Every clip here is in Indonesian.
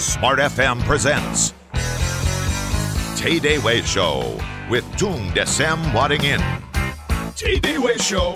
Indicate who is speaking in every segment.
Speaker 1: Smart FM presents Tay Day Way Show with Tung Desem Wadding In. Tay Day Way Show.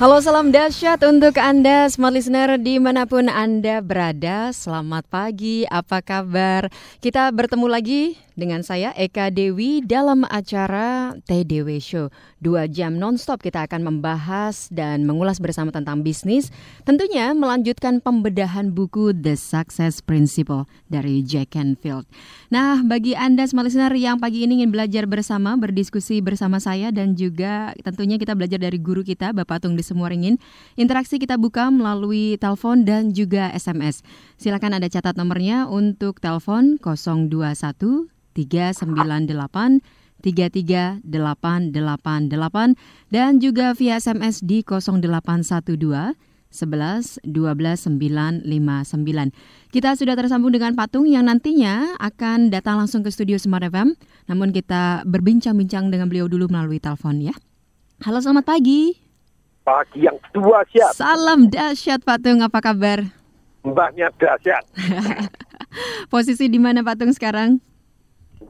Speaker 2: Halo salam dahsyat untuk Anda smart listener di mana pun Anda berada Selamat pagi, apa kabar? Kita bertemu lagi dengan saya Eka Dewi dalam acara TDW Show Dua jam nonstop kita akan membahas dan mengulas bersama tentang bisnis Tentunya melanjutkan pembedahan buku The Success Principle dari Jack Canfield Nah bagi Anda smart listener yang pagi ini ingin belajar bersama, berdiskusi bersama saya Dan juga tentunya kita belajar dari guru kita Bapak Tung semua ringin. Interaksi kita buka melalui telepon dan juga SMS. Silakan ada catat nomornya untuk telepon 021 398 33888 dan juga via SMS di 0812 11 12 959. Kita sudah tersambung dengan Patung yang nantinya akan datang langsung ke studio Smart FM. Namun kita berbincang-bincang dengan beliau dulu melalui telepon ya. Halo, selamat pagi
Speaker 3: pagi yang dua siap.
Speaker 2: Salam dahsyat Patung, apa kabar?
Speaker 3: Mbaknya dahsyat.
Speaker 2: Posisi di mana Patung sekarang?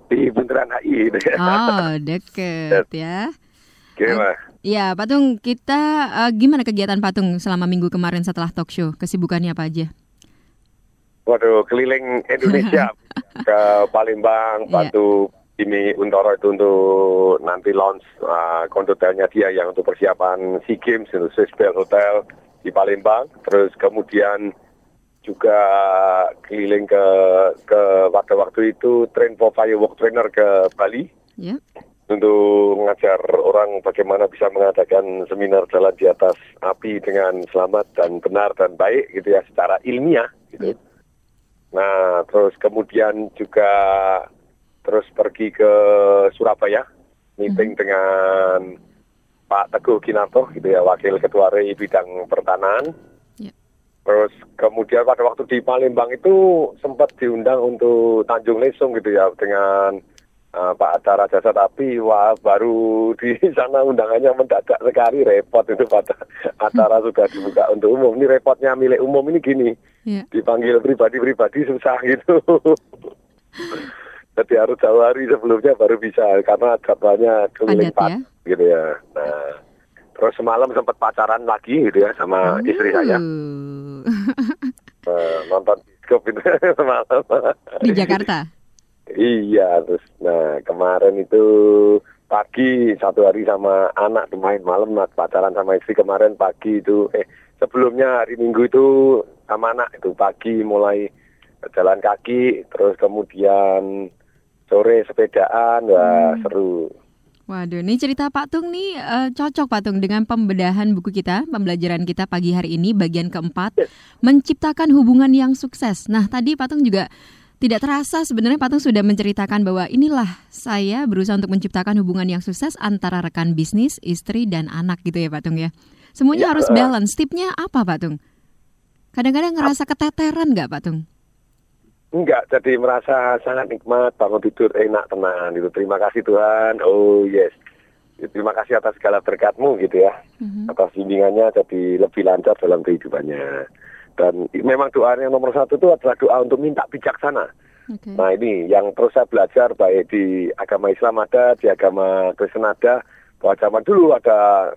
Speaker 3: Di Bundaran HI.
Speaker 2: Oh, deket ya.
Speaker 3: Gimana?
Speaker 2: Ya, Patung, kita uh, gimana kegiatan Patung selama minggu kemarin setelah talk show? Kesibukannya apa aja?
Speaker 3: Waduh, keliling Indonesia ke Palembang, iya. Batu, ini Untoro itu untuk nanti launch uh, kondotelnya dia yang untuk persiapan SEA Games untuk Swiss Bell Hotel di Palembang. Terus kemudian juga keliling ke ke waktu-waktu itu train for firework trainer ke Bali. Yeah. Untuk mengajar orang bagaimana bisa mengadakan seminar jalan di atas api dengan selamat dan benar dan baik gitu ya secara ilmiah gitu. Yeah. Nah, terus kemudian juga terus pergi ke Surabaya meeting hmm. dengan Pak Teguh Kinarto gitu ya wakil ketua REI bidang pertanahan. Terus kemudian pada waktu di Palembang itu sempat diundang untuk Tanjung Lesung gitu ya dengan uh, Pak Acara Jasa Tapi wah baru di sana undangannya mendadak sekali repot itu pada acara sudah dibuka untuk umum. Ini repotnya milik umum ini gini. Yeah. Dipanggil pribadi-pribadi susah gitu. Jadi harus jauh hari sebelumnya baru bisa karena jadwalnya keliling ya? gitu ya. Nah, terus semalam sempat pacaran lagi gitu ya sama uh. istri saya. Nah, nonton bioskop itu semalam.
Speaker 2: Di Jakarta?
Speaker 3: iya, terus nah kemarin itu pagi satu hari sama anak main malam nah, pacaran sama istri kemarin pagi itu eh sebelumnya hari Minggu itu sama anak itu pagi mulai jalan kaki terus kemudian sore sepedaan, wah hmm. seru.
Speaker 2: Waduh, ini cerita Pak Tung nih uh, cocok Pak Tung dengan pembedahan buku kita, pembelajaran kita pagi hari ini bagian keempat, yes. menciptakan hubungan yang sukses. Nah, tadi Pak Tung juga tidak terasa sebenarnya Pak Tung sudah menceritakan bahwa inilah saya berusaha untuk menciptakan hubungan yang sukses antara rekan bisnis, istri dan anak gitu ya Pak Tung ya. Semuanya ya, harus balance. Tipnya apa Pak Tung? Kadang-kadang ngerasa keteteran nggak Pak Tung?
Speaker 3: Enggak, jadi merasa sangat nikmat, bangun tidur enak, tenang gitu. Terima kasih Tuhan, oh yes. Terima kasih atas segala berkatmu gitu ya. Mm-hmm. Atas bimbingannya jadi lebih lancar dalam kehidupannya. Dan memang doa yang nomor satu itu adalah doa untuk minta bijaksana. Okay. Nah ini yang terus saya belajar baik di agama Islam ada, di agama Kristen ada. Bahwa zaman dulu ada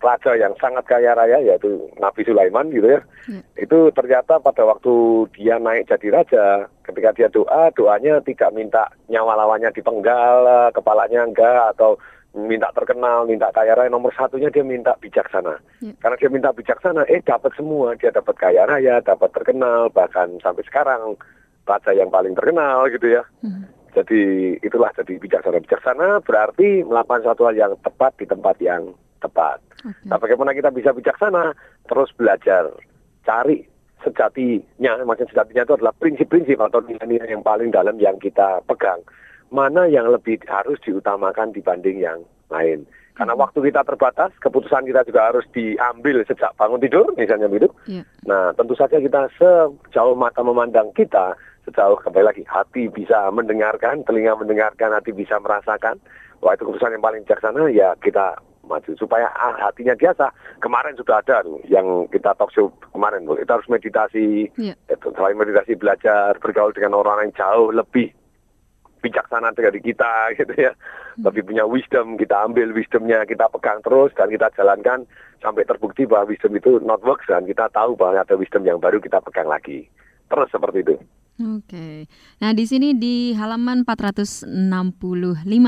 Speaker 3: raja yang sangat kaya raya yaitu Nabi Sulaiman gitu ya. ya. Itu ternyata pada waktu dia naik jadi raja, ketika dia doa, doanya tidak minta nyawa lawannya dipenggal, kepalanya enggak atau minta terkenal, minta kaya raya. Nomor satunya dia minta bijaksana. Ya. Karena dia minta bijaksana, eh dapat semua. Dia dapat kaya raya, dapat terkenal, bahkan sampai sekarang raja yang paling terkenal gitu ya. Hmm. Jadi itulah jadi bijaksana. Bijaksana berarti melakukan suatu hal yang tepat di tempat yang tepat. Okay. Nah, bagaimana kita bisa bijaksana? Terus belajar, cari sejatinya, maksud sejatinya itu adalah prinsip-prinsip atau nilai-nilai yang paling dalam yang kita pegang. Mana yang lebih harus diutamakan dibanding yang lain. Karena hmm. waktu kita terbatas, keputusan kita juga harus diambil sejak bangun tidur, misalnya begitu. Yeah. Nah, tentu saja kita sejauh mata memandang kita, sejauh kembali lagi hati bisa mendengarkan, telinga mendengarkan, hati bisa merasakan. Wah itu keputusan yang paling bijaksana ya kita maju supaya ah, hatinya biasa. Kemarin sudah ada tuh yang kita talk show kemarin, kita harus meditasi, yeah. itu, selain meditasi belajar bergaul dengan orang yang jauh lebih bijaksana dari kita gitu ya. Hmm. Lebih punya wisdom, kita ambil wisdomnya, kita pegang terus dan kita jalankan sampai terbukti bahwa wisdom itu not works dan kita tahu bahwa ada wisdom yang baru kita pegang lagi. Terus seperti itu.
Speaker 2: Oke. Nah, di sini di halaman 465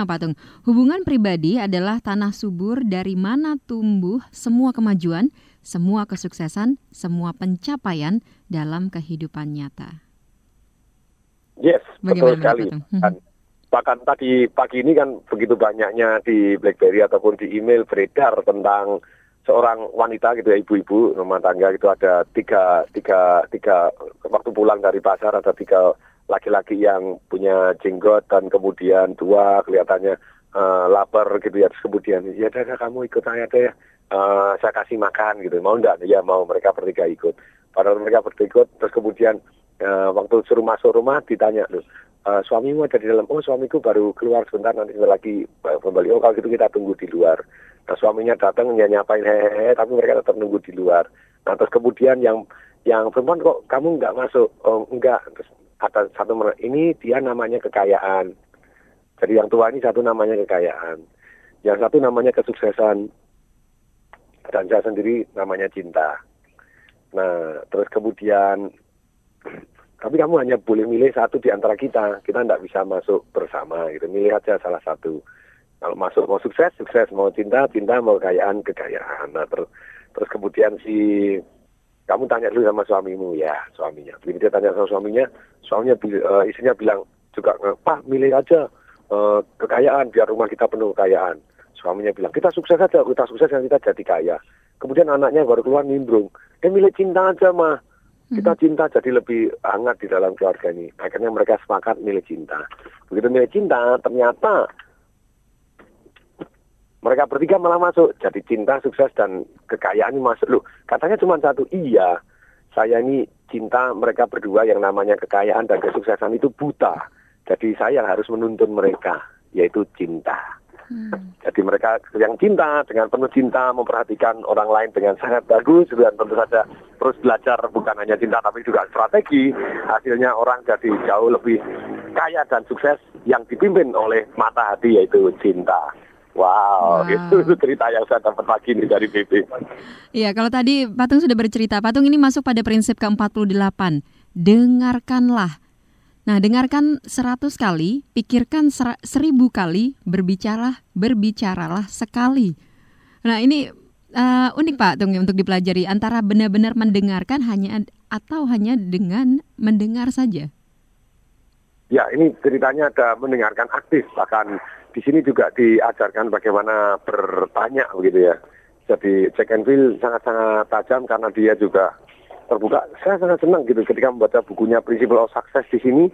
Speaker 2: Patung. Hubungan pribadi adalah tanah subur dari mana tumbuh semua kemajuan, semua kesuksesan, semua pencapaian dalam kehidupan nyata.
Speaker 3: Yes, Bagaimana betul sekali. Hmm. Dan bahkan tadi pagi ini kan begitu banyaknya di BlackBerry ataupun di email beredar tentang seorang wanita gitu ya ibu-ibu rumah tangga itu ada tiga tiga tiga waktu pulang dari pasar ada tiga laki-laki yang punya jenggot dan kemudian dua kelihatannya uh, lapar gitu ya terus kemudian ya ada kamu ikut saya deh uh, saya kasih makan gitu. Mau enggak ya mau mereka bertiga ikut. Padahal mereka bertiga ikut terus kemudian uh, waktu suruh masuk rumah ditanya loh uh, suamimu ada di dalam? Oh suamiku baru keluar sebentar nanti lagi kembali. Oh kalau gitu kita tunggu di luar Nah, suaminya datang ya nyapain hehehe, tapi mereka tetap nunggu di luar. Nah, terus kemudian yang yang perempuan kok kamu nggak masuk? Oh, enggak. Terus ada satu ini dia namanya kekayaan. Jadi yang tua ini satu namanya kekayaan. Yang satu namanya kesuksesan. Dan saya sendiri namanya cinta. Nah, terus kemudian tapi kamu hanya boleh milih satu di antara kita. Kita tidak bisa masuk bersama gitu. Milih aja salah satu. Kalau masuk mau sukses, sukses. Mau cinta, cinta. Mau kekayaan, kekayaan. Nah, terus, terus kemudian si kamu tanya dulu sama suamimu ya suaminya. Begitu dia tanya sama suaminya, suaminya uh, istrinya bilang juga Pak milih aja uh, kekayaan biar rumah kita penuh kekayaan. Suaminya bilang kita sukses aja, kita sukses dan kita jadi kaya. Kemudian anaknya baru keluar nimbrung, dia milih cinta aja mah. Kita hmm. cinta jadi lebih hangat di dalam keluarga ini. Akhirnya mereka sepakat milih cinta. Begitu milih cinta, ternyata mereka bertiga malah masuk. Jadi cinta sukses dan kekayaan ini masuk. Loh katanya cuma satu. Iya saya ini cinta mereka berdua yang namanya kekayaan dan kesuksesan itu buta. Jadi saya harus menuntun mereka yaitu cinta. Hmm. jadi mereka yang cinta dengan penuh cinta memperhatikan orang lain dengan sangat bagus. Dan tentu saja terus belajar bukan hanya cinta tapi juga strategi. Hasilnya orang jadi jauh lebih kaya dan sukses yang dipimpin oleh mata hati yaitu cinta Wow, wow, itu, itu cerita yang saya dapat pagi ini dari BP.
Speaker 2: Iya, kalau tadi Patung sudah bercerita, Patung ini masuk pada prinsip ke-48. Dengarkanlah. Nah, dengarkan seratus kali, pikirkan ser seribu kali, berbicara, berbicaralah sekali. Nah, ini uh, unik Pak Tung untuk dipelajari antara benar-benar mendengarkan hanya atau hanya dengan mendengar saja.
Speaker 3: Ya, ini ceritanya ada mendengarkan aktif, bahkan di sini juga diajarkan bagaimana bertanya begitu ya. Jadi Jack Enfield sangat-sangat tajam karena dia juga terbuka. Saya sangat senang gitu ketika membaca bukunya Principle of Success di sini.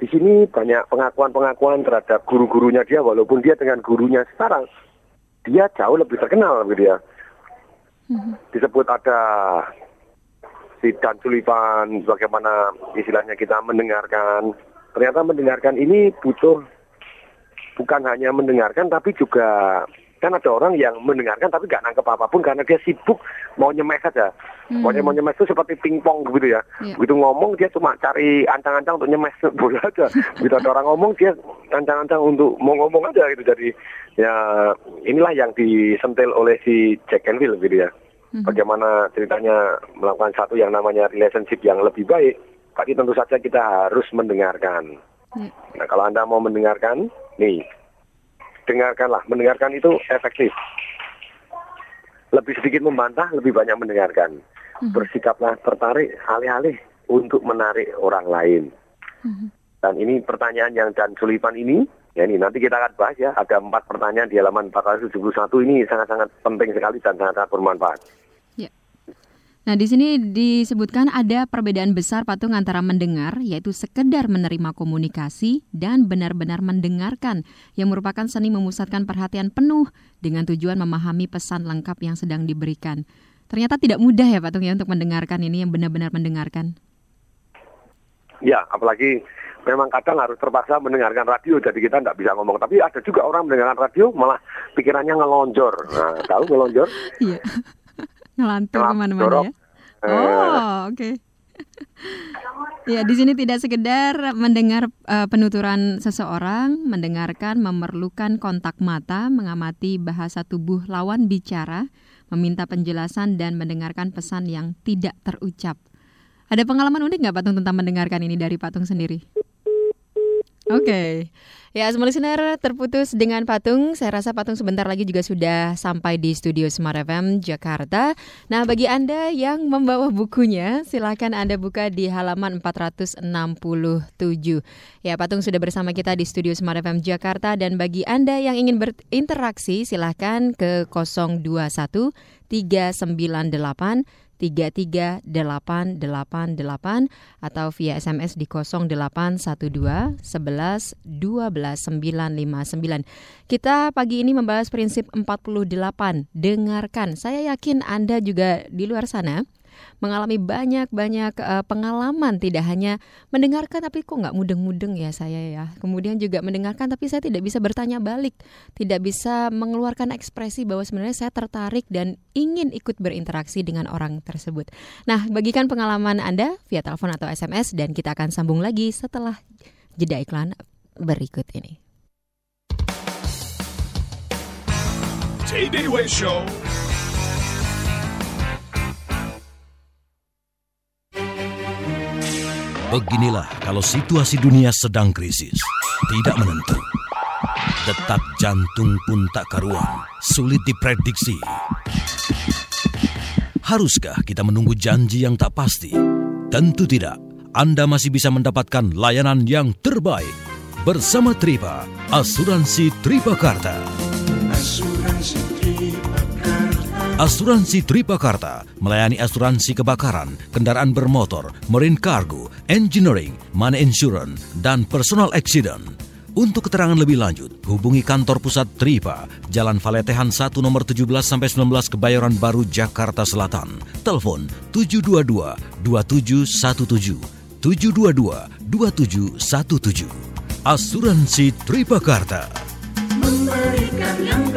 Speaker 3: Di sini banyak pengakuan-pengakuan terhadap guru-gurunya dia walaupun dia dengan gurunya sekarang dia jauh lebih terkenal gitu ya. Mm-hmm. Disebut ada si Dan Sullivan bagaimana istilahnya kita mendengarkan. Ternyata mendengarkan ini butuh bukan hanya mendengarkan tapi juga kan ada orang yang mendengarkan tapi nggak nangkep apa pun karena dia sibuk mau nyemes saja. Hmm. Pokoknya mau nyemes itu seperti pingpong gitu ya. Yeah. Begitu ngomong dia cuma cari ancang-ancang untuk nyemes bola aja. Begitu ada orang ngomong dia ancang-ancang untuk mau ngomong aja gitu. Jadi ya inilah yang disentil oleh si Jack Enfield gitu ya. Hmm. Bagaimana ceritanya melakukan satu yang namanya relationship yang lebih baik. Tapi tentu saja kita harus mendengarkan. Yeah. Nah kalau Anda mau mendengarkan, Nih, dengarkanlah. Mendengarkan itu efektif. Lebih sedikit membantah, lebih banyak mendengarkan. Hmm. Bersikaplah tertarik, alih-alih untuk menarik orang lain. Hmm. Dan ini pertanyaan yang Dan Sullivan ini, ya ini nanti kita akan bahas ya. Ada empat pertanyaan di halaman 471 ini sangat-sangat penting sekali dan sangat bermanfaat.
Speaker 2: Nah, di sini disebutkan ada perbedaan besar patung antara mendengar, yaitu sekedar menerima komunikasi, dan benar-benar mendengarkan, yang merupakan seni memusatkan perhatian penuh dengan tujuan memahami pesan lengkap yang sedang diberikan. Ternyata tidak mudah ya patung ya untuk mendengarkan ini yang benar-benar mendengarkan.
Speaker 3: Ya, apalagi memang kadang harus terpaksa mendengarkan radio, jadi kita nggak bisa ngomong. Tapi ada juga orang mendengarkan radio malah pikirannya ngelonjor. Nah, tahu ngelonjor?
Speaker 2: Iya, ngelantur ke mana-mana ya. Oh, oke. Okay. Ya, di sini tidak sekedar mendengar uh, penuturan seseorang, mendengarkan memerlukan kontak mata, mengamati bahasa tubuh lawan bicara, meminta penjelasan dan mendengarkan pesan yang tidak terucap. Ada pengalaman unik nggak Patung tentang mendengarkan ini dari Patung sendiri? Oke. Okay. Ya, semua listener terputus dengan Patung. Saya rasa Patung sebentar lagi juga sudah sampai di studio Smart FM Jakarta. Nah, bagi Anda yang membawa bukunya, silakan Anda buka di halaman 467. Ya, Patung sudah bersama kita di studio Smart FM Jakarta dan bagi Anda yang ingin berinteraksi, silakan ke 021 398 33888 atau via SMS di 0812 11 12 959. Kita pagi ini membahas prinsip 48. Dengarkan. Saya yakin Anda juga di luar sana mengalami banyak-banyak uh, pengalaman. Tidak hanya mendengarkan tapi kok nggak mudeng-mudeng ya saya ya. Kemudian juga mendengarkan tapi saya tidak bisa bertanya balik. Tidak bisa mengeluarkan ekspresi bahwa sebenarnya saya tertarik dan ingin ikut berinteraksi dengan orang tersebut. Nah bagikan pengalaman anda via telepon atau SMS dan kita akan sambung lagi setelah jeda iklan berikut ini.
Speaker 1: Show Beginilah kalau situasi dunia sedang krisis, tidak menentu. Detak jantung pun tak karuan, sulit diprediksi. Haruskah kita menunggu janji yang tak pasti? Tentu tidak. Anda masih bisa mendapatkan layanan yang terbaik bersama Tripa, Asuransi Tripakarta. Asuransi Asuransi Tripakarta melayani asuransi kebakaran, kendaraan bermotor, marine cargo, engineering, money insurance, dan personal accident. Untuk keterangan lebih lanjut, hubungi kantor pusat Tripa, Jalan Valetehan 1 nomor 17 sampai 19 Kebayoran Baru, Jakarta Selatan. Telepon 722 2717 722 2717. Asuransi Tripakarta. Memberikan yang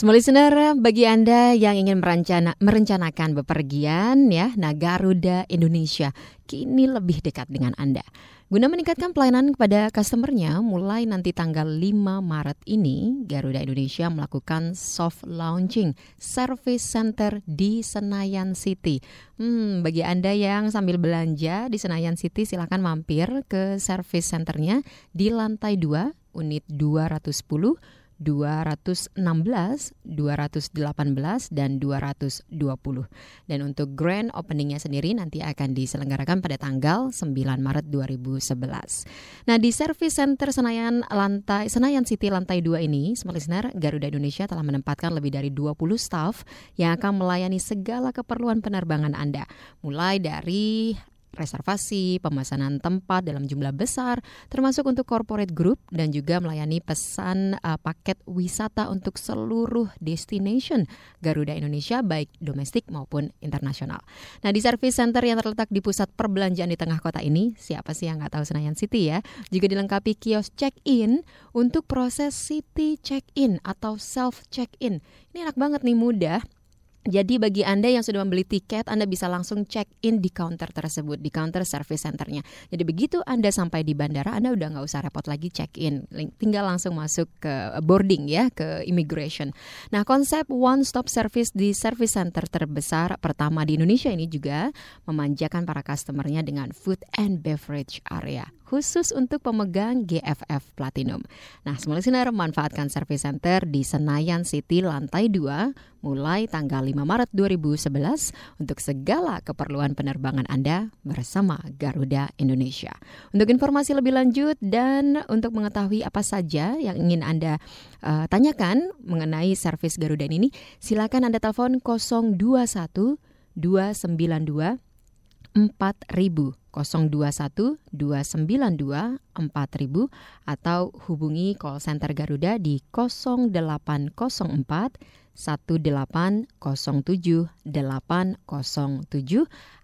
Speaker 2: Semua listener, bagi Anda yang ingin merencana, merencanakan bepergian ya, nah Garuda Indonesia kini lebih dekat dengan Anda. Guna meningkatkan pelayanan kepada customernya, mulai nanti tanggal 5 Maret ini, Garuda Indonesia melakukan soft launching service center di Senayan City. Hmm, bagi Anda yang sambil belanja di Senayan City, silahkan mampir ke service centernya di lantai 2, unit 210 216, 218, dan 220. Dan untuk grand openingnya sendiri nanti akan diselenggarakan pada tanggal 9 Maret 2011. Nah di Service Center Senayan lantai Senayan City lantai 2 ini, smart listener, Garuda Indonesia telah menempatkan lebih dari 20 staff yang akan melayani segala keperluan penerbangan Anda. Mulai dari reservasi, pemesanan tempat dalam jumlah besar, termasuk untuk corporate group dan juga melayani pesan uh, paket wisata untuk seluruh destination Garuda Indonesia baik domestik maupun internasional. Nah di service center yang terletak di pusat perbelanjaan di tengah kota ini, siapa sih yang nggak tahu Senayan City ya? Juga dilengkapi kios check-in untuk proses city check-in atau self check-in. Ini enak banget nih mudah jadi bagi Anda yang sudah membeli tiket, Anda bisa langsung check in di counter tersebut, di counter service centernya. Jadi begitu Anda sampai di bandara, Anda udah nggak usah repot lagi check in, tinggal langsung masuk ke boarding ya, ke immigration. Nah konsep one stop service di service center terbesar pertama di Indonesia ini juga memanjakan para customernya dengan food and beverage area khusus untuk pemegang GFF Platinum. Nah, semua listener manfaatkan service center di Senayan City lantai 2 mulai tanggal 5 Maret 2011 untuk segala keperluan penerbangan Anda bersama Garuda Indonesia. Untuk informasi lebih lanjut dan untuk mengetahui apa saja yang ingin Anda uh, tanyakan mengenai servis Garuda ini, silakan Anda telepon 021 292 4000 021 292 4000 atau hubungi call center Garuda di 0804 1807807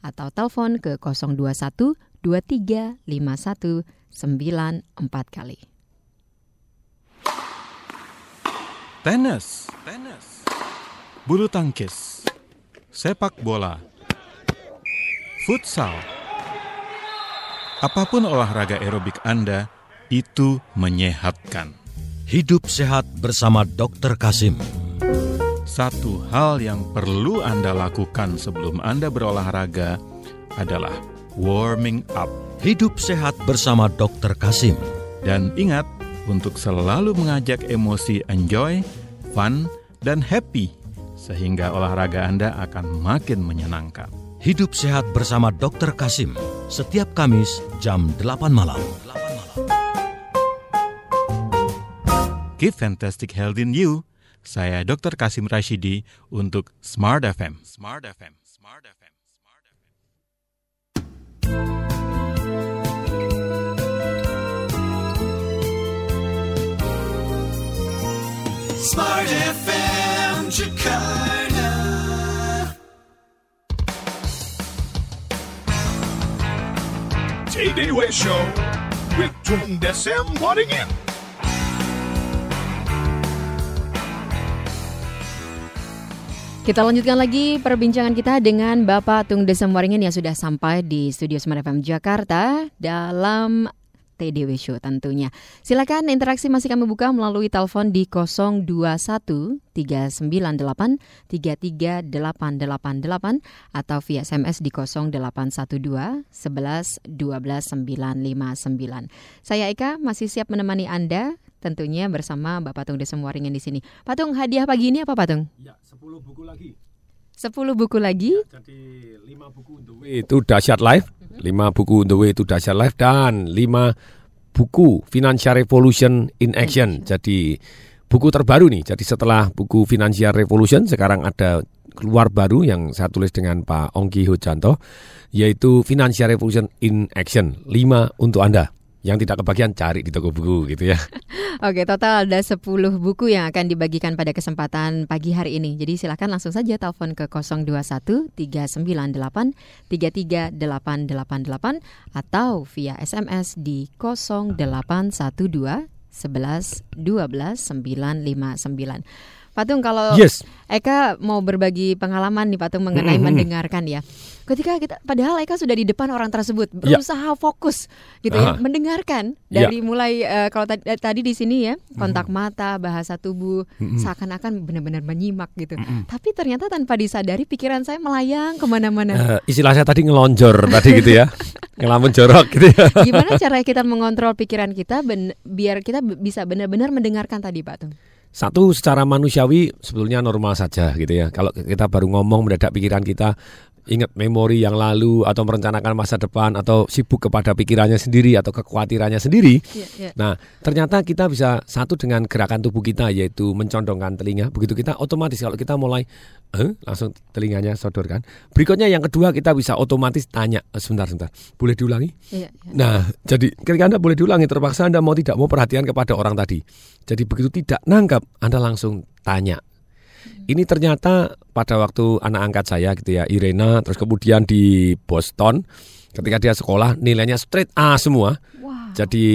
Speaker 2: atau telepon ke 021 2351 94 kali.
Speaker 4: Tenis, tenis, bulu tangkis, sepak bola, futsal. Apa pun olahraga aerobik Anda, itu menyehatkan.
Speaker 1: Hidup sehat bersama Dr. Kasim.
Speaker 4: Satu hal yang perlu Anda lakukan sebelum Anda berolahraga adalah warming up.
Speaker 1: Hidup sehat bersama Dr. Kasim.
Speaker 4: Dan ingat, untuk selalu mengajak emosi enjoy, fun, dan happy, sehingga olahraga Anda akan makin menyenangkan.
Speaker 1: Hidup sehat bersama Dr. Kasim, setiap Kamis jam 8 malam.
Speaker 4: Keep fantastic health in you. Saya Dr. Kasim Rashidi untuk Smart FM. Smart FM. Smart FM.
Speaker 5: Smart FM Jakarta.
Speaker 6: TDW Show with Tung Desem Waddingin.
Speaker 2: Kita lanjutkan lagi perbincangan kita dengan Bapak Tung Desem Waringin yang sudah sampai di Studio Smart FM Jakarta dalam TDW Show tentunya. Silakan interaksi masih kami buka melalui telepon di 021 398 33888 atau via SMS di 0812 11 12 959. Saya Eka masih siap menemani Anda tentunya bersama Bapak Tung Desem Waringin di sini. Patung hadiah pagi ini apa Patung?
Speaker 7: Ya, 10 buku lagi.
Speaker 2: 10 buku lagi.
Speaker 7: Ya, jadi 5 buku Way itu dahsyat live, 5 buku The Way itu dahsyat live dan 5 buku Financial Revolution in Action. Jadi buku terbaru nih. Jadi setelah buku Financial Revolution sekarang ada keluar baru yang saya tulis dengan Pak Ongki Hojanto yaitu Financial Revolution in Action 5 untuk Anda yang tidak kebagian cari di toko buku gitu ya.
Speaker 2: Oke, total ada 10 buku yang akan dibagikan pada kesempatan pagi hari ini. Jadi silakan langsung saja telepon ke 021 398 33888 atau via SMS di 0812 11 12 959. Patung kalau
Speaker 7: Yes.
Speaker 2: Eka mau berbagi pengalaman nih Patung mengenai mendengarkan ya. Ketika kita padahal Eka sudah di depan orang tersebut
Speaker 7: Ya.
Speaker 2: berusaha fokus gitu ya
Speaker 7: Aha.
Speaker 2: mendengarkan
Speaker 7: Ya.
Speaker 2: dari mulai eh, kalau tadi, tadi di sini ya kontak mata, bahasa tubuh seakan-akan benar-benar menyimak gitu. Tapi ternyata tanpa disadari pikiran saya melayang ke mana-mana.
Speaker 7: Eh, istilah saya tadi ngelonjor tadi gitu ya. Ngelamun jorok gitu ya.
Speaker 2: Gimana cara kita mengontrol pikiran kita biar kita bisa benar-benar mendengarkan tadi Pak Tung?
Speaker 7: Satu secara manusiawi sebetulnya normal saja gitu ya. Kalau kita baru ngomong mendadak pikiran kita ingat memori yang lalu atau merencanakan masa depan atau sibuk kepada pikirannya sendiri atau kekhawatirannya sendiri.
Speaker 2: Iya, iya.
Speaker 7: Nah, ternyata kita bisa satu dengan gerakan tubuh kita yaitu mencondongkan telinga. Begitu kita otomatis kalau kita mulai eh, langsung telinganya sodorkan. Berikutnya yang kedua kita bisa otomatis tanya, Eh, sebentar sebentar. Boleh diulangi?
Speaker 2: Iya, iya.
Speaker 7: Nah, jadi ketika Anda boleh diulangi, terpaksa Anda mau tidak mau perhatian kepada orang tadi. Jadi begitu tidak nangkap, Anda langsung tanya. Ini ternyata pada waktu anak angkat saya gitu ya, Irena, terus kemudian di Boston, ketika dia sekolah nilainya straight A semua.
Speaker 2: Wow.
Speaker 7: Jadi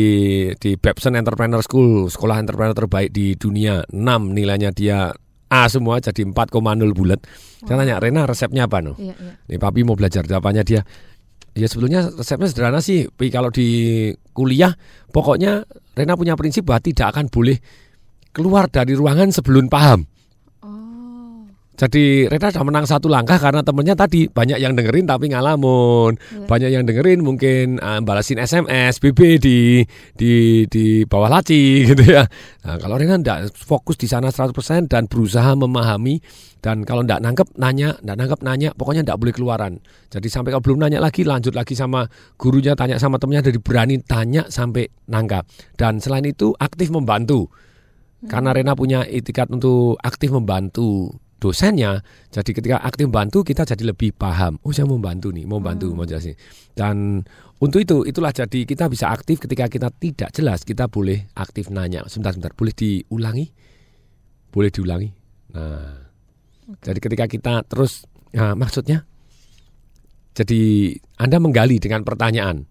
Speaker 7: di Babson Entrepreneur School, sekolah entrepreneur terbaik di dunia, 6 nilainya dia A semua jadi 4,0 bulat. Saya tanya, Rena resepnya apa no?
Speaker 2: Iya, iya.
Speaker 7: Nih papi mau belajar jawabannya dia. Ya sebetulnya resepnya sederhana sih. Pi, Kalau di kuliah pokoknya Rena punya prinsip bahwa tidak akan boleh keluar dari ruangan sebelum paham. Jadi Rena sudah menang satu langkah karena temennya tadi banyak yang dengerin tapi ngalamun,
Speaker 2: Iya.
Speaker 7: banyak yang dengerin mungkin eh, balasin SMS, BB di di di bawah laci gitu ya. Nah, kalau Rena tidak fokus di sana 100% dan berusaha memahami dan kalau tidak nangkep nanya, tidak nangkep nanya, pokoknya tidak boleh keluaran. Jadi sampai kalau belum nanya lagi lanjut lagi sama gurunya tanya sama temennya dari berani tanya sampai nangkap. Dan selain itu aktif membantu. Karena Rena punya itikat untuk aktif membantu dosennya, jadi ketika aktif membantu kita jadi lebih paham. Oh saya mau bantu nih, mau bantu, mau jelasin. Dan untuk itu, itulah jadi kita bisa aktif ketika kita tidak jelas, kita boleh aktif nanya. Sebentar, sebentar, boleh diulangi? Boleh diulangi? Nah, jadi ketika kita terus, nah, maksudnya, jadi Anda menggali dengan pertanyaan.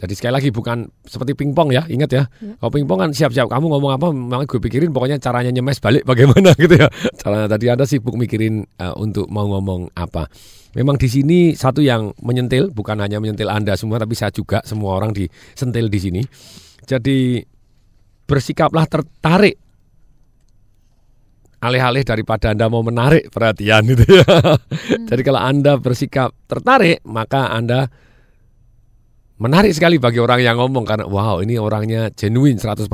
Speaker 7: Jadi sekali lagi bukan seperti pingpong ya, ingat ya. Kalau pingpong kan siap-siap kamu ngomong apa, memang gue pikirin pokoknya caranya nyemes balik bagaimana gitu ya. Caranya tadi Anda sibuk mikirin uh, untuk mau ngomong apa. Memang di sini satu yang menyentil, bukan hanya menyentil Anda semua, tapi saya juga semua orang disentil di sini. Jadi bersikaplah tertarik alih-alih daripada Anda mau menarik perhatian gitu ya. Jadi kalau Anda bersikap tertarik, maka Anda menarik sekali bagi orang yang ngomong karena wow, ini orangnya genuine 100%.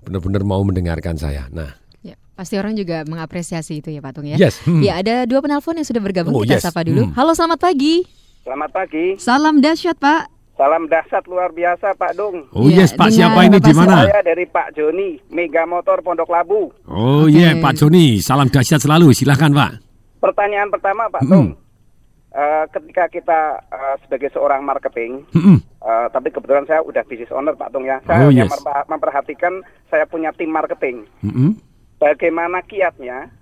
Speaker 7: Benar-benar mau mendengarkan saya. Nah,
Speaker 2: Ya, pasti orang juga mengapresiasi itu ya Pak Tung ya.
Speaker 7: yes. hmm.
Speaker 2: Ya, ada dua penelpon yang sudah bergabung.
Speaker 7: Oh,
Speaker 2: Kita
Speaker 7: yes.
Speaker 2: sapa dulu.
Speaker 7: Hmm.
Speaker 2: Halo, selamat pagi.
Speaker 8: Selamat pagi.
Speaker 2: Salam dahsyat, Pak.
Speaker 8: Salam dahsyat luar biasa Pak Dung.
Speaker 7: Oh
Speaker 2: Ya,
Speaker 7: yes, Pak
Speaker 2: dengan
Speaker 7: siapa ini di mana?
Speaker 8: Saya dari Pak Joni, Mega Motor Pondok Labu.
Speaker 7: Oh iya, Pak Joni, salam dahsyat selalu. Silahkan Pak.
Speaker 8: Pertanyaan pertama Pak
Speaker 7: Hmm.
Speaker 8: Eh, ketika kita eh, sebagai seorang marketing,
Speaker 7: Mm-mm.
Speaker 8: eh, tapi kebetulan saya udah business owner Pak Dung ya. Saya
Speaker 7: Oh, yes.
Speaker 8: memper- memperhatikan saya punya tim marketing.
Speaker 7: Mm-mm.
Speaker 8: Bagaimana kiatnya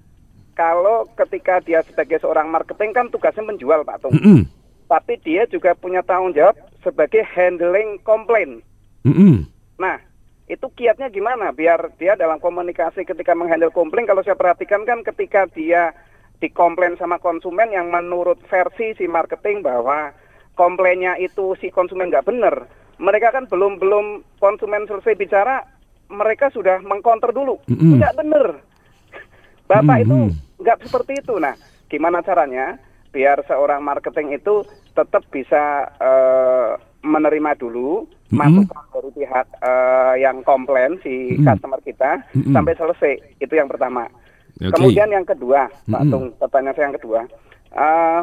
Speaker 8: kalau ketika dia sebagai seorang marketing kan tugasnya menjual Pak Tung.
Speaker 7: Mm-mm.
Speaker 8: Tapi dia juga punya tanggung jawab sebagai handling komplain.
Speaker 7: Mm-mm.
Speaker 8: Nah, itu kiatnya gimana biar dia dalam komunikasi ketika menghandle komplain kalau saya perhatikan kan ketika dia dikomplain sama konsumen yang menurut versi si marketing bahwa komplainnya itu si konsumen nggak benar, mereka kan belum belum konsumen selesai bicara, mereka sudah mengcounter dulu, nggak benar. Bapak itu nggak seperti itu. Nah, gimana caranya biar seorang marketing itu tetap bisa eh, menerima dulu
Speaker 7: Mm-mm.
Speaker 8: masukan dari pihak eh, yang komplain si customer kita sampai selesai. Itu yang pertama.
Speaker 7: Oke.
Speaker 8: Kemudian yang kedua, Pak. Tung, pertanyaan saya yang kedua. eh,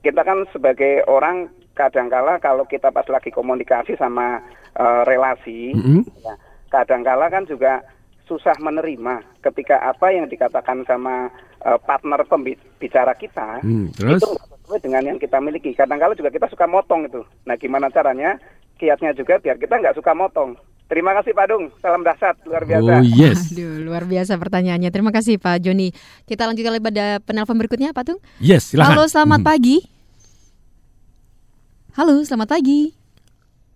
Speaker 8: kita kan sebagai orang kadangkala kalau kita pas lagi komunikasi sama eh, relasi,
Speaker 7: Mm-mm.
Speaker 8: ya, kadangkala kan juga susah menerima ketika apa yang dikatakan sama eh, partner pembicara kita
Speaker 7: terus?
Speaker 8: itu sesuai dengan yang kita miliki. Kadangkala juga kita suka motong itu. Nah, gimana caranya? Kiatnya juga biar kita nggak suka motong. Terima kasih Pak Dung. Salam dahsyat luar biasa.
Speaker 7: Oh yes,
Speaker 2: Aduh, luar biasa pertanyaannya. Terima kasih Pak Joni. Kita lanjutkan lagi pada penelpon berikutnya, Pak Tung.
Speaker 7: yes silakan.
Speaker 2: Halo, selamat
Speaker 7: Mm.
Speaker 2: pagi. Halo, selamat pagi.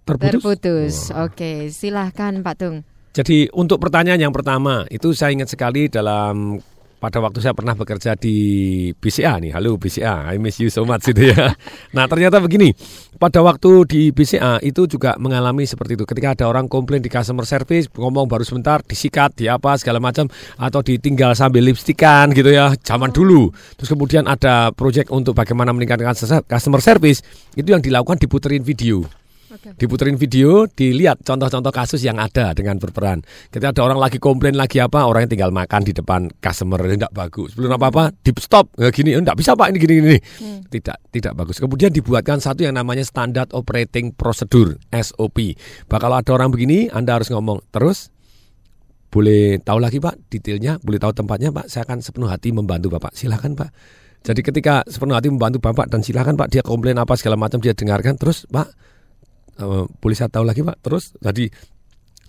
Speaker 7: Terputus.
Speaker 2: Terputus. Oke, silahkan Pak Tung.
Speaker 7: Jadi untuk pertanyaan yang pertama itu saya ingat sekali dalam pada waktu saya pernah bekerja di BCA nih. Halo BCA, I miss you so much gitu ya. Nah ternyata begini, pada waktu di BCA itu juga mengalami seperti itu. Ketika ada orang komplain di customer service, ngomong baru sebentar, disikat, di apa segala macam, atau ditinggal sambil lipstikan gitu ya, zaman dulu. Terus kemudian ada project untuk bagaimana meningkatkan customer service, itu yang dilakukan diputerin video diputerin video, dilihat contoh-contoh kasus yang ada dengan berperan. Ketika ada orang lagi komplain lagi apa, orangnya tinggal makan di depan customer, tidak bagus. Sebelum apa-apa, di stop, nggak gini, tidak bisa pak ini gini-gini. Tidak, tidak bagus. Kemudian dibuatkan satu yang namanya Standard Operating Procedure (SOP). Bah kalau ada orang begini, anda harus ngomong terus. Boleh tahu lagi pak detailnya, boleh tahu tempatnya pak. Saya akan sepenuh hati membantu bapak. Silakan pak. Jadi ketika sepenuh hati membantu bapak dan silakan pak dia komplain apa segala macam dia dengarkan terus pak Eh, boleh saya tahu lagi Pak? Terus tadi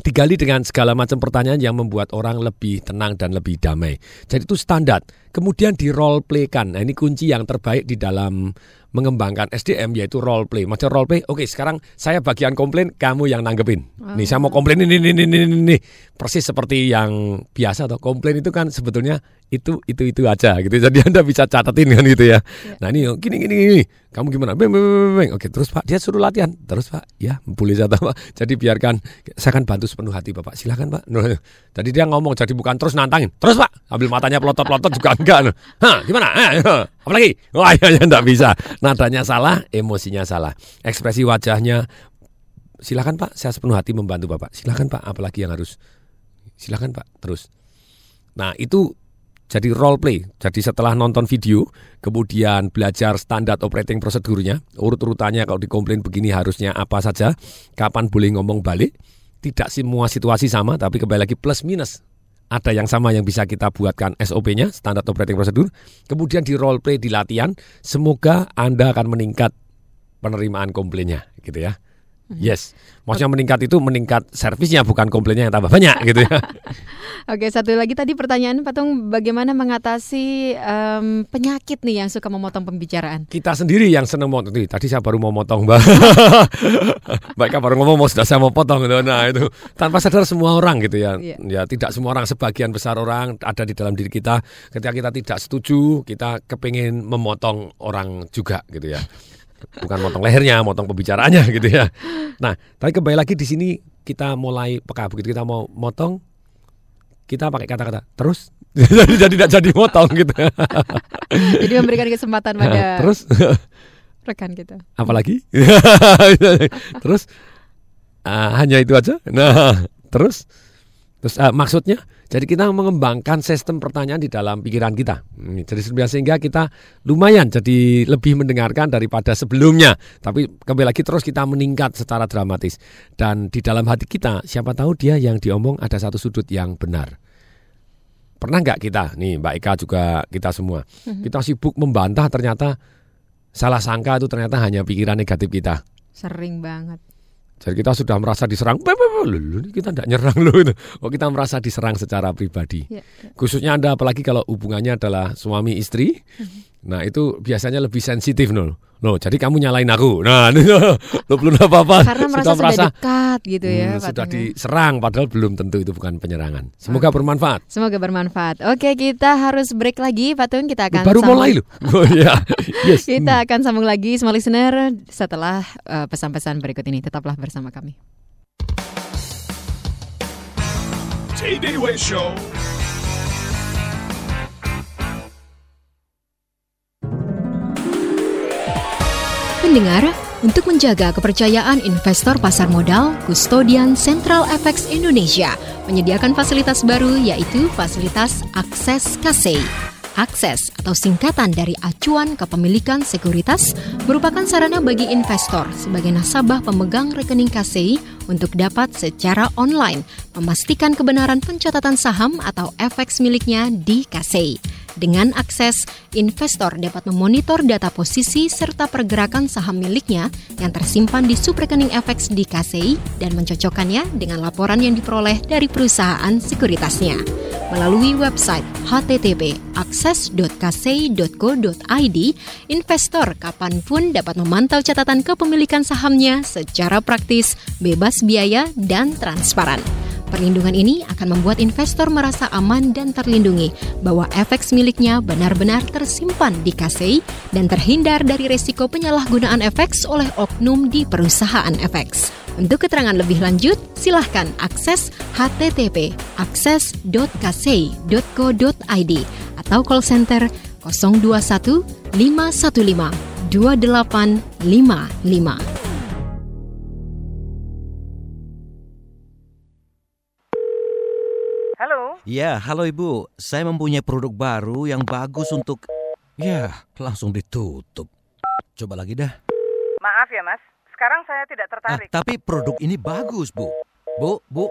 Speaker 7: digali dengan segala macam pertanyaan yang membuat orang lebih tenang dan lebih damai. Jadi itu standar. Kemudian di role play kan. Nah, ini kunci yang terbaik di dalam mengembangkan SDM yaitu role play. Macam role play, oke sekarang saya bagian komplain, kamu yang nanggepin. Nih saya mau komplain ini, ini, ini, ini, ini. Persis seperti yang biasa atau komplain itu kan sebetulnya itu itu itu aja gitu. Jadi Anda bisa catatin kan gitu ya. Nah ini gini gini gini. Kamu gimana? Beng, beng, beng, beng. Oke terus Pak dia suruh latihan. Terus Pak ya boleh saya tahu Pak. Jadi biarkan saya akan bantu sepenuh hati Bapak. Silakan Pak. Tadi dia ngomong jadi bukan terus nantangin. Terus Pak ambil matanya pelotot-pelotot juga enggak. Hah gimana? Eh, eh, apalagi? Wah ya, ya enggak bisa. Nadanya salah, emosinya salah. Ekspresi wajahnya silakan Pak. Saya sepenuh hati membantu Bapak. Silakan Pak. Apalagi yang harus? Silakan Pak. Terus. Nah itu jadi role play. Jadi setelah nonton video, kemudian belajar standar operating prosedurnya, urut-urutannya kalau dikomplain begini harusnya apa saja, kapan boleh ngomong balik. Tidak semua situasi sama, tapi kembali lagi plus minus. Ada yang sama yang bisa kita buatkan SOP-nya, standar operating prosedur. Kemudian di role play, di latihan, semoga Anda akan meningkat penerimaan komplainnya gitu ya. Yes. Maksudnya meningkat itu meningkat servisnya bukan komplainnya yang tambah banyak gitu ya.
Speaker 2: Oke, satu lagi tadi pertanyaan Patung bagaimana mengatasi em, penyakit nih yang suka memotong pembicaraan?
Speaker 7: Kita sendiri yang seneng Nih, tadi saya baru mau motong, Mbak. Mbak baru ngomong mau sudah saya mau potong gitu. Nah, itu tanpa sadar semua orang gitu ya.
Speaker 2: Iya.
Speaker 7: Ya tidak semua orang sebagian besar orang ada di dalam diri kita. Ketika kita tidak setuju, kita kepingin memotong orang juga gitu ya. Bukan motong lehernya, motong pembicaraannya gitu ya. Nah, tapi kembali lagi di sini kita mulai peka. Begitu kita mau motong kita pakai kata-kata terus? Jadi jadi tidak jadi motong gitu.
Speaker 2: Jadi memberikan kesempatan pada
Speaker 7: terus?
Speaker 2: rekan kita.
Speaker 7: apalagi? Terus? Ah, hanya itu aja? Nah terus terus ah, maksudnya jadi kita mengembangkan sistem pertanyaan di dalam pikiran kita. Hmm, jadi sehingga kita lumayan jadi lebih mendengarkan daripada sebelumnya. Tapi kembali lagi terus kita meningkat secara dramatis. Dan di dalam hati kita siapa tahu dia yang diomong ada satu sudut yang benar. Pernah nggak kita? Nih Mbak Eka juga kita semua. Kita sibuk membantah ternyata salah sangka itu ternyata hanya pikiran negatif kita.
Speaker 2: Sering banget.
Speaker 7: Jadi kita sudah merasa diserang, "Beb, beb, beb, loh, loh, ini kita tidak nyerang loh itu. Oh kita merasa diserang secara pribadi.
Speaker 2: Ya, ya.
Speaker 7: Khususnya anda apalagi kalau hubungannya adalah suami istri, nah itu biasanya lebih sensitif loh. Loh, jadi kamu nyalain aku. Nah, lo belum apa-apa.
Speaker 2: Karena merasa sudah, dekat gitu ya.
Speaker 7: Hmm, sudah
Speaker 2: ya.
Speaker 7: diserang padahal belum tentu itu bukan penyerangan. Semoga bermanfaat.
Speaker 2: Semoga bermanfaat. Oke, kita harus break lagi, Pak Tun. Kita akan
Speaker 7: Baru
Speaker 2: sambung-
Speaker 7: mulai loh. Oh iya. Yes.
Speaker 2: Kita akan sambung lagi, small listener, setelah eh, pesan-pesan berikut ini. Tetaplah bersama kami.
Speaker 6: TDW Show.
Speaker 2: Pendengar, untuk menjaga kepercayaan investor pasar modal, Kustodian Central FX Indonesia menyediakan fasilitas baru yaitu fasilitas Akses Kasei. Akses atau singkatan dari acuan kepemilikan sekuritas merupakan sarana bagi investor sebagai nasabah pemegang rekening KSEI untuk dapat secara online memastikan kebenaran pencatatan saham atau FX miliknya di KSEI. Dengan akses, investor dapat memonitor data posisi serta pergerakan saham miliknya yang tersimpan di subrekening FX di KSEI dan mencocokkannya dengan laporan yang diperoleh dari perusahaan sekuritasnya. Melalui website http akses.kasei.co.id, investor kapan pun dapat memantau catatan kepemilikan sahamnya secara praktis, bebas biaya, dan transparan. Perlindungan ini akan membuat investor merasa aman dan terlindungi bahwa FX miliknya benar-benar tersimpan di KSEI dan terhindar dari resiko penyalahgunaan FX oleh oknum di perusahaan FX. Untuk keterangan lebih lanjut, silahkan akses http akses.kasei.co.id atau call center 021 515 2855.
Speaker 1: Ya, halo Ibu. Saya mempunyai produk baru yang bagus untuk... Ya, langsung ditutup. Coba lagi dah.
Speaker 8: maaf ya mas. Sekarang saya tidak
Speaker 1: Ah,
Speaker 8: tertarik.
Speaker 1: tapi produk ini bagus, Bu. Bu, Bu.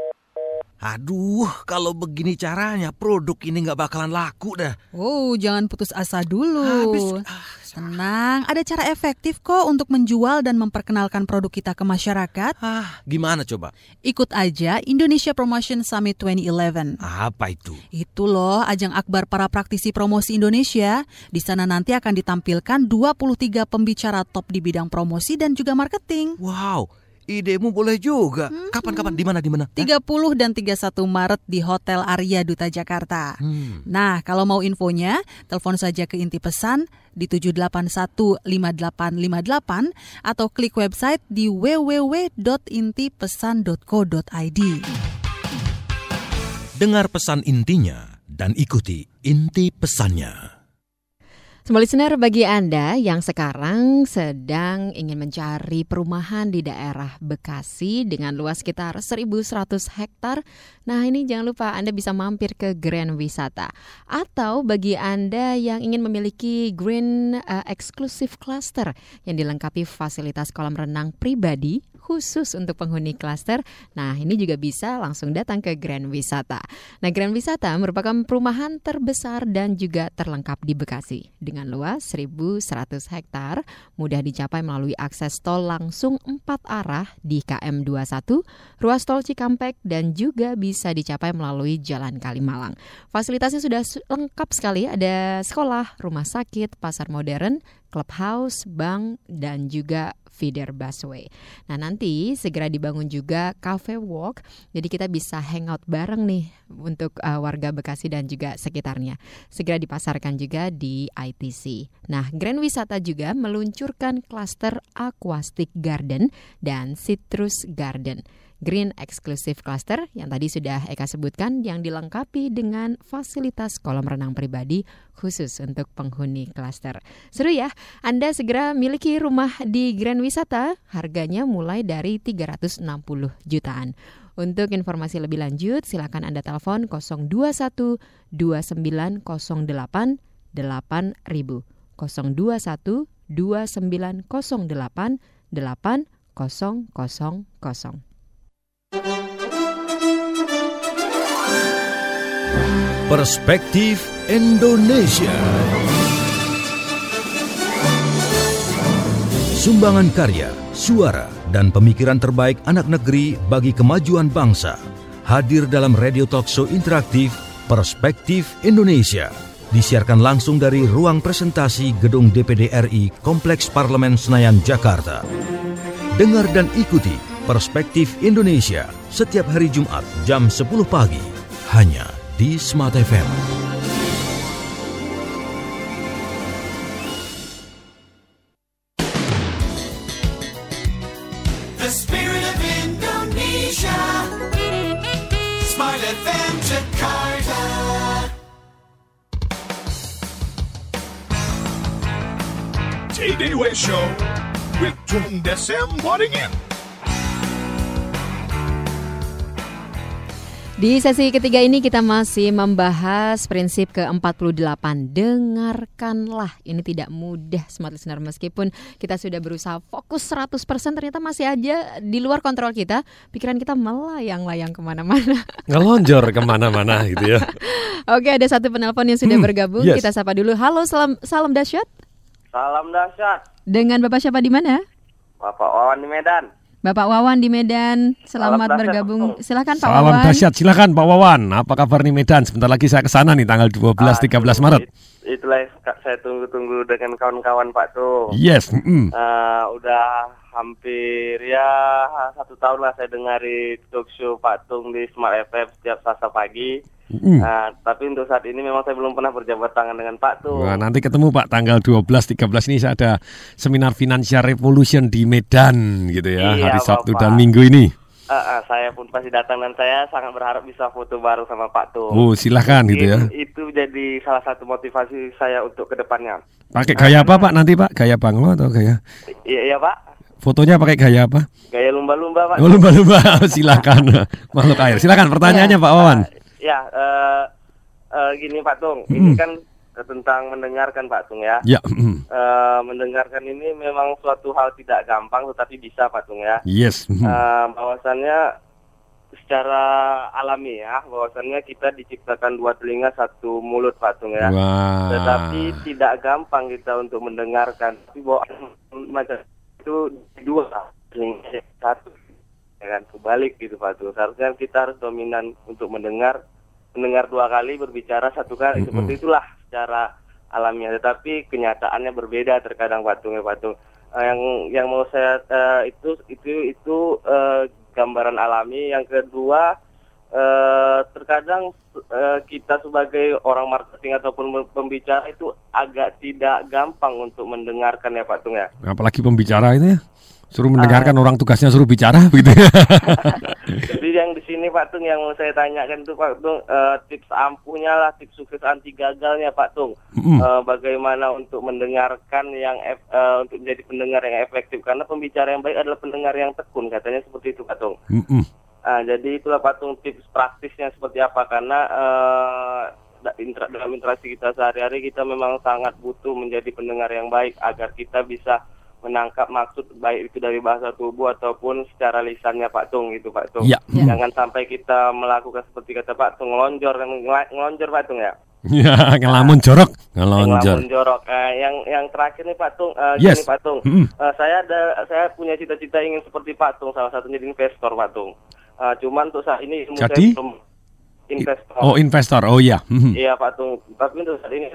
Speaker 1: Aduh, kalau begini caranya produk ini nggak bakalan laku dah.
Speaker 9: Oh, jangan putus asa dulu.
Speaker 1: Habis, ah,
Speaker 9: Tenang, ada cara efektif kok untuk menjual dan memperkenalkan produk kita ke masyarakat.
Speaker 1: ah, gimana coba?
Speaker 9: Ikut aja Indonesia Promotion Summit 2011.
Speaker 1: Apa itu?
Speaker 9: Itu loh ajang akbar para praktisi promosi Indonesia. Di sana nanti akan ditampilkan 23 pembicara top di bidang promosi dan juga marketing.
Speaker 1: Wow, idemu boleh juga. Kapan-kapan? Di mana? Di mana? Hah?
Speaker 9: 30 dan 31 Maret di Hotel Arya Duta Jakarta.
Speaker 1: Hmm.
Speaker 9: Nah, kalau mau infonya, telepon saja ke inti pesan di 7815858 atau klik website di www.intipesan.co.id.
Speaker 1: Dengar pesan intinya dan ikuti inti pesannya.
Speaker 2: Semua listener bagi Anda yang sekarang sedang ingin mencari perumahan di daerah Bekasi dengan luas sekitar 1.100 hektar, nah ini jangan lupa Anda bisa mampir ke Grand Wisata. Atau bagi Anda yang ingin memiliki Green eh, Exclusive Cluster yang dilengkapi fasilitas kolam renang pribadi khusus untuk penghuni klaster. Nah, ini juga bisa langsung datang ke Grand Wisata. Nah, Grand Wisata merupakan perumahan terbesar dan juga terlengkap di Bekasi dengan luas 1.100 hektar, mudah dicapai melalui akses tol langsung 4 arah di KM 21, ruas tol Cikampek, dan juga bisa dicapai melalui Jalan Kalimalang. Fasilitasnya sudah su- lengkap sekali, ada sekolah, rumah sakit, pasar modern, clubhouse, bank, dan juga feeder busway. Nah nanti segera dibangun juga cafe walk, jadi kita bisa hangout bareng nih untuk uh, warga Bekasi dan juga sekitarnya. Segera dipasarkan juga di ITC. Nah Grand Wisata juga meluncurkan klaster Aquastic Garden dan Citrus Garden. Green Exclusive Cluster yang tadi sudah Eka sebutkan yang dilengkapi dengan fasilitas kolam renang pribadi khusus untuk penghuni klaster. Seru ya, Anda segera miliki rumah di Grand Wisata, harganya mulai dari 360 jutaan. Untuk informasi lebih lanjut, silakan Anda telepon 021 2908 8000 021 2908 8000.
Speaker 1: Perspektif Indonesia. Sumbangan karya, suara, dan pemikiran terbaik anak negeri bagi kemajuan bangsa hadir dalam radio talk show interaktif Perspektif Indonesia. Disiarkan langsung dari ruang presentasi Gedung DPD RI Kompleks Parlemen Senayan, Jakarta. Dengar dan ikuti Perspektif Indonesia setiap hari Jumat jam 10 pagi hanya di Smart FM.
Speaker 6: The spirit of Indonesia. Smile FM Jakarta.
Speaker 10: TDW Show with Tung Desem.
Speaker 2: Di sesi ketiga ini kita masih membahas prinsip ke-48. Dengarkanlah. Ini tidak mudah Smart Listener. Meskipun kita sudah berusaha fokus 100% Ternyata masih aja di luar kontrol kita. Pikiran kita melayang-layang ke mana-mana.
Speaker 7: Ngelonjor ke mana-mana gitu ya.
Speaker 2: Oke ada satu penelpon yang sudah
Speaker 7: Hmm,
Speaker 2: bergabung.
Speaker 7: yes.
Speaker 2: Kita sapa dulu. Halo salam, salam dahsyat.
Speaker 11: Salam dahsyat,
Speaker 2: Dengan Bapak siapa di mana?
Speaker 11: Bapak Wawan di Medan.
Speaker 2: Bapak Wawan di Medan Selamat
Speaker 11: Salam
Speaker 2: bergabung Silakan Pak
Speaker 7: Salam
Speaker 2: Wawan
Speaker 7: dahsyat, silakan Pak Wawan. Apa kabar nih Medan? Sebentar lagi saya ke sana nih tanggal 12-13
Speaker 11: Aduh,
Speaker 7: Maret.
Speaker 11: it- Itulah saya tunggu-tunggu dengan kawan-kawan Pak Tung.
Speaker 7: Yes, mm.
Speaker 11: Eh, udah hampir ya satu tahun lah saya dengari talk show Pak Tung di Smart FM setiap Selasa pagi.
Speaker 7: Mm.
Speaker 11: Nah, tapi untuk saat ini memang saya belum pernah berjabat tangan dengan Pak Tung.
Speaker 7: Wah, nanti ketemu Pak tanggal 12-13 ini saya ada seminar Financial Revolution di Medan gitu ya,
Speaker 11: Iya,
Speaker 7: hari Sabtu
Speaker 11: Bapak.
Speaker 7: dan Minggu ini.
Speaker 11: Eh, eh, saya pun pasti datang dan saya sangat berharap bisa foto bareng sama Pak Tung.
Speaker 7: Oh, silakan gitu ya.
Speaker 11: Itu jadi salah satu motivasi saya untuk ke depannya.
Speaker 7: Pakai gaya apa Pak nanti Pak? Gaya banglo atau gaya?
Speaker 11: Iya, iya Pak.
Speaker 7: Fotonya pakai gaya apa?
Speaker 11: Gaya lumba-lumba Pak.
Speaker 7: Oh, lumba-lumba. silakan. Makhluk air. Silakan pertanyaannya Pak Wawan.
Speaker 11: Ya, eh, eh, gini Pak Tung,
Speaker 7: Mm.
Speaker 11: ini kan tentang mendengarkan Pak Tung ya.
Speaker 7: Ya, mm.
Speaker 11: Eh, mendengarkan ini memang suatu hal tidak gampang, tetapi bisa Pak Tung ya.
Speaker 7: yes. mm.
Speaker 11: Eh, bahwasannya secara alami ya, bahwasannya kita diciptakan dua telinga satu mulut Pak Tung ya.
Speaker 7: Wah.
Speaker 11: Tetapi tidak gampang kita untuk mendengarkan. Tapi bahwa macam itu dua telinga satu ya kan kebalik gitu Pak Tung. Seharusnya kita harus dominan untuk mendengar mendengar dua kali berbicara satu kali
Speaker 7: Mm-mm.
Speaker 11: seperti itulah secara alamiah tetapi kenyataannya berbeda terkadang Pak Tung ya Pak. Eh, yang yang mau saya eh, itu itu itu eh, gambaran alami yang kedua eh, terkadang eh, kita sebagai orang marketing ataupun pembicara itu agak tidak gampang untuk mendengarkan ya Pak Tung ya.
Speaker 7: Apalagi pembicara itu ya. Suruh mendengarkan orang tugasnya suruh bicara begitu ya.
Speaker 11: Jadi yang di sini Pak Tung yang mau saya tanyakan itu Pak Tung eh, tips ampuhnya lah tips sukses anti gagalnya Pak Tung.
Speaker 7: Mm.
Speaker 11: Eh, bagaimana untuk mendengarkan yang ef- eh, untuk menjadi pendengar yang efektif karena pembicara yang baik adalah pendengar yang tekun katanya seperti itu Pak Tung.
Speaker 7: Mm-mm.
Speaker 11: Ah, jadi itulah patung tips praktisnya seperti apa karena eh, da- intra- dalam interaksi kita sehari-hari kita memang sangat butuh menjadi pendengar yang baik agar kita bisa menangkap maksud baik itu dari bahasa tubuh ataupun secara lisannya Pak Tung gitu Pak Tung.
Speaker 7: Ya.
Speaker 11: Jangan sampai kita melakukan seperti kata Pak Tung ngelonjor kan ngelonjor Pak Tung ya.
Speaker 7: Ya, ngelamun jorok,
Speaker 12: Yang
Speaker 7: ngelonjor.
Speaker 12: lamun jorok. Eh, yang yang terakhir nih Pak Tung, Eh,
Speaker 7: Yes.
Speaker 12: gini Pak Tung.
Speaker 7: Mm-mm.
Speaker 12: Eh, saya ada saya punya cita-cita ingin seperti Pak Tung, salah satunya jadi investor Pak Tung. Eh, cuman untuk saat ini
Speaker 7: Jadi?
Speaker 12: belum investor.
Speaker 7: Oh, investor. Oh iya. Mhm.
Speaker 12: Iya Pak Tung, tapi untuk saat ini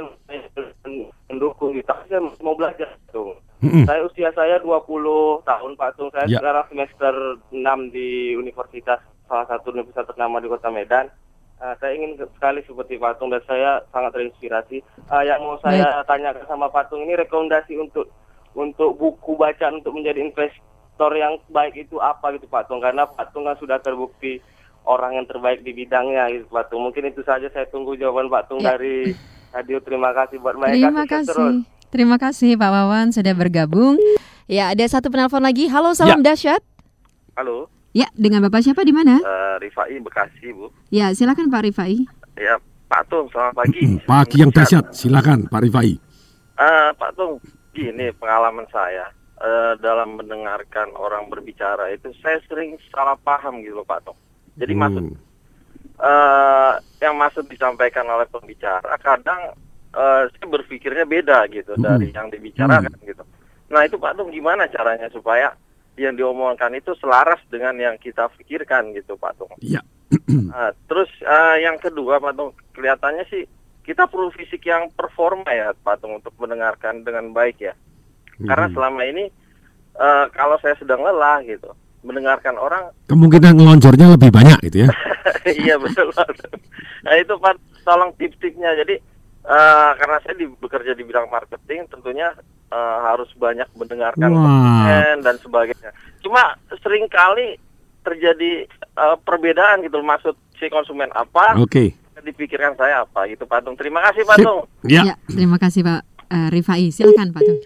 Speaker 12: mendukung gitu. Tapi saya mau belajar Pak Tung.
Speaker 7: Mm-mm.
Speaker 12: Saya usia saya 20 tahun Pak Tung. Saya
Speaker 7: Ya.
Speaker 12: sekarang semester 6 di universitas salah satu universitas ternama di Kota Medan. Eh, saya ingin sekali seperti Patung dan saya sangat terinspirasi. Eh, yang mau saya tanyakan sama Patung ini rekomendasi untuk untuk buku bacaan untuk menjadi investor yang baik itu apa gitu Patung? Karena Patung kan sudah terbukti orang yang terbaik di bidangnya gitu Patung. Mungkin itu saja saya tunggu jawaban Patung
Speaker 2: Ya.
Speaker 12: dari radio. Terima kasih buat mereka.
Speaker 2: Terima
Speaker 12: Sukses terus.
Speaker 2: kasih. Terima kasih Pak Wawan sudah bergabung. Ya, ada satu penelpon lagi. Halo, salam dahsyat.
Speaker 11: Halo,
Speaker 2: Ya, dengan Bapak siapa di mana?
Speaker 11: eh, Rifai Bekasi, Bu.
Speaker 2: Ya, silakan Pak Rifai.
Speaker 11: Ya, Pak Tung, selamat pagi.
Speaker 7: Pagi yang dahsyat. Silakan Pak Rifai.
Speaker 11: Eh, Pak Tung, gini pengalaman saya eh, dalam mendengarkan orang berbicara itu saya sering salah paham gitu loh, Pak Tung. Jadi
Speaker 7: Hmm.
Speaker 11: maksud eh yang maksud disampaikan oleh pembicara kadang eh, saya berpikirnya beda gitu
Speaker 7: Hmm.
Speaker 11: dari yang dibicarakan gitu. Nah itu Pak Tung gimana caranya supaya yang diomongkan itu selaras dengan yang kita pikirkan gitu Pak Tung.
Speaker 7: Iya.
Speaker 11: Nah, terus eh, yang kedua Pak Tung kelihatannya sih kita perlu fisik yang performa ya Pak Tung untuk mendengarkan dengan baik ya. Karena
Speaker 7: Mhm.
Speaker 11: selama ini eh, kalau saya sedang lelah gitu mendengarkan orang
Speaker 7: Kemungkinan ngelonjornya lebih banyak gitu ya.
Speaker 11: iya betul. Nah itu Pak tolong tips-tipsnya. Jadi eh, karena saya di, bekerja di bidang marketing, tentunya eh, harus banyak mendengarkan konsumen dan sebagainya. Cuma sering kali terjadi eh, perbedaan gitu maksud si konsumen apa,
Speaker 7: Oke.
Speaker 11: dipikirkan saya apa gitu Pak Tung. Terima kasih Pak
Speaker 7: Sip.
Speaker 11: Tung.
Speaker 7: Ya.
Speaker 2: terima kasih Pak eh, Rifai. Silakan Pak Tung.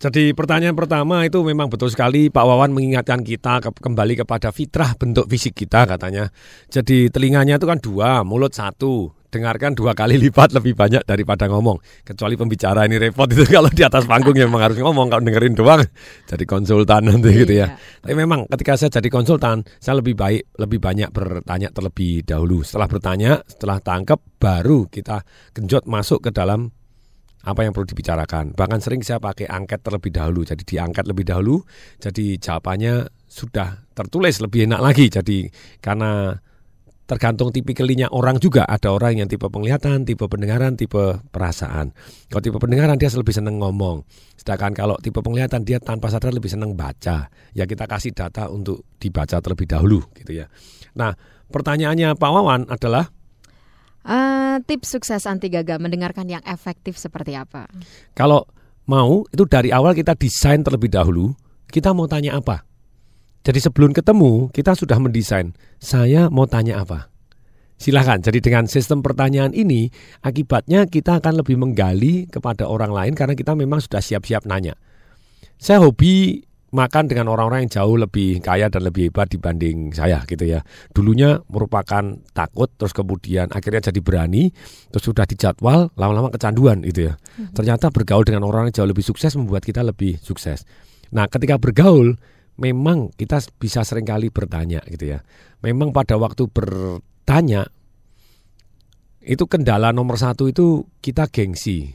Speaker 7: Jadi pertanyaan pertama itu memang betul sekali Pak Wawan mengingatkan kita ke- kembali kepada fitrah bentuk fisik kita katanya. Jadi telinganya itu kan dua, mulut satu. Dengarkan dua kali lipat lebih banyak daripada ngomong. Kecuali pembicara ini repot itu kalau di atas panggung ya memang harus ngomong. Kalau dengerin doang jadi konsultan nanti gitu ya. Tapi memang ketika saya jadi konsultan, saya lebih baik, lebih banyak bertanya terlebih dahulu. Setelah bertanya, setelah tangkap, baru kita genjot masuk ke dalam apa yang perlu dibicarakan. Bahkan sering saya pakai angket terlebih dahulu. Jadi diangkat lebih dahulu, jadi jawabannya sudah tertulis lebih enak lagi. Jadi karena tergantung tipikalnya orang juga. Ada orang yang tipe penglihatan, tipe pendengaran, tipe perasaan. Kalau tipe pendengaran dia lebih seneng ngomong. Sedangkan kalau tipe penglihatan dia tanpa sadar lebih seneng baca. Ya kita kasih data untuk dibaca terlebih dahulu gitu ya. Nah pertanyaannya Pak Wawan adalah
Speaker 2: Eh, tips sukses anti gagal mendengarkan yang efektif seperti apa?
Speaker 7: Kalau mau itu dari awal kita desain terlebih dahulu, kita mau tanya apa. Jadi sebelum ketemu kita sudah mendesain, saya mau tanya apa. Silahkan, jadi dengan sistem pertanyaan ini akibatnya kita akan lebih menggali kepada orang lain karena kita memang sudah siap-siap nanya. Saya hobi makan dengan orang-orang yang jauh lebih kaya dan lebih hebat dibanding saya gitu ya. Dulunya merupakan takut terus kemudian akhirnya jadi berani terus sudah dijadwal lama-lama kecanduan gitu ya. Ternyata bergaul dengan orang yang jauh lebih sukses membuat kita lebih sukses. Nah, ketika bergaul memang kita bisa sering kali bertanya gitu ya. Memang pada waktu bertanya itu kendala nomor satu itu kita gengsi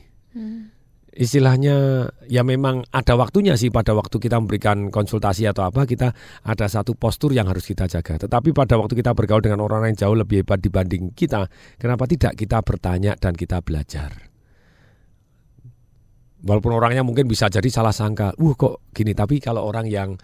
Speaker 7: istilahnya ya memang ada waktunya sih pada waktu kita memberikan konsultasi atau apa kita ada satu postur yang harus kita jaga. Tetapi pada waktu kita bergaul dengan orang yang jauh lebih hebat dibanding kita, kenapa tidak kita bertanya dan kita belajar? Walaupun orangnya mungkin bisa jadi salah sangka, uh kok gini. Tapi kalau orang yang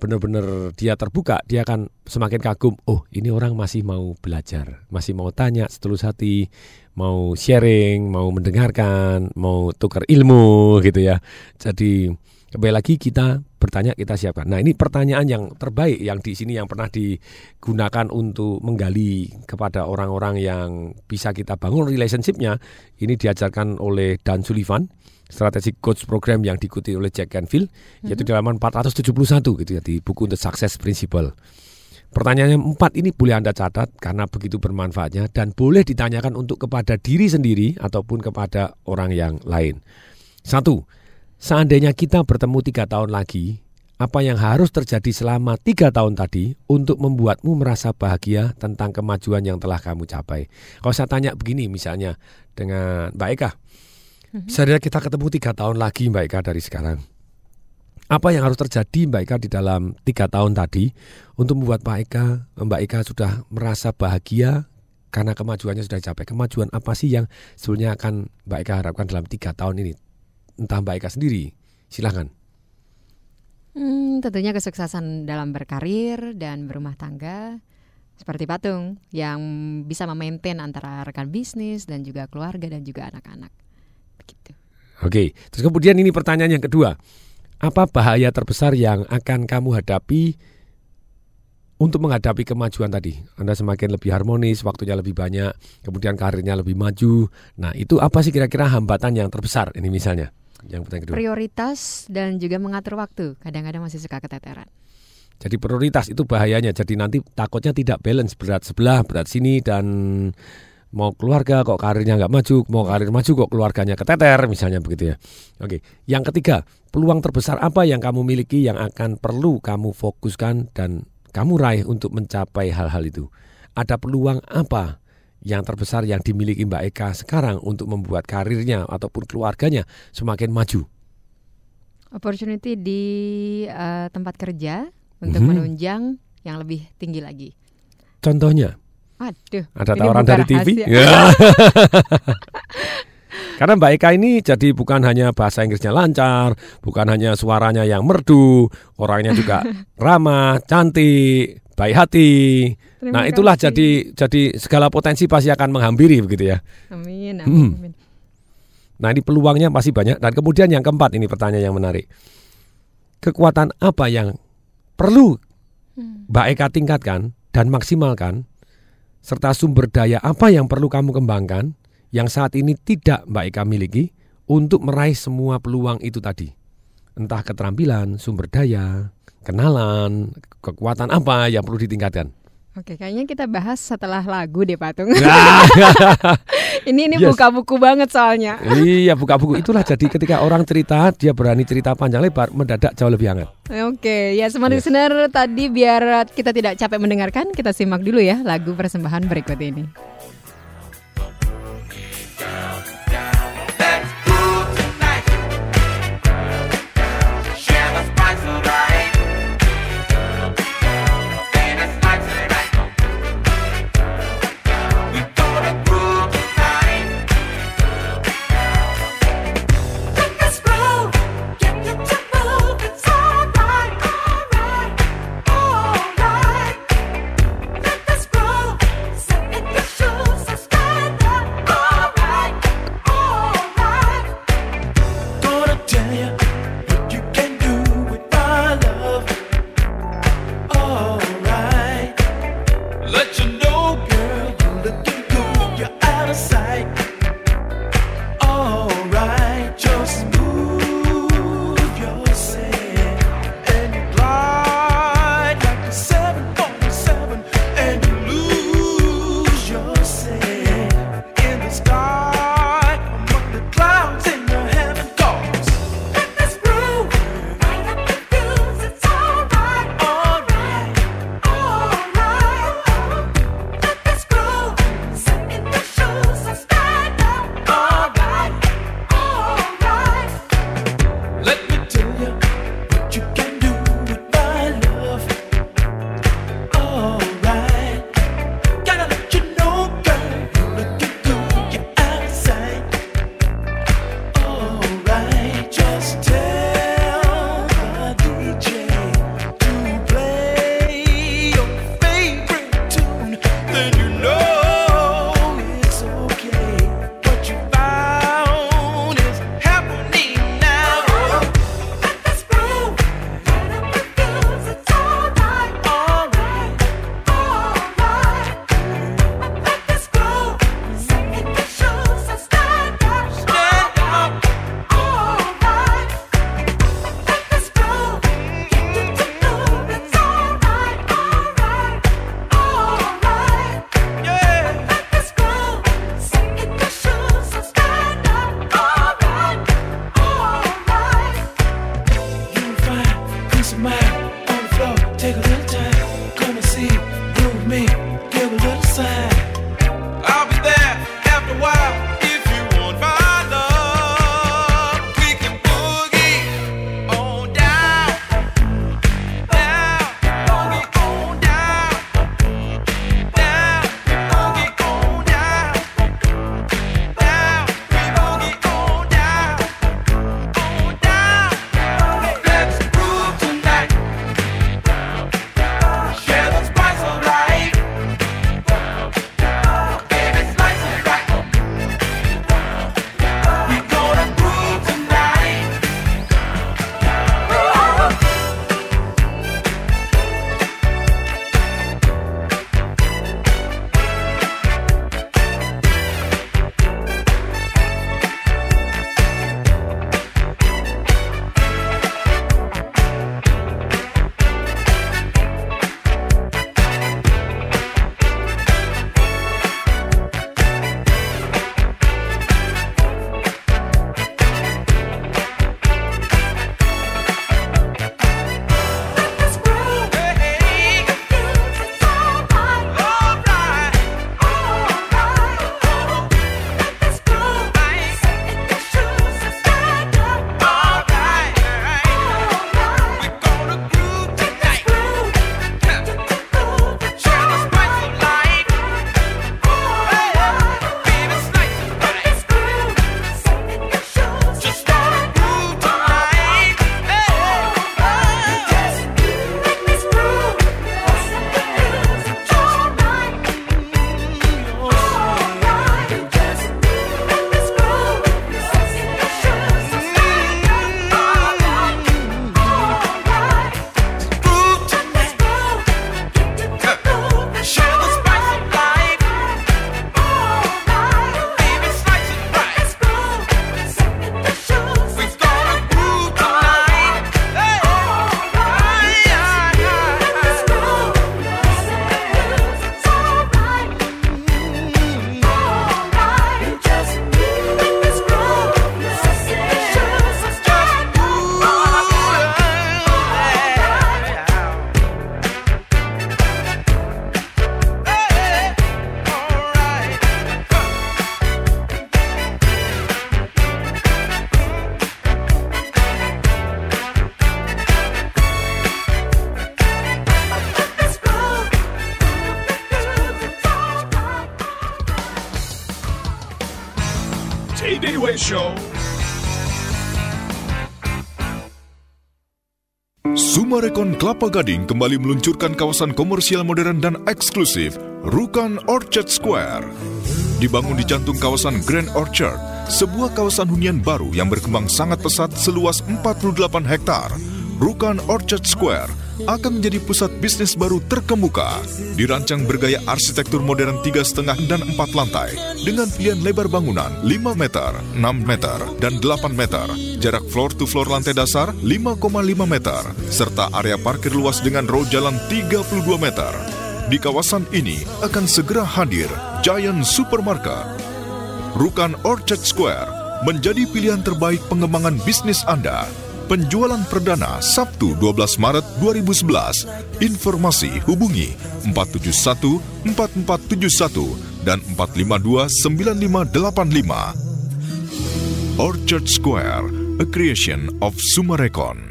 Speaker 7: benar-benar dia terbuka, dia akan semakin kagum. Oh, ini orang masih mau belajar, masih mau tanya setulus hati, mau sharing, mau mendengarkan, mau tukar ilmu gitu ya. Jadi kembali lagi kita bertanya kita siapkan. Nah ini pertanyaan yang terbaik yang di sini yang pernah digunakan untuk menggali kepada orang-orang yang bisa kita bangun relationshipnya. Ini diajarkan oleh Dan Sullivan Strategic Coach Program yang diikuti oleh Jack Canfield yaitu di halaman 471 gitu ya di buku The Success Principle. Pertanyaan yang empat ini boleh Anda catat karena begitu bermanfaatnya dan boleh ditanyakan untuk kepada diri sendiri ataupun kepada orang yang lain. Satu, seandainya kita bertemu tiga tahun lagi, apa yang harus terjadi selama tiga tahun tadi untuk membuatmu merasa bahagia tentang kemajuan yang telah kamu capai. Kalau saya tanya begini misalnya dengan Mbak Eka, saya kita ketemu tiga tahun lagi Mbak Eka dari sekarang. Apa yang harus terjadi Mbak Eka di dalam tiga tahun tadi untuk membuat Mbak Eka, Mbak Eka sudah merasa bahagia karena kemajuannya sudah capai. Kemajuan apa sih yang sebetulnya akan Mbak Eka harapkan dalam tiga tahun ini? Entah Mbak Eka sendiri, silahkan.
Speaker 2: Hmm, tentunya kesuksesan dalam berkarir dan berumah tangga seperti patung yang bisa memaintain antara rekan bisnis dan juga keluarga dan juga anak-anak. Begitu.
Speaker 7: Oke, terus kemudian ini pertanyaan yang kedua. Apa bahaya terbesar yang akan kamu hadapi untuk menghadapi kemajuan tadi? Anda semakin lebih harmonis, waktunya lebih banyak, kemudian karirnya lebih maju. Nah, itu apa sih kira-kira hambatan yang terbesar ini misalnya? Yang pertanyaan kedua.
Speaker 2: Prioritas dan juga mengatur waktu. Kadang-kadang masih suka keteteran.
Speaker 7: Jadi prioritas itu bahayanya. Jadi nanti takutnya tidak balance berat sebelah, berat sini dan mau keluarga kok karirnya nggak maju, mau karir maju kok keluarganya keteter misalnya begitu ya. Oke, yang ketiga peluang terbesar apa yang kamu miliki yang akan perlu kamu fokuskan dan kamu raih untuk mencapai hal-hal itu. Ada peluang apa yang terbesar yang dimiliki Mbak Eka sekarang untuk membuat karirnya ataupun keluarganya semakin maju?
Speaker 2: Opportunity di uh, tempat kerja untuk
Speaker 7: Mhm.
Speaker 2: menunjang yang lebih tinggi lagi.
Speaker 7: Contohnya,
Speaker 2: Aduh,
Speaker 7: ada tawaran dari TV? Ya. Karena Mbak Eka ini jadi bukan hanya bahasa Inggrisnya lancar, bukan hanya suaranya yang merdu, orangnya juga ramah, cantik, baik hati.
Speaker 2: Terima
Speaker 7: nah, itulah
Speaker 2: kasih.
Speaker 7: jadi jadi segala potensi pasti akan menghampiri begitu ya.
Speaker 2: Amin, amin,
Speaker 7: Hmm.
Speaker 2: amin.
Speaker 7: Nah, ini peluangnya pasti banyak dan kemudian yang keempat ini pertanyaan yang menarik. Kekuatan apa yang perlu Mbak Eka tingkatkan dan maksimalkan serta sumber daya apa yang perlu kamu kembangkan yang saat ini tidak Mbak Eka miliki untuk meraih semua peluang itu tadi. Entah keterampilan, sumber daya, kenalan, kekuatan apa yang perlu ditingkatkan.
Speaker 2: Oke, kayaknya kita bahas setelah lagu deh, Patung.
Speaker 7: Nah.
Speaker 2: ini ini
Speaker 7: Yes.
Speaker 2: buka buku banget soalnya.
Speaker 7: iya, buka buku itulah jadi ketika orang cerita dia berani cerita panjang lebar mendadak jauh lebih hangat.
Speaker 2: Oke, ya smart listener tadi biar kita tidak capek mendengarkan, kita simak dulu ya lagu persembahan berikut ini.
Speaker 13: Sumarekon Kelapa Gading kembali meluncurkan kawasan komersial modern dan eksklusif Rukan Orchard Square. Dibangun di jantung kawasan Grand Orchard, sebuah kawasan hunian baru yang berkembang sangat pesat seluas 48 hektar. Rukan Orchard Square akan menjadi pusat bisnis baru terkemuka. Dirancang bergaya arsitektur modern 3,5 dan 4 lantai dengan pilihan lebar bangunan 5 meter, 6 meter, dan 8 meter. Jarak floor to floor lantai dasar 5,5 meter, serta area parkir luas dengan row jalan 32 meter. Di kawasan ini akan segera hadir Giant Supermarket. Rukan Orchard Square menjadi pilihan terbaik pengembangan bisnis Anda. Penjualan perdana Sabtu 12 Maret 2011. Informasi hubungi 471 4471 dan 452 9585. Orchard Square, a creation of Sumarekon.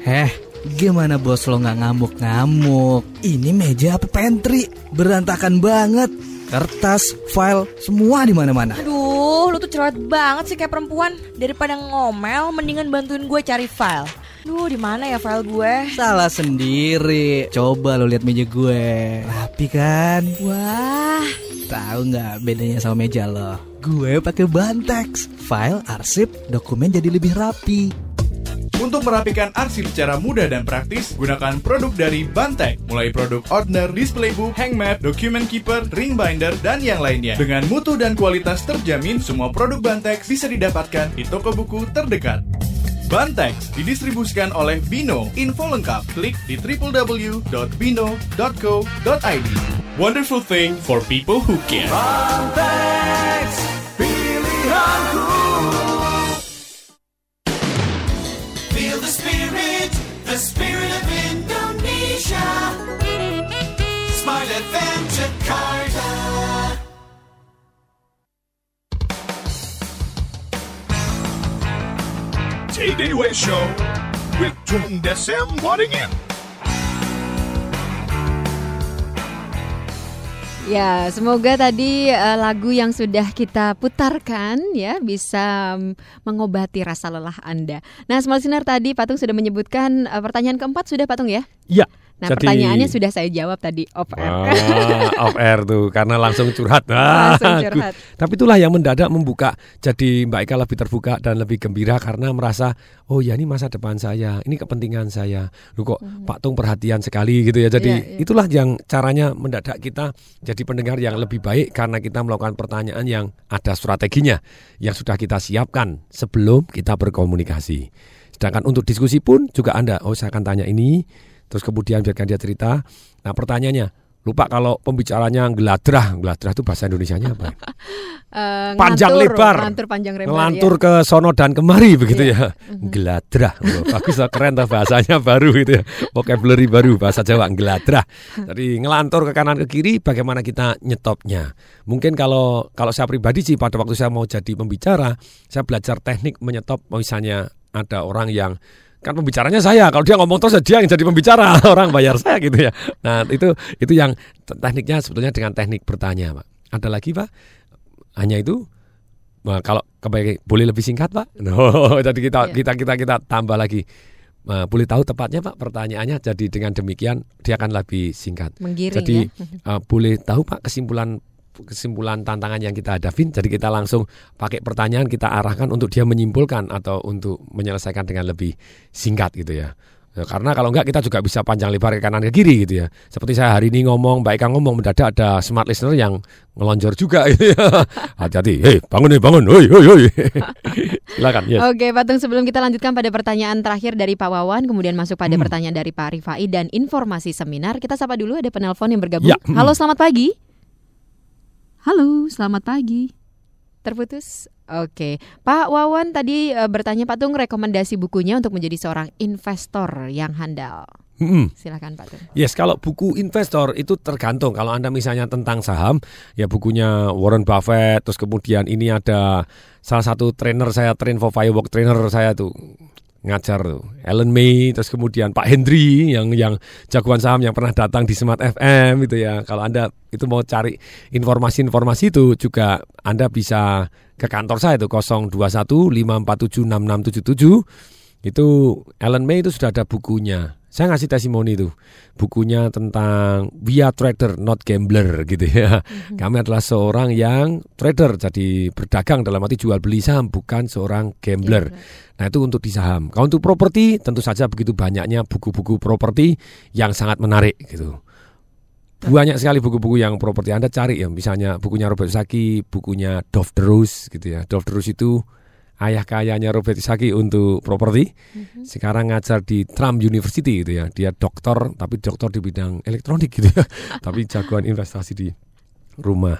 Speaker 14: Heh, gimana bos lo nggak ngamuk-ngamuk? Ini meja apa pantry? Berantakan banget. Kertas, file, semua di mana-mana.
Speaker 15: Aduh, cerewet banget sih kayak perempuan. Daripada ngomel, mendingan bantuin gue cari file. Duh, di mana ya file gue?
Speaker 14: Salah sendiri. Coba lo lihat meja gue. Rapi kan?
Speaker 15: Wah,
Speaker 14: Tahu nggak bedanya sama meja lo? Gue pakai Bantex. File, arsip, dokumen jadi lebih rapi.
Speaker 16: Untuk merapikan arsip secara mudah dan praktis, gunakan produk dari Bantek, mulai produk Ordner, Display Book, Hang Map, Document Keeper, Ring Binder, dan yang lainnya. Dengan mutu dan kualitas terjamin, semua produk Bantek bisa didapatkan di toko buku terdekat. Bantex didistribusikan oleh Bino. Info lengkap klik di www.bino.co.id. Wonderful thing for people who care.
Speaker 5: Bantex, pilihanku. Smile FM Jakarta.
Speaker 6: JD Show with Tung Desem.
Speaker 2: Ya, semoga tadi eh, lagu yang sudah kita putarkan ya bisa mm, mengobati rasa lelah Anda. Nah, Small Listener tadi Patung sudah menyebutkan eh, pertanyaan keempat sudah Patung ya?
Speaker 7: Iya.
Speaker 2: Nah,
Speaker 7: Jadi-
Speaker 2: pertanyaannya sudah saya jawab tadi off air.
Speaker 7: Ah, off air tuh karena langsung curhat. Ah,
Speaker 2: Langsung curhat.
Speaker 7: Tapi itulah yang mendadak membuka jadi Mbak Eka lebih terbuka dan lebih gembira karena merasa oh ya ini masa depan saya, ini kepentingan saya. Lu kok Pak Tung perhatian sekali gitu ya. Jadi
Speaker 2: Hmm. Iya, iya.
Speaker 7: itulah yang caranya mendadak kita jadi pendengar yang lebih baik karena kita melakukan pertanyaan yang ada strateginya yang sudah kita siapkan sebelum kita berkomunikasi. Sedangkan untuk diskusi pun juga Anda, oh saya akan tanya ini, terus kemudian biarkan dia cerita. Nah pertanyaannya, lupa kalau pembicaranya geladrah, geladrah itu bahasa Indonesianya apa?
Speaker 2: Eh,
Speaker 7: panjang
Speaker 2: ngelantur,
Speaker 7: lebar,
Speaker 2: ngelantur panjang lebar.
Speaker 7: ngelantur
Speaker 2: ya.
Speaker 7: ke sono dan kemari begitu
Speaker 2: Iya.
Speaker 7: ya, geladrah, Wah, bagus lah, keren tuh bahasanya baru gitu ya, vocabulary baru bahasa Jawa geladrah. Jadi ngelantur ke kanan ke kiri, bagaimana kita nyetopnya? Mungkin kalau kalau saya pribadi sih pada waktu saya mau jadi pembicara, saya belajar teknik menyetop, misalnya ada orang yang kan pembicaranya saya kalau dia ngomong terus dia yang jadi pembicara orang bayar saya gitu ya. Nah itu itu yang tekniknya sebetulnya dengan teknik bertanya pak. Ada lagi pak? Hanya itu? Nah, kalau kebaik boleh lebih singkat pak? No, jadi kita
Speaker 2: Iya.
Speaker 7: kita kita kita tambah lagi. Nah, boleh tahu tepatnya pak pertanyaannya? Jadi dengan demikian dia akan lebih singkat.
Speaker 2: Menggiring
Speaker 7: jadi
Speaker 2: ya.
Speaker 7: eh, boleh tahu pak kesimpulan kesimpulan tantangan yang kita hadapin jadi kita langsung pakai pertanyaan kita arahkan untuk dia menyimpulkan atau untuk menyelesaikan dengan lebih singkat gitu ya Ya, karena kalau enggak kita juga bisa panjang lebar ke kanan ke kiri gitu ya. Seperti saya hari ini ngomong, Mbak Eka ngomong mendadak ada smart listener yang ngelonjor juga gitu ya. Hati-hati, hei bangun nih bangun, hoi hoi hoi. Silakan, yes.
Speaker 2: Oke, Patung sebelum kita lanjutkan pada pertanyaan terakhir dari Pak Wawan, kemudian masuk pada
Speaker 7: Hmm.
Speaker 2: pertanyaan dari Pak Rifai dan informasi seminar, kita sapa dulu ada penelpon yang bergabung.
Speaker 7: Ya, hmm.
Speaker 2: Halo, selamat pagi. Halo, selamat pagi. Terputus? Oke, Pak Wawan tadi eh, bertanya Patung rekomendasi bukunya untuk menjadi seorang investor yang handal.
Speaker 7: Mm-mm.
Speaker 2: Silakan Pak Tung.
Speaker 7: Yes, kalau buku investor itu tergantung. Kalau Anda misalnya tentang saham, ya bukunya Warren Buffett, terus kemudian ini ada salah satu trainer saya, train for firework trainer saya tuh ngajar tuh. Ellen May terus kemudian Pak Hendry yang yang jagoan saham yang pernah datang di Smart FM itu ya. Kalau anda itu mau cari informasi-informasi itu juga anda bisa ke kantor saya itu 021 547 6677 itu Ellen May itu sudah ada bukunya. Saya ngasih testimoni itu. Bukunya tentang We are trader not gambler gitu ya. Kami adalah seorang yang trader jadi berdagang dalam arti jual beli saham bukan seorang gambler. Nah, itu untuk di saham. Kalau untuk properti tentu saja begitu banyaknya buku-buku properti yang sangat menarik gitu. Banyak sekali buku-buku yang properti Anda cari ya, misalnya bukunya Robert Saki, bukunya Dov Drus gitu ya. Dov Drus itu ayah kayanya Robert Saki untuk properti. Sekarang ngajar di Trump University gitu ya. Dia dokter tapi dokter di bidang elektronik gitu ya. tapi jagoan investasi di rumah.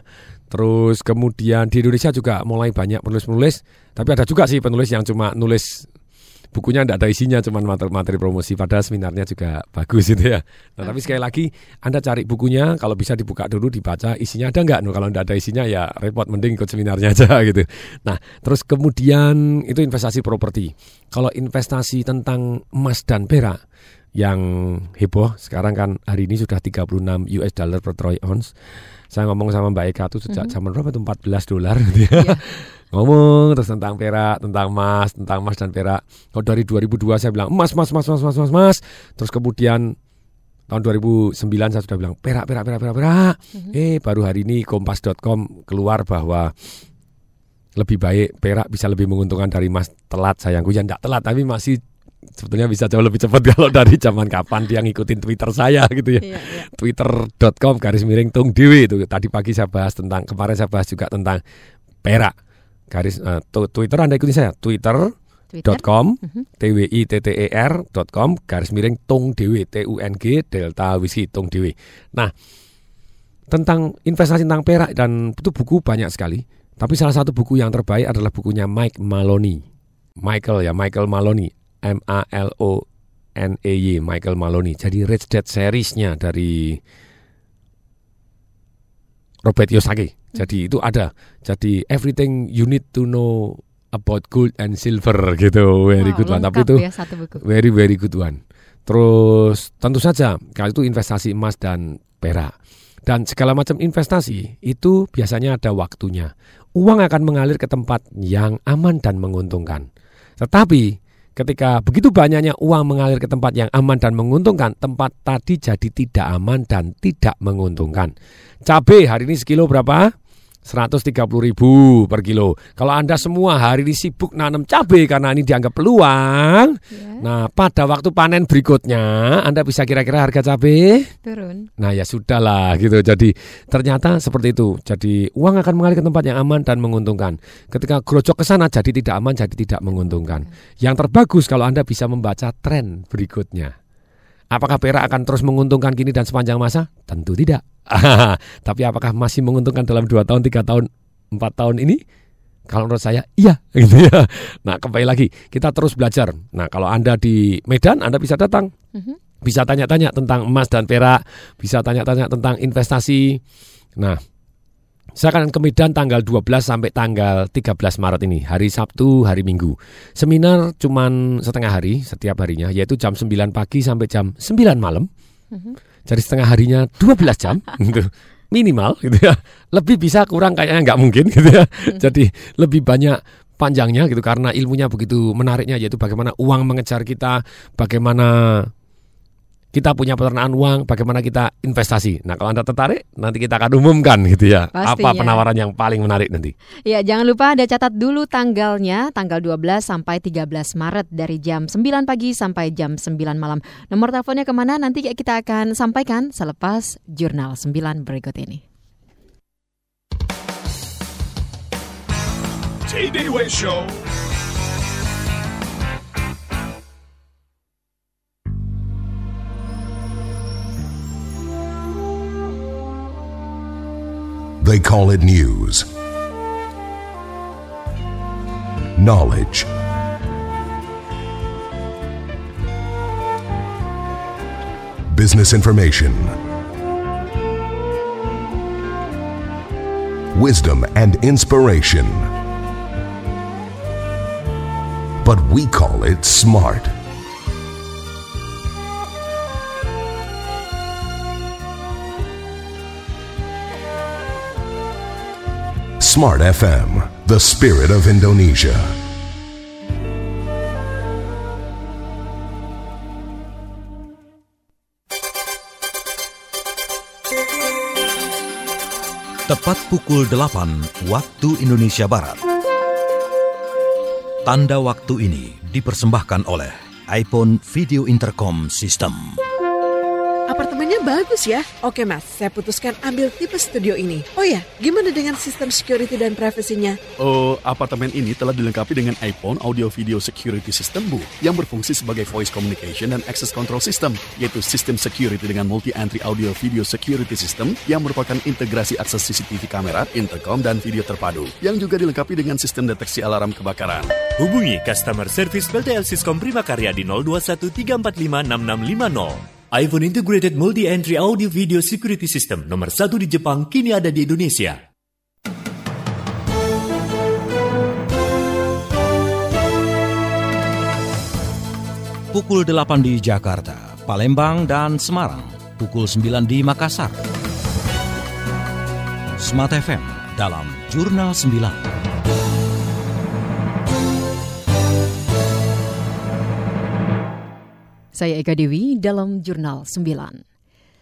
Speaker 7: Terus kemudian di Indonesia juga mulai banyak penulis-penulis, tapi ada juga sih penulis yang cuma nulis bukunya tidak ada isinya cuma materi, materi promosi padahal seminarnya juga bagus gitu ya. Nah, tapi sekali lagi Anda cari bukunya kalau bisa dibuka dulu dibaca isinya ada nggak? Nah, kalau tidak ada isinya ya repot mending ikut seminarnya aja gitu. Nah, terus kemudian itu investasi properti. Kalau investasi tentang emas dan perak yang heboh sekarang kan hari ini sudah 36 US dollar per troy ounce. Saya ngomong sama Mbak Eka tuh sejak zaman berapa tuh 14 dolar gitu ya. Ngomong terus tentang perak, tentang emas, tentang emas dan perak. Kalau dari 2002 saya bilang emas, emas, emas, emas, emas, emas, emas. Terus kemudian tahun 2009 saya sudah bilang perak, perak, perak, perak, perak. Eh baru hari ini kompas.com keluar bahwa lebih baik perak bisa lebih menguntungkan dari emas telat sayangku ya enggak telat tapi masih sebetulnya bisa jauh lebih cepat kalau dari zaman kapan dia ngikutin Twitter saya gitu ya. Twitter.com garis miring tung dewi itu tadi pagi saya bahas tentang kemarin saya bahas juga tentang perak garis tu- Twitter Anda ikuti saya twitter.com twi t t e r com garis miring tung dewi t u n g delta whisky tung dewi. Nah tentang investasi tentang perak dan itu buku banyak sekali. Tapi salah satu buku yang terbaik adalah bukunya Mike Maloney. Michael ya, Michael Maloney. M A L O N E Y, Michael Maloney. Jadi Rich Dad seriesnya dari Robert Kiyosaki. Jadi itu ada. Jadi everything you need to know about gold and silver gitu. Very
Speaker 2: Wow,
Speaker 7: good one. Tapi itu
Speaker 2: ya satu buku.
Speaker 7: very very good one. Terus tentu saja kalau itu investasi emas dan perak dan segala macam investasi itu biasanya ada waktunya. Uang akan mengalir ke tempat yang aman dan menguntungkan. Tetapi ketika begitu banyaknya uang mengalir ke tempat yang aman dan menguntungkan, tempat tadi jadi tidak aman dan tidak menguntungkan. Cabai hari ini sekilo berapa? 130 ribu per kilo. Kalau Anda semua hari ini sibuk nanam cabai karena ini dianggap peluang, nah pada waktu panen berikutnya Anda bisa kira-kira harga cabai
Speaker 2: Turun.
Speaker 7: Nah ya sudahlah gitu. Jadi ternyata seperti itu. Jadi uang akan mengalir ke tempat yang aman dan menguntungkan. Ketika gerojok ke sana jadi tidak aman, jadi tidak menguntungkan. Yang terbagus kalau Anda bisa membaca tren berikutnya. Apakah perak akan terus menguntungkan kini dan sepanjang masa? Tentu tidak. Tapi apakah masih menguntungkan dalam dua tahun, tiga tahun, empat tahun ini? Kalau menurut saya iya gitu ya. Nah kembali lagi kita terus belajar. Nah kalau anda di Medan anda bisa datang bisa tanya-tanya tentang emas dan perak, bisa tanya-tanya tentang investasi. Nah, saya akan ke Medan tanggal 12 sampai tanggal 13 Maret ini, hari Sabtu, hari Minggu. Seminar cuman setengah hari setiap harinya, yaitu jam 9 pagi sampai jam 9 malam. Jadi setengah harinya 12 jam gitu. Minimal gitu ya. Lebih bisa kurang kayaknya nggak mungkin gitu ya. Jadi lebih banyak panjangnya gitu karena ilmunya begitu menariknya yaitu bagaimana uang mengejar kita, bagaimana kita punya peternakan uang, bagaimana kita investasi. Nah, kalau Anda tertarik, nanti kita akan umumkan gitu ya. Apa
Speaker 2: Pastinya.
Speaker 7: penawaran yang paling menarik nanti.
Speaker 2: Ya, jangan lupa Anda catat dulu tanggalnya, tanggal 12 sampai 13 Maret dari jam 9 pagi sampai jam 9 malam. Nomor teleponnya ke mana nanti kita akan sampaikan selepas Jurnal 9 berikut ini.
Speaker 6: TDW Show.
Speaker 17: They call it news. Knowledge. Business information. Wisdom and inspiration. But we call it smart. Smart FM, the spirit of Indonesia.
Speaker 1: Tepat pukul 8 waktu Indonesia Barat. Tanda waktu ini dipersembahkan oleh iPhone Video Intercom System.
Speaker 18: Apartemennya bagus ya. Oke mas, saya putuskan ambil tipe studio ini. Oh ya, gimana dengan sistem security dan privasinya?
Speaker 19: Oh, apartemen ini telah dilengkapi dengan iPhone Audio Video Security System, Bu, yang berfungsi sebagai voice communication dan access control system, yaitu sistem security dengan multi-entry audio video security system yang merupakan integrasi akses CCTV kamera, intercom, dan video terpadu, yang juga dilengkapi dengan sistem deteksi alarm kebakaran.
Speaker 20: Hubungi customer service BTL Siskom Prima Karya di 0213456650. iPhone Integrated Multi-Entry Audio Video Security System nomor satu di Jepang kini ada di Indonesia.
Speaker 1: Pukul 8 di Jakarta, Palembang, dan Semarang. Pukul 9 di Makassar. Smart FM dalam Jurnal 9.
Speaker 2: Saya Eka Dewi dalam Jurnal 9.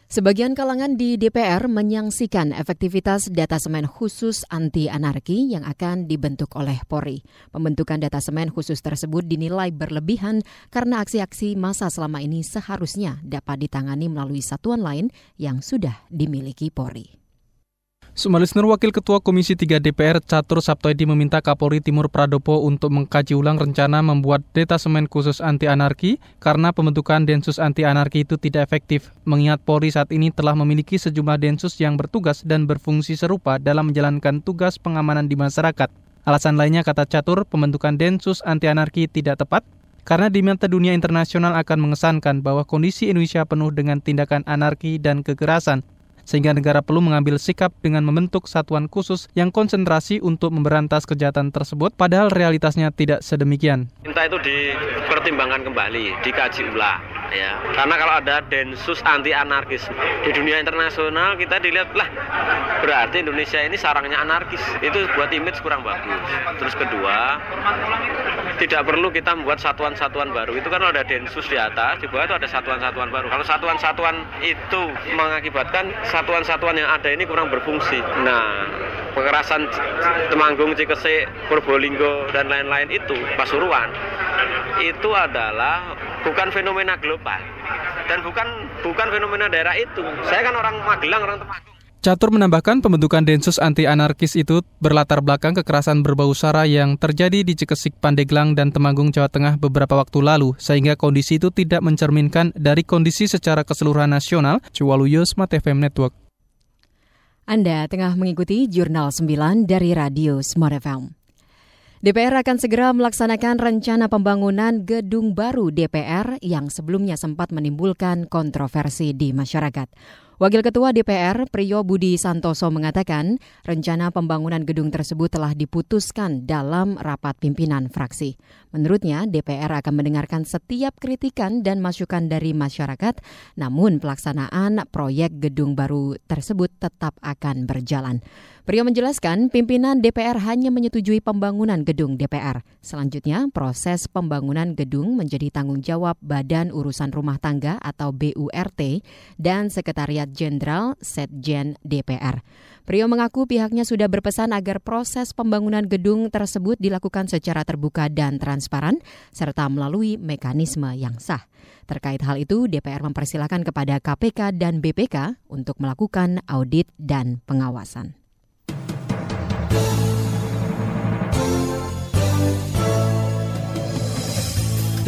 Speaker 2: Sebagian kalangan di DPR menyaksikan efektivitas data semen khusus anti anarki yang akan dibentuk oleh Polri. Pembentukan data semen khusus tersebut dinilai berlebihan karena aksi-aksi masa selama ini seharusnya dapat ditangani melalui satuan lain yang sudah dimiliki Polri.
Speaker 21: Sumalisner Wakil Ketua Komisi 3 DPR Catur Saptoedi meminta Kapolri Timur Pradopo untuk mengkaji ulang rencana membuat detasemen khusus anti anarki karena pembentukan Densus anti anarki itu tidak efektif. Mengingat Polri saat ini telah memiliki sejumlah densus yang bertugas dan berfungsi serupa dalam menjalankan tugas pengamanan di masyarakat. Alasan lainnya kata Catur, pembentukan Densus anti anarki tidak tepat karena di mata dunia internasional akan mengesankan bahwa kondisi Indonesia penuh dengan tindakan anarki dan kekerasan sehingga negara perlu mengambil sikap dengan membentuk satuan khusus yang konsentrasi untuk memberantas kejahatan tersebut, padahal realitasnya tidak sedemikian.
Speaker 22: Minta itu dipertimbangkan kembali, dikaji ulang. Ya, karena kalau ada densus anti anarkis di dunia internasional kita dilihat lah berarti Indonesia ini sarangnya anarkis itu buat image kurang bagus. Terus kedua tidak perlu kita membuat satuan-satuan baru itu kan ada densus di atas di bawah itu ada satuan-satuan baru. Kalau satuan-satuan itu mengakibatkan satuan-satuan yang ada ini kurang berfungsi. Nah, kekerasan Temanggung, Cikesik, Purbolinggo dan lain-lain itu Pasuruan itu adalah bukan fenomena global dan bukan bukan fenomena daerah itu. Saya kan orang Magelang, orang Temanggung.
Speaker 21: Catur menambahkan pembentukan Densus anti anarkis itu berlatar belakang kekerasan berbau sara yang terjadi di Cikesik, Pandeglang, dan Temanggung, Jawa Tengah beberapa waktu lalu, sehingga kondisi itu tidak mencerminkan dari kondisi secara keseluruhan nasional, Ciwaluyo Smart FM Network.
Speaker 2: Anda tengah mengikuti Jurnal 9 dari Radio Smart FM. DPR akan segera melaksanakan rencana pembangunan gedung baru DPR yang sebelumnya sempat menimbulkan kontroversi di masyarakat. Wakil Ketua DPR Priyo Budi Santoso mengatakan rencana pembangunan gedung tersebut telah diputuskan dalam rapat pimpinan fraksi. Menurutnya DPR akan mendengarkan setiap kritikan dan masukan dari masyarakat, namun pelaksanaan proyek gedung baru tersebut tetap akan berjalan. Priyo menjelaskan pimpinan DPR hanya menyetujui pembangunan gedung DPR. Selanjutnya, proses pembangunan gedung menjadi tanggung jawab Badan Urusan Rumah Tangga atau BURT dan Sekretariat Jenderal Setjen DPR. Priyo mengaku pihaknya sudah berpesan agar proses pembangunan gedung tersebut dilakukan secara terbuka dan transparan serta melalui mekanisme yang sah. Terkait hal itu, DPR mempersilahkan kepada KPK dan BPK untuk melakukan audit dan pengawasan.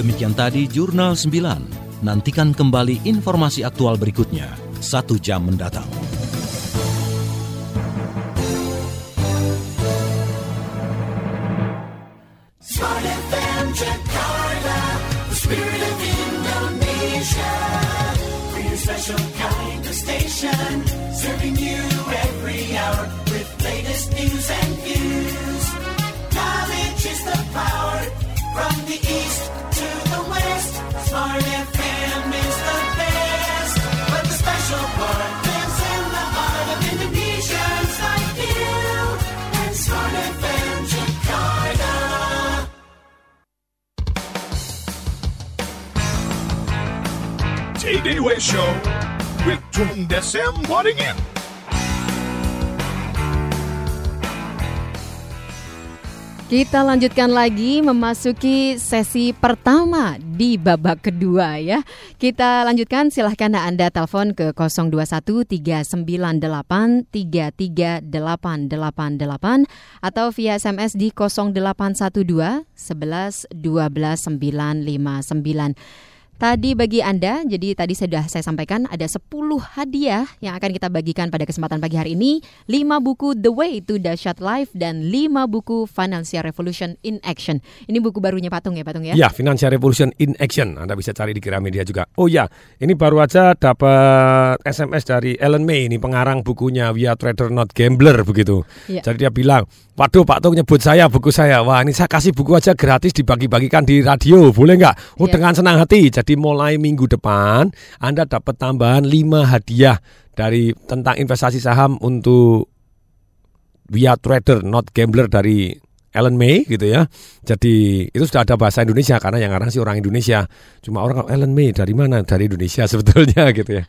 Speaker 1: Demikian tadi Jurnal 9. Nantikan kembali informasi aktual berikutnya satu jam mendatang.
Speaker 5: Special kind of station, news and views. Knowledge is the power from the east to the west. Smart FM is the best. But the special part lives in the heart of Indonesians like you and Smart FM Jakarta.
Speaker 6: TD Way Show with Tune Desem Wadding In.
Speaker 2: Kita lanjutkan lagi memasuki sesi pertama di babak kedua ya. Kita lanjutkan silahkan Anda telepon ke 021 398 33888 atau via SMS di 0812 11 12 959. Tadi bagi Anda, jadi tadi sudah saya sampaikan ada 10 hadiah yang akan kita bagikan pada kesempatan pagi hari ini. 5 buku The Way to Dahsyat Life dan 5 buku Financial Revolution in Action. Ini buku barunya Patung ya Patung ya?
Speaker 7: Ya, Financial Revolution in Action. Anda bisa cari di Gramedia juga. Oh ya, ini baru aja dapat SMS dari Ellen May, ini pengarang bukunya We Are Trader Not Gambler begitu.
Speaker 2: Ya.
Speaker 7: Jadi dia bilang, waduh Pak Tung nyebut saya buku saya. Wah ini saya kasih buku aja gratis dibagi-bagikan di radio, boleh nggak? Oh
Speaker 2: Ya.
Speaker 7: dengan senang hati. Jadi mulai minggu depan Anda dapat tambahan 5 hadiah dari tentang investasi saham untuk Are Trader Not Gambler dari Ellen May gitu ya. Jadi itu sudah ada bahasa Indonesia karena yang ngarang sih orang Indonesia. Cuma orang Ellen May dari mana? Dari Indonesia sebetulnya gitu ya.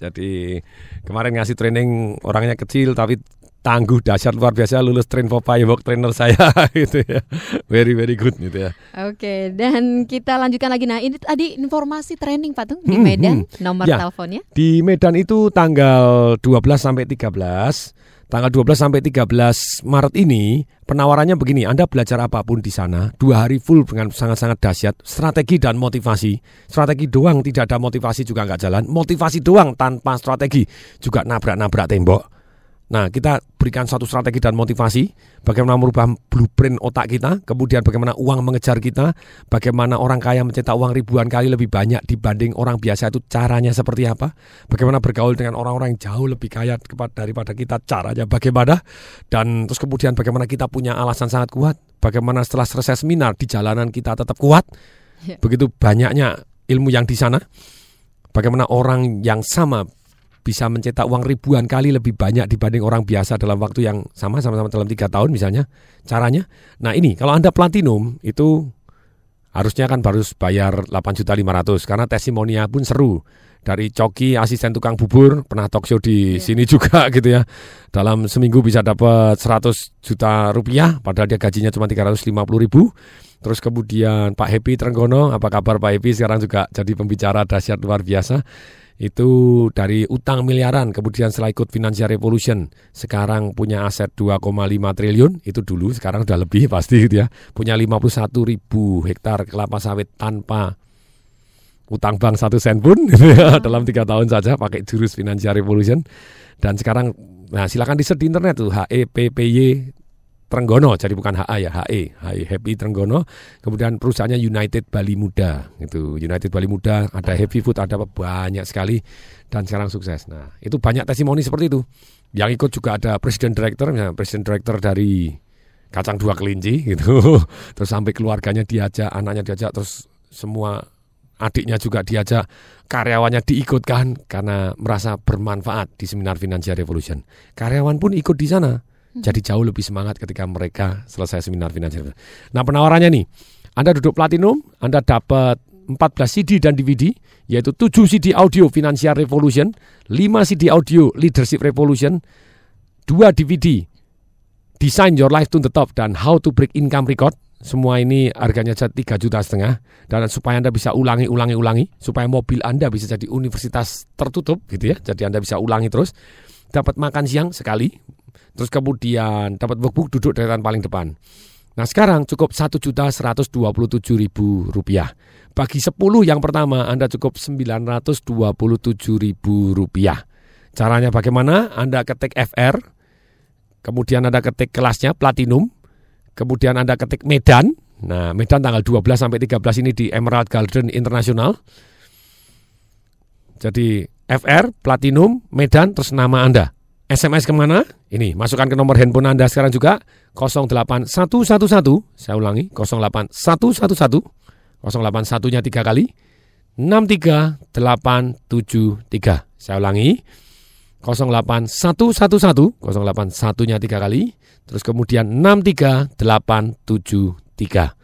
Speaker 7: Jadi kemarin ngasih training orangnya kecil tapi tangguh dahsyat luar biasa lulus train for firework trainer saya gitu ya. Very very good gitu ya.
Speaker 2: Oke, dan kita lanjutkan lagi. Nah, ini tadi informasi training Patung di
Speaker 7: Hmm,
Speaker 2: Medan,
Speaker 7: hmm.
Speaker 2: nomor
Speaker 7: Ya,
Speaker 2: teleponnya.
Speaker 7: Di Medan itu tanggal 12 sampai 13. Tanggal 12 sampai 13 Maret ini penawarannya begini, Anda belajar apa pun di sana, dua hari full dengan sangat-sangat dahsyat, strategi dan motivasi. Strategi doang tidak ada motivasi juga nggak jalan, motivasi doang tanpa strategi juga nabrak-nabrak tembok. Nah, kita berikan satu strategi dan motivasi, bagaimana merubah blueprint otak kita, kemudian bagaimana uang mengejar kita, bagaimana orang kaya mencetak uang ribuan kali lebih banyak dibanding orang biasa itu caranya seperti apa, bagaimana bergaul dengan orang-orang yang jauh lebih kaya daripada kita caranya bagaimana, dan terus kemudian bagaimana kita punya alasan sangat kuat, bagaimana setelah selesai seminar di jalanan kita tetap kuat,
Speaker 2: Ya.
Speaker 7: begitu banyaknya ilmu yang di sana, bagaimana orang yang sama bisa mencetak uang ribuan kali lebih banyak dibanding orang biasa dalam waktu yang sama sama-sama dalam tiga tahun misalnya caranya. Nah ini kalau anda platinum itu harusnya kan baru bayar 8 juta 500 karena testimoninya pun seru. Dari Coki asisten tukang bubur pernah talk show di sini juga gitu ya. Dalam seminggu bisa dapat 100 juta rupiah padahal dia gajinya cuma 350 ribu. Terus kemudian Pak Happy Trenggono apa kabar Pak Happy? Sekarang juga jadi pembicara dahsyat luar biasa itu dari utang miliaran kemudian setelah ikut Financial Revolution sekarang punya aset 2,5 triliun. Itu dulu sekarang udah lebih pasti gitu ya. Punya 51 ribu hektar kelapa sawit tanpa utang bank satu sen pun gitu ya, dalam tiga tahun saja pakai jurus Financial Revolution. Dan sekarang nah silakan di search di internet tuh E HEPPY Trenggono jadi bukan HA ya HE HE Happy Trenggono. Kemudian perusahaannya United Bali Muda gitu. United Bali Muda ada Happy Food ada banyak sekali dan sekarang sukses. Nah itu banyak testimoni seperti itu. Yang ikut juga ada presiden director ya presiden director dari kacang dua kelinci gitu. Terus sampai keluarganya diajak anaknya diajak terus semua adiknya juga diajak karyawannya diikutkan karena merasa bermanfaat di seminar Financial Revolution. Karyawan pun ikut di sana jadi jauh lebih semangat ketika mereka selesai seminar Revolution. Nah penawarannya nih, Anda duduk platinum, Anda dapat 14 CD dan DVD, yaitu 7 CD audio Financial Revolution, 5 CD audio Leadership Revolution, 2 DVD Design Your Life to the Top dan How to Break Income Record. Semua ini harganya 3 juta setengah dan supaya Anda bisa ulangi ulangi ulangi supaya mobil Anda bisa jadi universitas tertutup gitu ya. Jadi Anda bisa ulangi terus. Dapat makan siang sekali. Terus kemudian dapat workbook duduk deretan paling depan. Nah sekarang cukup 1 juta 127 ribu rupiah. Bagi 10 yang pertama Anda cukup 927 ribu rupiah. Caranya bagaimana? Anda ketik FR, kemudian Anda ketik kelasnya Platinum, kemudian Anda ketik Medan. Nah Medan tanggal 12 sampai 13 ini di Emerald Garden International. Jadi FR, Platinum, Medan, terus nama Anda. SMS ke mana? Ini, masukkan ke nomor handphone Anda sekarang juga 08111, saya ulangi 08111, 081-nya tiga kali, 63873. Saya ulangi 08111, 081-nya tiga kali, terus kemudian 63873.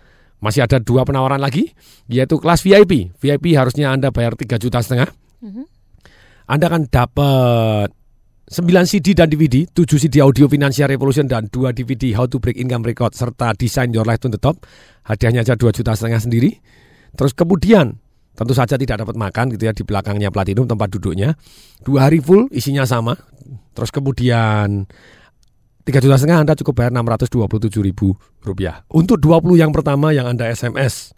Speaker 7: Masih ada dua penawaran lagi, yaitu kelas VIP. VIP harusnya Anda bayar 3 juta setengah Anda akan dapat 9 CD dan DVD, 7 CD audio Financial Revolution dan 2 DVD How to Break Income Record serta Design Your Life to the Top. Hadiahnya aja 2 juta setengah sendiri. Terus kemudian tentu saja tidak dapat makan gitu ya di belakangnya Platinum tempat duduknya. Dua hari full isinya sama. Terus kemudian 3 juta setengah Anda cukup bayar 627 ribu rupiah. Untuk 20 yang pertama yang Anda SMS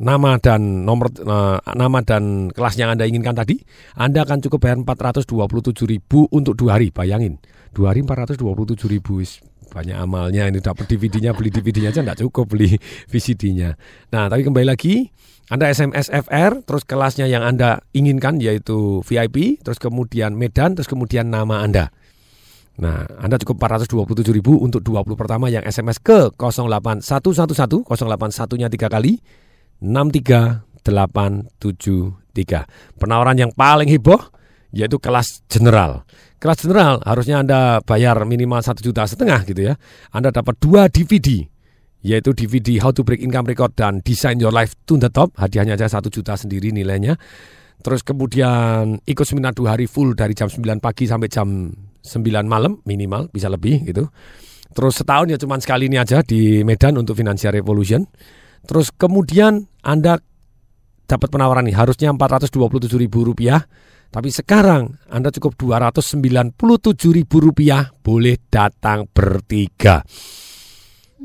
Speaker 7: nama dan nomor eh, nama dan kelas yang Anda inginkan tadi, Anda akan cukup bayar 427 ribu untuk dua hari. Bayangin, dua hari 427 ribu Wis, banyak amalnya ini dapat DVD-nya beli DVD-nya aja nggak cukup beli VCD-nya. Nah tapi kembali lagi Anda SMS FR terus kelasnya yang Anda inginkan yaitu VIP terus kemudian Medan terus kemudian nama Anda. Nah, Anda cukup 427 ribu untuk 20 pertama yang SMS ke 08111 081-nya 3 kali 63873. Penawaran yang paling heboh yaitu kelas general. Kelas general harusnya Anda bayar minimal satu juta setengah gitu ya. Anda dapat dua DVD yaitu DVD How to Break Income Record dan Design Your Life to the Top. Hadiahnya aja satu juta sendiri nilainya. Terus kemudian ikut seminar dua hari full dari jam 9 pagi sampai jam 9 malam minimal bisa lebih gitu. Terus setahun ya cuman sekali ini aja di Medan untuk Financial Revolution. Terus kemudian Anda dapat penawaran nih harusnya 427 ribu rupiah. Tapi sekarang Anda cukup 297 ribu rupiah boleh datang bertiga.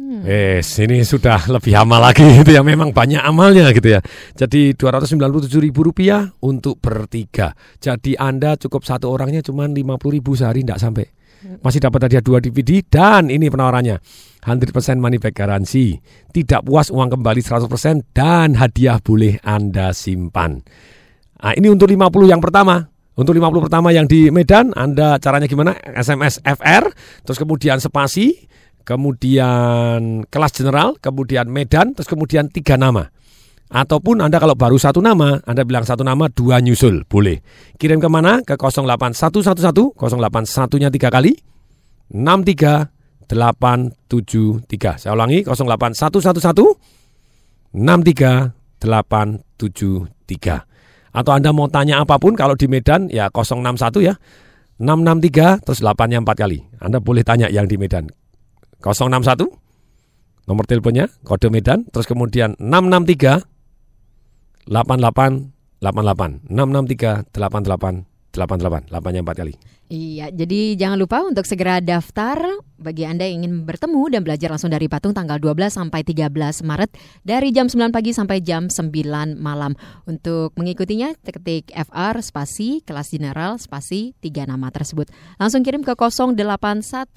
Speaker 7: Eh, ini sudah lebih amal lagi gitu ya. Memang banyak amalnya gitu ya. Jadi 297 ribu rupiah untuk bertiga. Jadi Anda cukup satu orangnya cuma 50 ribu sehari tidak sampai. Masih dapat hadiah dua DVD dan ini penawarannya 100% money back garansi. Tidak puas uang kembali 100% dan hadiah boleh Anda simpan. Nah, ini untuk 50 yang pertama. Untuk 50 pertama yang di Medan, Anda caranya gimana? SMS FR, terus kemudian spasi, kemudian kelas general, kemudian Medan, terus kemudian tiga nama. Ataupun Anda kalau baru satu nama, Anda bilang satu nama, dua nyusul, boleh. Kirim ke mana? Ke 08111, 081-nya tiga kali, 63873. Saya ulangi, 08111, 63873. Atau Anda mau tanya apa pun, kalau di Medan ya 061 ya, 663 terus 8-nya 4 kali. Anda boleh tanya yang di Medan. 061 nomor teleponnya kode Medan terus kemudian 663 88 88 663 88 88 8-nya 4 kali.
Speaker 2: Iya, jadi jangan lupa untuk segera daftar bagi Anda yang ingin bertemu dan belajar langsung dari Patung tanggal 12 sampai 13 Maret dari jam 9 pagi sampai jam 9 malam. Untuk mengikutinya ketik FR spasi kelas general spasi tiga nama tersebut. Langsung kirim ke 0813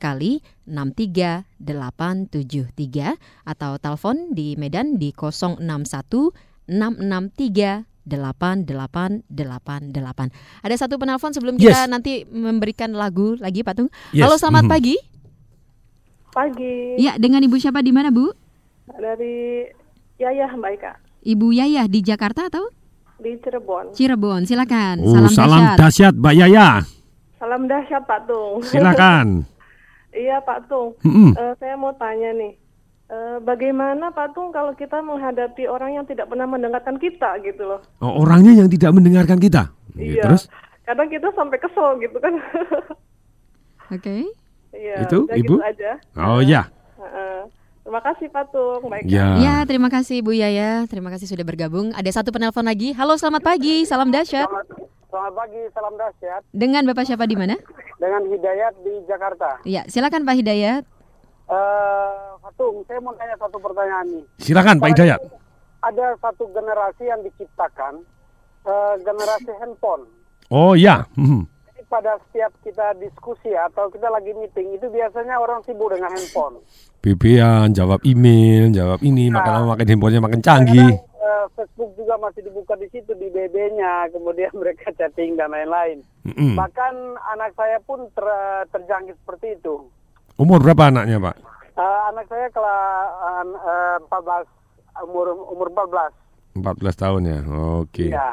Speaker 2: kali 63873 atau telepon di Medan di 061 663 8888. Ada satu penelpon sebelum kita
Speaker 23: Yes.
Speaker 2: nanti memberikan lagu lagi Patung.
Speaker 23: Yes.
Speaker 2: Halo, selamat
Speaker 23: Mhm.
Speaker 2: pagi.
Speaker 23: Pagi.
Speaker 2: Ya, dengan Ibu siapa di mana, Bu?
Speaker 23: Dari Yayah Mbak Ika
Speaker 2: Ibu Yayah di Jakarta atau
Speaker 23: di Cirebon.
Speaker 2: Cirebon? Silakan.
Speaker 7: Oh, salam dahsyat Mbak Yaya.
Speaker 23: Salam dahsyat Pak Tung.
Speaker 7: Silakan.
Speaker 23: iya Pak Tung.
Speaker 7: Mm-mm.
Speaker 23: Eh, saya mau tanya nih. Eh, bagaimana Pak Tung kalau kita menghadapi orang yang tidak pernah mendengarkan kita gitu loh?
Speaker 7: Oh, orangnya yang tidak mendengarkan kita. Gitu,
Speaker 23: Iya.
Speaker 7: Terus
Speaker 23: Kadang kita sampai kesel gitu kan.
Speaker 2: Oke.
Speaker 23: Iya.
Speaker 7: Itu,
Speaker 23: udah
Speaker 7: Ibu?
Speaker 23: Gitu aja.
Speaker 7: Oh ya.
Speaker 23: Heeh. Terima kasih Pak Tung. Baik.
Speaker 7: Ya.
Speaker 2: Ya, terima kasih Bu Yaya. Terima kasih sudah bergabung. Ada satu penelpon lagi. Halo, selamat pagi. Salam dahsyat.
Speaker 24: Selamat pagi, salam dahsyat.
Speaker 2: Dengan Bapak siapa di mana?
Speaker 24: Dengan Hidayat di Jakarta.
Speaker 2: Ya, silakan Pak Hidayat.
Speaker 24: Eh, Fatung, saya mau tanya satu pertanyaan nih.
Speaker 7: Silakan Pak Hidayat.
Speaker 24: Ada satu generasi yang diciptakan, eh, generasi handphone.
Speaker 7: Oh ya. Mhm.
Speaker 24: Jadi pada setiap kita diskusi atau kita lagi meeting, itu biasanya orang sibuk dengan handphone.
Speaker 7: BB-an, jawab email, jawab ini, makin lama makin handphonenya makin canggih.
Speaker 24: Eh, Facebook juga masih dibuka di situ di BB-nya, kemudian mereka chatting dan lain-lain.
Speaker 7: Mm-mm.
Speaker 24: Bahkan anak saya pun ter- terjangkit seperti itu.
Speaker 7: Umur berapa anaknya Pak?
Speaker 24: Eh, anak saya kelas eh, 14 umur umur 14.
Speaker 7: 14 tahun ya. Oke.
Speaker 24: Iya.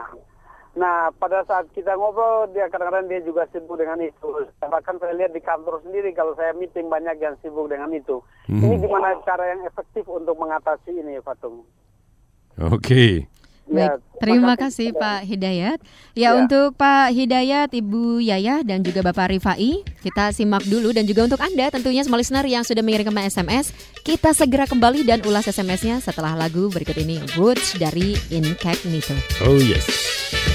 Speaker 24: Nah, pada saat kita ngobrol dia kadang-kadang dia juga sibuk dengan itu. Bahkan saya lihat di kantor sendiri kalau saya meeting banyak yang sibuk dengan itu. Ini
Speaker 7: Mhm.
Speaker 24: gimana cara yang efektif untuk mengatasi ini, Fatung?
Speaker 7: Oke.
Speaker 2: Baik, terima kasih Pak Hidayat. Ya,
Speaker 24: Ya.
Speaker 2: untuk Pak Hidayat, Ibu Yaya dan juga Bapak Rifai, kita simak dulu dan juga untuk Anda tentunya semua listener yang sudah mengirimkan SMS, kita segera kembali dan ulas SMS-nya setelah lagu berikut ini, Roots dari Incognito.
Speaker 7: Oh yes.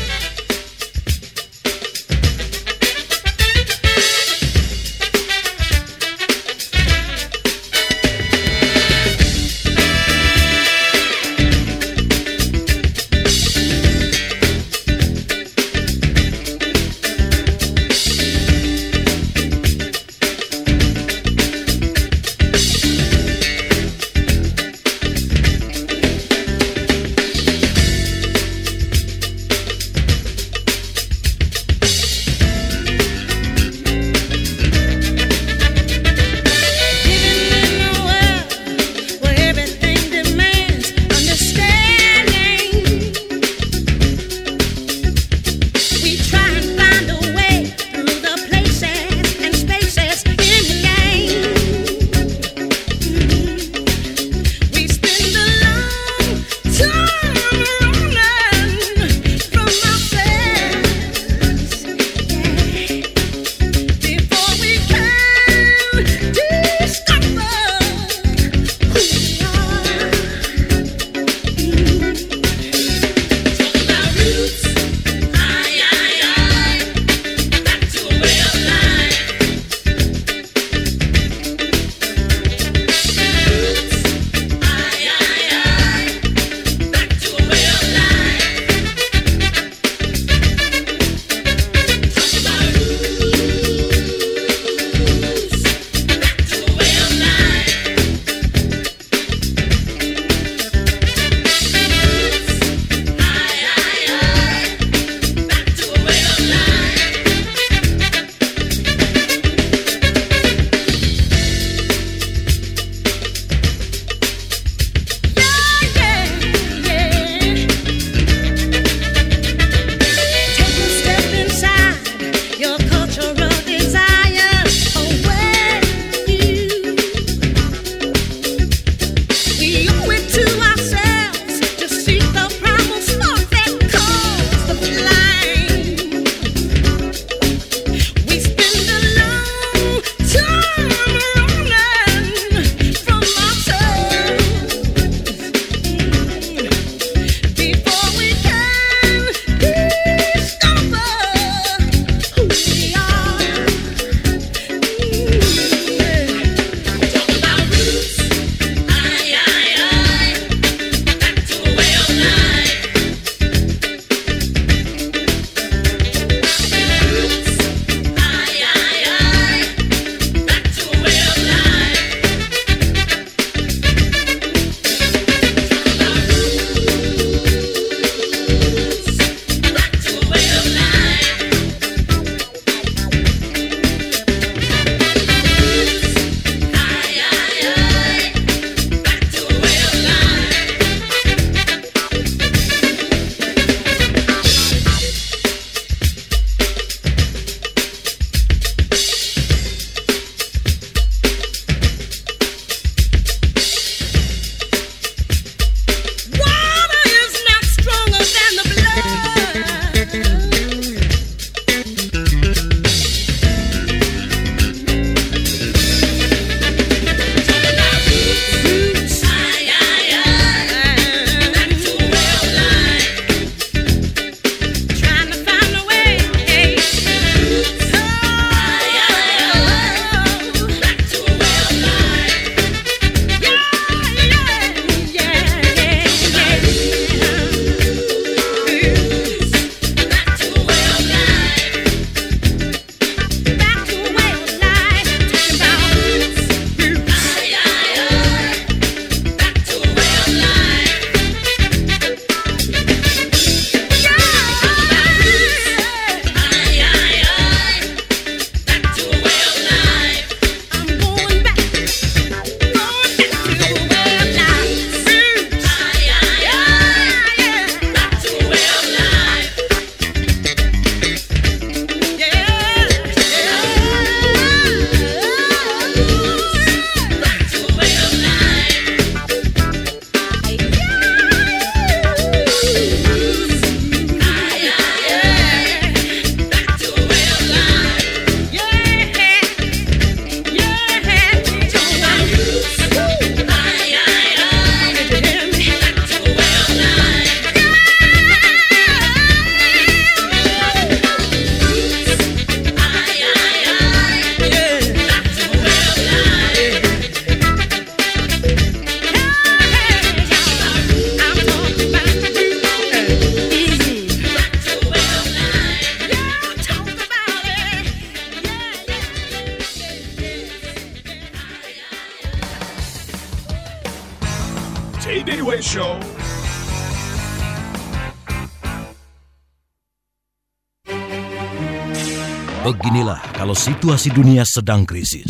Speaker 1: Situasi dunia sedang krisis,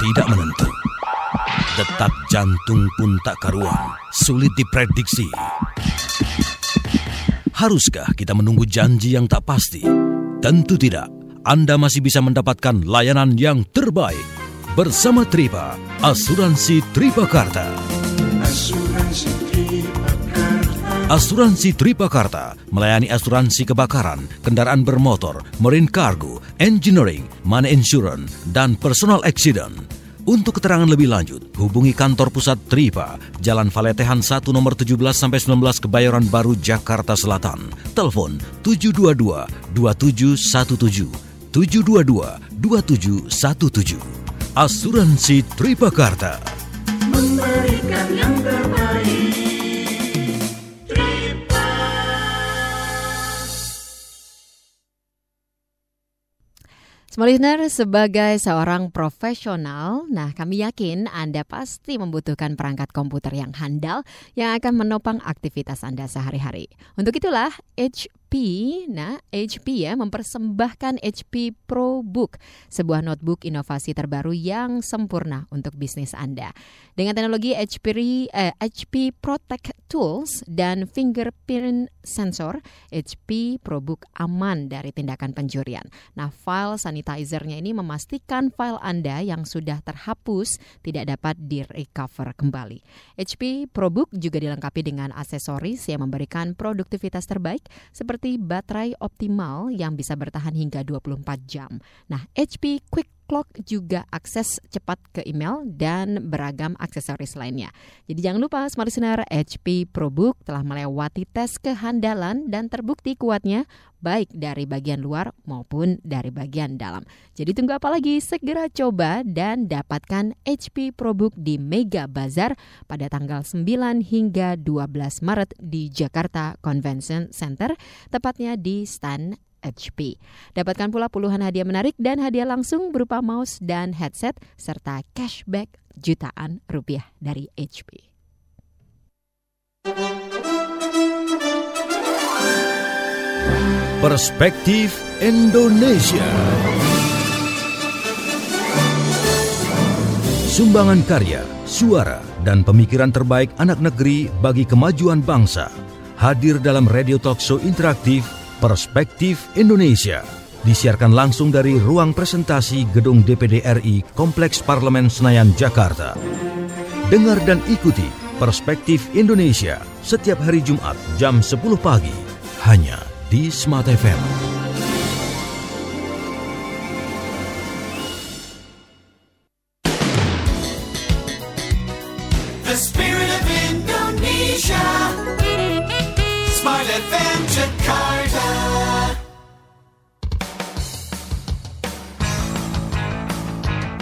Speaker 1: tidak menentu. Detak jantung pun tak karuan, sulit diprediksi. Haruskah kita menunggu janji yang tak pasti? Tentu tidak. Anda masih bisa mendapatkan layanan yang terbaik bersama Tripa, Asuransi Tripakarta.
Speaker 5: Asuransi
Speaker 1: Asuransi Tripakarta melayani asuransi kebakaran, kendaraan bermotor, marine cargo, engineering, money insurance, dan personal accident. Untuk keterangan lebih lanjut, hubungi kantor pusat Tripa, Jalan Valetehan 1 nomor 17 sampai 19 Kebayoran Baru, Jakarta Selatan. Telepon 722 2717 722 2717. Asuransi Tripakarta.
Speaker 2: Small listener, sebagai seorang profesional, nah kami yakin Anda pasti membutuhkan perangkat komputer yang handal yang akan menopang aktivitas Anda sehari-hari. Untuk itulah HP, nah HP ya mempersembahkan HP ProBook, sebuah notebook inovasi terbaru yang sempurna untuk bisnis Anda. Dengan teknologi HP, eh, HP Protect Tools dan fingerprint sensor, HP ProBook aman dari tindakan pencurian. Nah, file sanitizer-nya ini memastikan file Anda yang sudah terhapus tidak dapat di-recover kembali. HP ProBook juga dilengkapi dengan aksesoris yang memberikan produktivitas terbaik seperti baterai optimal yang bisa bertahan hingga 24 jam. Nah, HP Quick Clock juga akses cepat ke email dan beragam aksesoris lainnya. Jadi jangan lupa Smart Listener HP ProBook telah melewati tes kehandalan dan terbukti kuatnya baik dari bagian luar maupun dari bagian dalam. Jadi tunggu apa lagi? Segera coba dan dapatkan HP ProBook di Mega Bazar pada tanggal 9 hingga 12 Maret di Jakarta Convention Center, tepatnya di stand HP. Dapatkan pula puluhan hadiah menarik dan hadiah langsung berupa mouse dan headset serta cashback jutaan rupiah dari HP.
Speaker 1: Perspektif Indonesia. Sumbangan karya, suara, dan pemikiran terbaik anak negeri bagi kemajuan bangsa hadir dalam radio talk show interaktif Perspektif Indonesia. Disiarkan langsung dari ruang presentasi Gedung DPD RI Kompleks Parlemen Senayan, Jakarta. Dengar dan ikuti Perspektif Indonesia setiap hari Jumat jam 10 pagi hanya di Smart FM.
Speaker 5: The spirit of Indonesia. Smart FM Jakarta.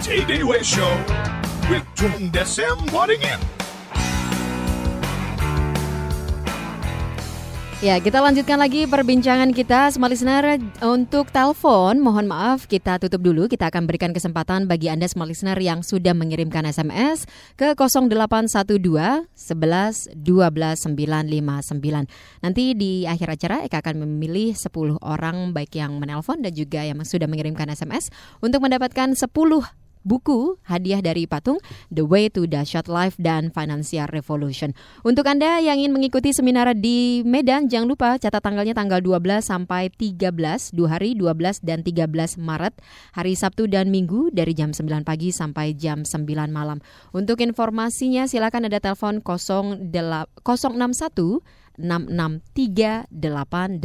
Speaker 6: J-Day Show with Tung Desem Waddington.
Speaker 2: Ya, kita lanjutkan lagi perbincangan kita Smart Listener untuk telepon. Mohon maaf, kita tutup dulu. Kita akan berikan kesempatan bagi Anda Smart Listener yang sudah mengirimkan SMS ke 0812 11 12 959. Nanti di akhir acara Eka akan memilih 10 orang baik yang menelpon dan juga yang sudah mengirimkan SMS untuk mendapatkan 10 buku hadiah dari Patung The Way to Dahsyat Life dan Financial Revolution. Untuk Anda yang ingin mengikuti seminar di Medan, jangan lupa catat tanggalnya tanggal 12 sampai 13, dua hari 12 dan 13 Maret, hari Sabtu dan Minggu dari jam 9 pagi sampai jam 9 malam. Untuk informasinya silakan ada telepon 061 663 8888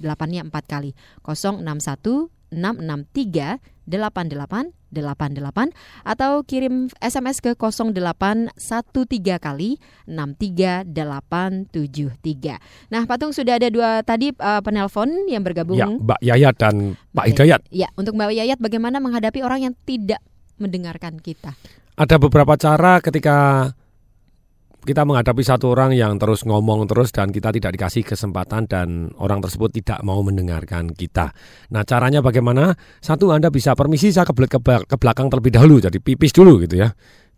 Speaker 2: delapannya 4 kali 061 663 8888 atau kirim SMS ke 0813 kali 63873. Nah, Patung sudah ada dua tadi uh, penelpon yang bergabung.
Speaker 7: Ya, Mbak Yayat dan Pak Hidayat.
Speaker 2: Ya, untuk Mbak Yayat bagaimana menghadapi orang yang tidak mendengarkan kita?
Speaker 7: Ada beberapa cara ketika kita menghadapi satu orang yang terus ngomong terus dan kita tidak dikasih kesempatan dan orang tersebut tidak mau mendengarkan kita. Nah caranya bagaimana? Satu Anda bisa permisi saya ke, ke, ke belakang terlebih dahulu jadi pipis dulu gitu ya.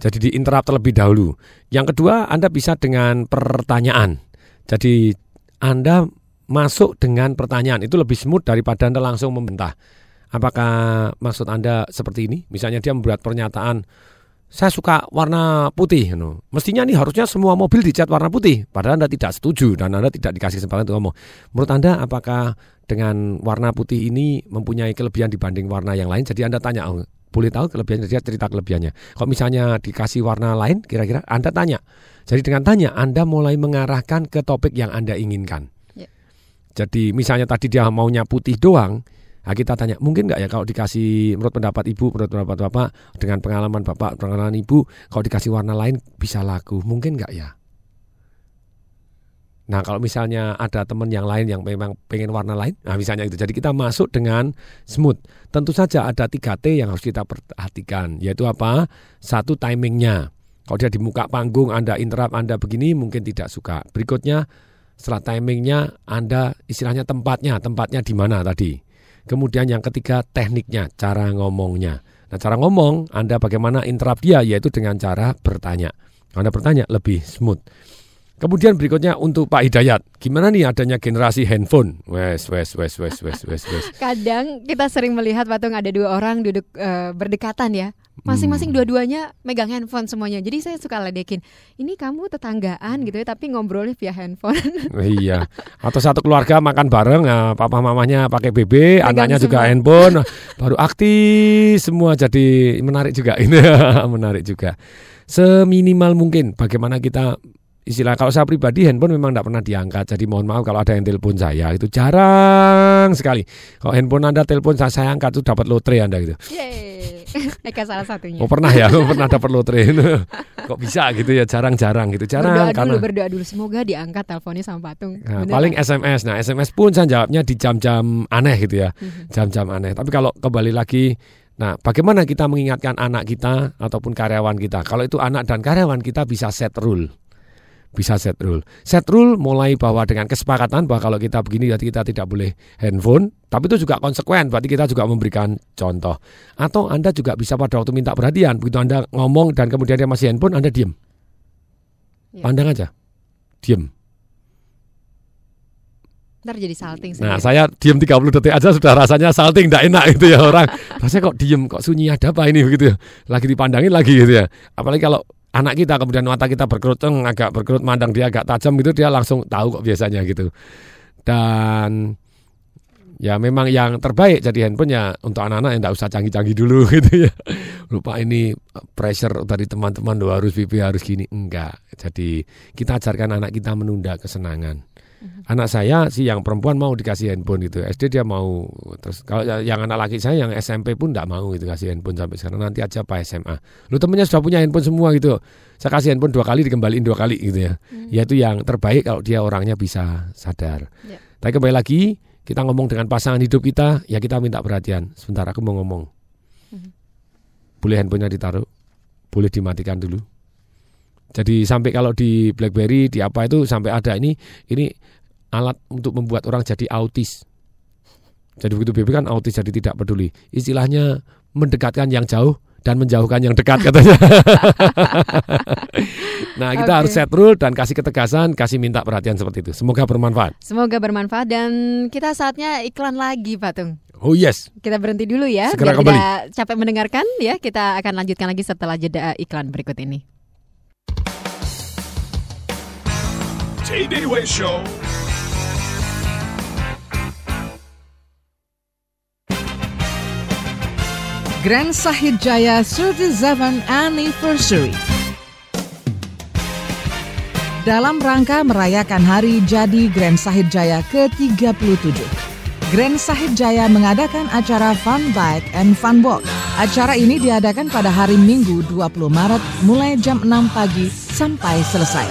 Speaker 7: Jadi di interrupt terlebih dahulu. Yang kedua, Anda bisa dengan pertanyaan. Jadi Anda masuk dengan pertanyaan itu lebih smooth daripada Anda langsung membentah. Apakah maksud Anda seperti ini? Misalnya dia membuat pernyataan, saya suka warna putih. No. Mestinya nih harusnya semua mobil dicat warna putih. Padahal Anda tidak setuju dan Anda tidak dikasih kesempatan untuk ngomong. Menurut Anda apakah dengan warna putih ini mempunyai kelebihan dibanding warna yang lain? Jadi Anda tanya, oh, boleh tahu kelebihannya dia cerita kelebihannya. Kalau misalnya dikasih warna lain, kira-kira Anda tanya. Jadi dengan tanya Anda mulai mengarahkan ke topik yang Anda inginkan.
Speaker 2: Ya.
Speaker 7: Jadi misalnya tadi dia maunya putih doang, nah kita tanya mungkin nggak ya kalau dikasih menurut pendapat ibu, menurut pendapat bapak, dengan pengalaman bapak, pengalaman ibu, kalau dikasih warna lain bisa laku, mungkin nggak ya? Nah kalau misalnya ada teman yang lain yang memang pengen warna lain, nah misalnya itu. Jadi kita masuk dengan smooth. Tentu saja ada 3T yang harus kita perhatikan, yaitu apa? Satu timingnya. Kalau dia di muka panggung, Anda interrupt, Anda begini mungkin tidak suka. Berikutnya setelah timingnya, Anda istilahnya tempatnya, tempatnya di mana tadi. Kemudian yang ketiga tekniknya, cara ngomongnya. Nah cara ngomong, Anda bagaimana interrupt dia, yaitu dengan cara bertanya. Anda bertanya lebih smooth. Kemudian berikutnya untuk Pak Hidayat, gimana nih adanya generasi handphone? Wes, wes, wes, wes, wes, wes, wes.
Speaker 2: Kadang kita sering melihat patung ada dua orang duduk eh, berdekatan ya. Masing-masing dua-duanya megang handphone semuanya. Jadi saya suka ledekin, ini kamu tetanggaan gitu ya, tapi ngobrolnya via handphone.
Speaker 7: iya. Atau satu keluarga makan bareng, nah, papa mamanya pakai BB,
Speaker 2: Pegang
Speaker 7: anaknya juga
Speaker 2: semua.
Speaker 7: handphone, baru aktif semua jadi menarik juga ini, menarik juga. Seminimal mungkin bagaimana kita istilah kalau saya pribadi handphone memang tidak pernah diangkat jadi mohon maaf kalau ada yang telepon saya itu jarang sekali kalau handphone anda telepon saya, saya angkat itu dapat lotre anda gitu.
Speaker 2: Eka salah satunya.
Speaker 7: oh pernah ya Oh, pernah dapat lotre kok bisa gitu ya jarang-jarang gitu jarang
Speaker 2: berdoa
Speaker 7: karena
Speaker 2: dulu, berdoa dulu. Semoga diangkat teleponnya sama patung.
Speaker 7: Nah, paling SMS. Nah, SMS pun saya jawabnya di jam-jam aneh gitu ya.
Speaker 2: Mhm.
Speaker 7: Jam-jam aneh. Tapi kalau kembali lagi Nah, bagaimana kita mengingatkan anak kita ataupun karyawan kita? Kalau itu anak dan karyawan kita bisa set rule. Bisa set rule. Set rule mulai bahwa dengan kesepakatan bahwa kalau kita begini berarti kita tidak boleh handphone, tapi itu juga konsekuen, berarti kita juga memberikan contoh. Atau Anda juga bisa pada waktu minta perhatian, begitu Anda ngomong dan kemudian dia masih handphone, Anda diem.
Speaker 2: Ya.
Speaker 7: Pandang aja. Diem.
Speaker 2: Ntar jadi salting
Speaker 7: Nah,
Speaker 2: sendiri.
Speaker 7: saya diem 30 detik aja sudah rasanya salting, tidak enak gitu ya orang. Rasanya kok diem, kok sunyi ada apa ini begitu ya. Lagi dipandangin lagi gitu ya. Apalagi kalau anak kita kemudian mata kita berkerut, agak berkerut, mandang dia agak tajam gitu, dia langsung tahu kok biasanya gitu. Dan ya memang yang terbaik jadi handphone ya untuk anak-anak yang tidak usah canggih-canggih dulu gitu ya. Lupa ini pressure dari teman-teman lo harus pipi harus gini enggak. Jadi kita ajarkan anak kita menunda kesenangan. Anak saya sih yang perempuan mau dikasih handphone gitu. SD dia mau. Terus kalau yang anak laki saya yang SMP pun enggak mau gitu kasih handphone sampai sekarang. Nanti aja Pak SMA. Lu temennya sudah punya handphone semua gitu. Saya kasih handphone dua kali dikembaliin dua kali gitu ya. Ya itu yang terbaik kalau dia orangnya bisa sadar.
Speaker 2: Ya.
Speaker 7: Tapi kembali lagi kita ngomong dengan pasangan hidup kita, ya kita minta perhatian. Sebentar aku mau ngomong. Boleh handphonenya ditaruh, boleh dimatikan dulu. Jadi sampai kalau di BlackBerry di apa itu sampai ada ini ini alat untuk membuat orang jadi autis. Jadi begitu BB kan autis jadi tidak peduli. Istilahnya mendekatkan yang jauh dan menjauhkan yang dekat katanya. nah, kita
Speaker 2: Oke.
Speaker 7: harus set rule dan kasih ketegasan, kasih minta perhatian seperti itu. Semoga bermanfaat.
Speaker 2: Semoga bermanfaat dan kita saatnya iklan lagi patung.
Speaker 7: Oh yes.
Speaker 2: Kita berhenti dulu ya
Speaker 7: Segera
Speaker 2: biar
Speaker 7: kembali.
Speaker 2: tidak capek mendengarkan ya. Kita akan lanjutkan lagi setelah jeda iklan berikut ini.
Speaker 6: Show.
Speaker 18: Grand Sahid Jaya 37th Anniversary. Dalam rangka merayakan hari jadi Grand Sahid Jaya ke-37, Grand Sahid Jaya mengadakan acara Fun Bike and Fun Walk. Acara ini diadakan pada hari Minggu 20 Maret mulai jam 6 pagi sampai selesai.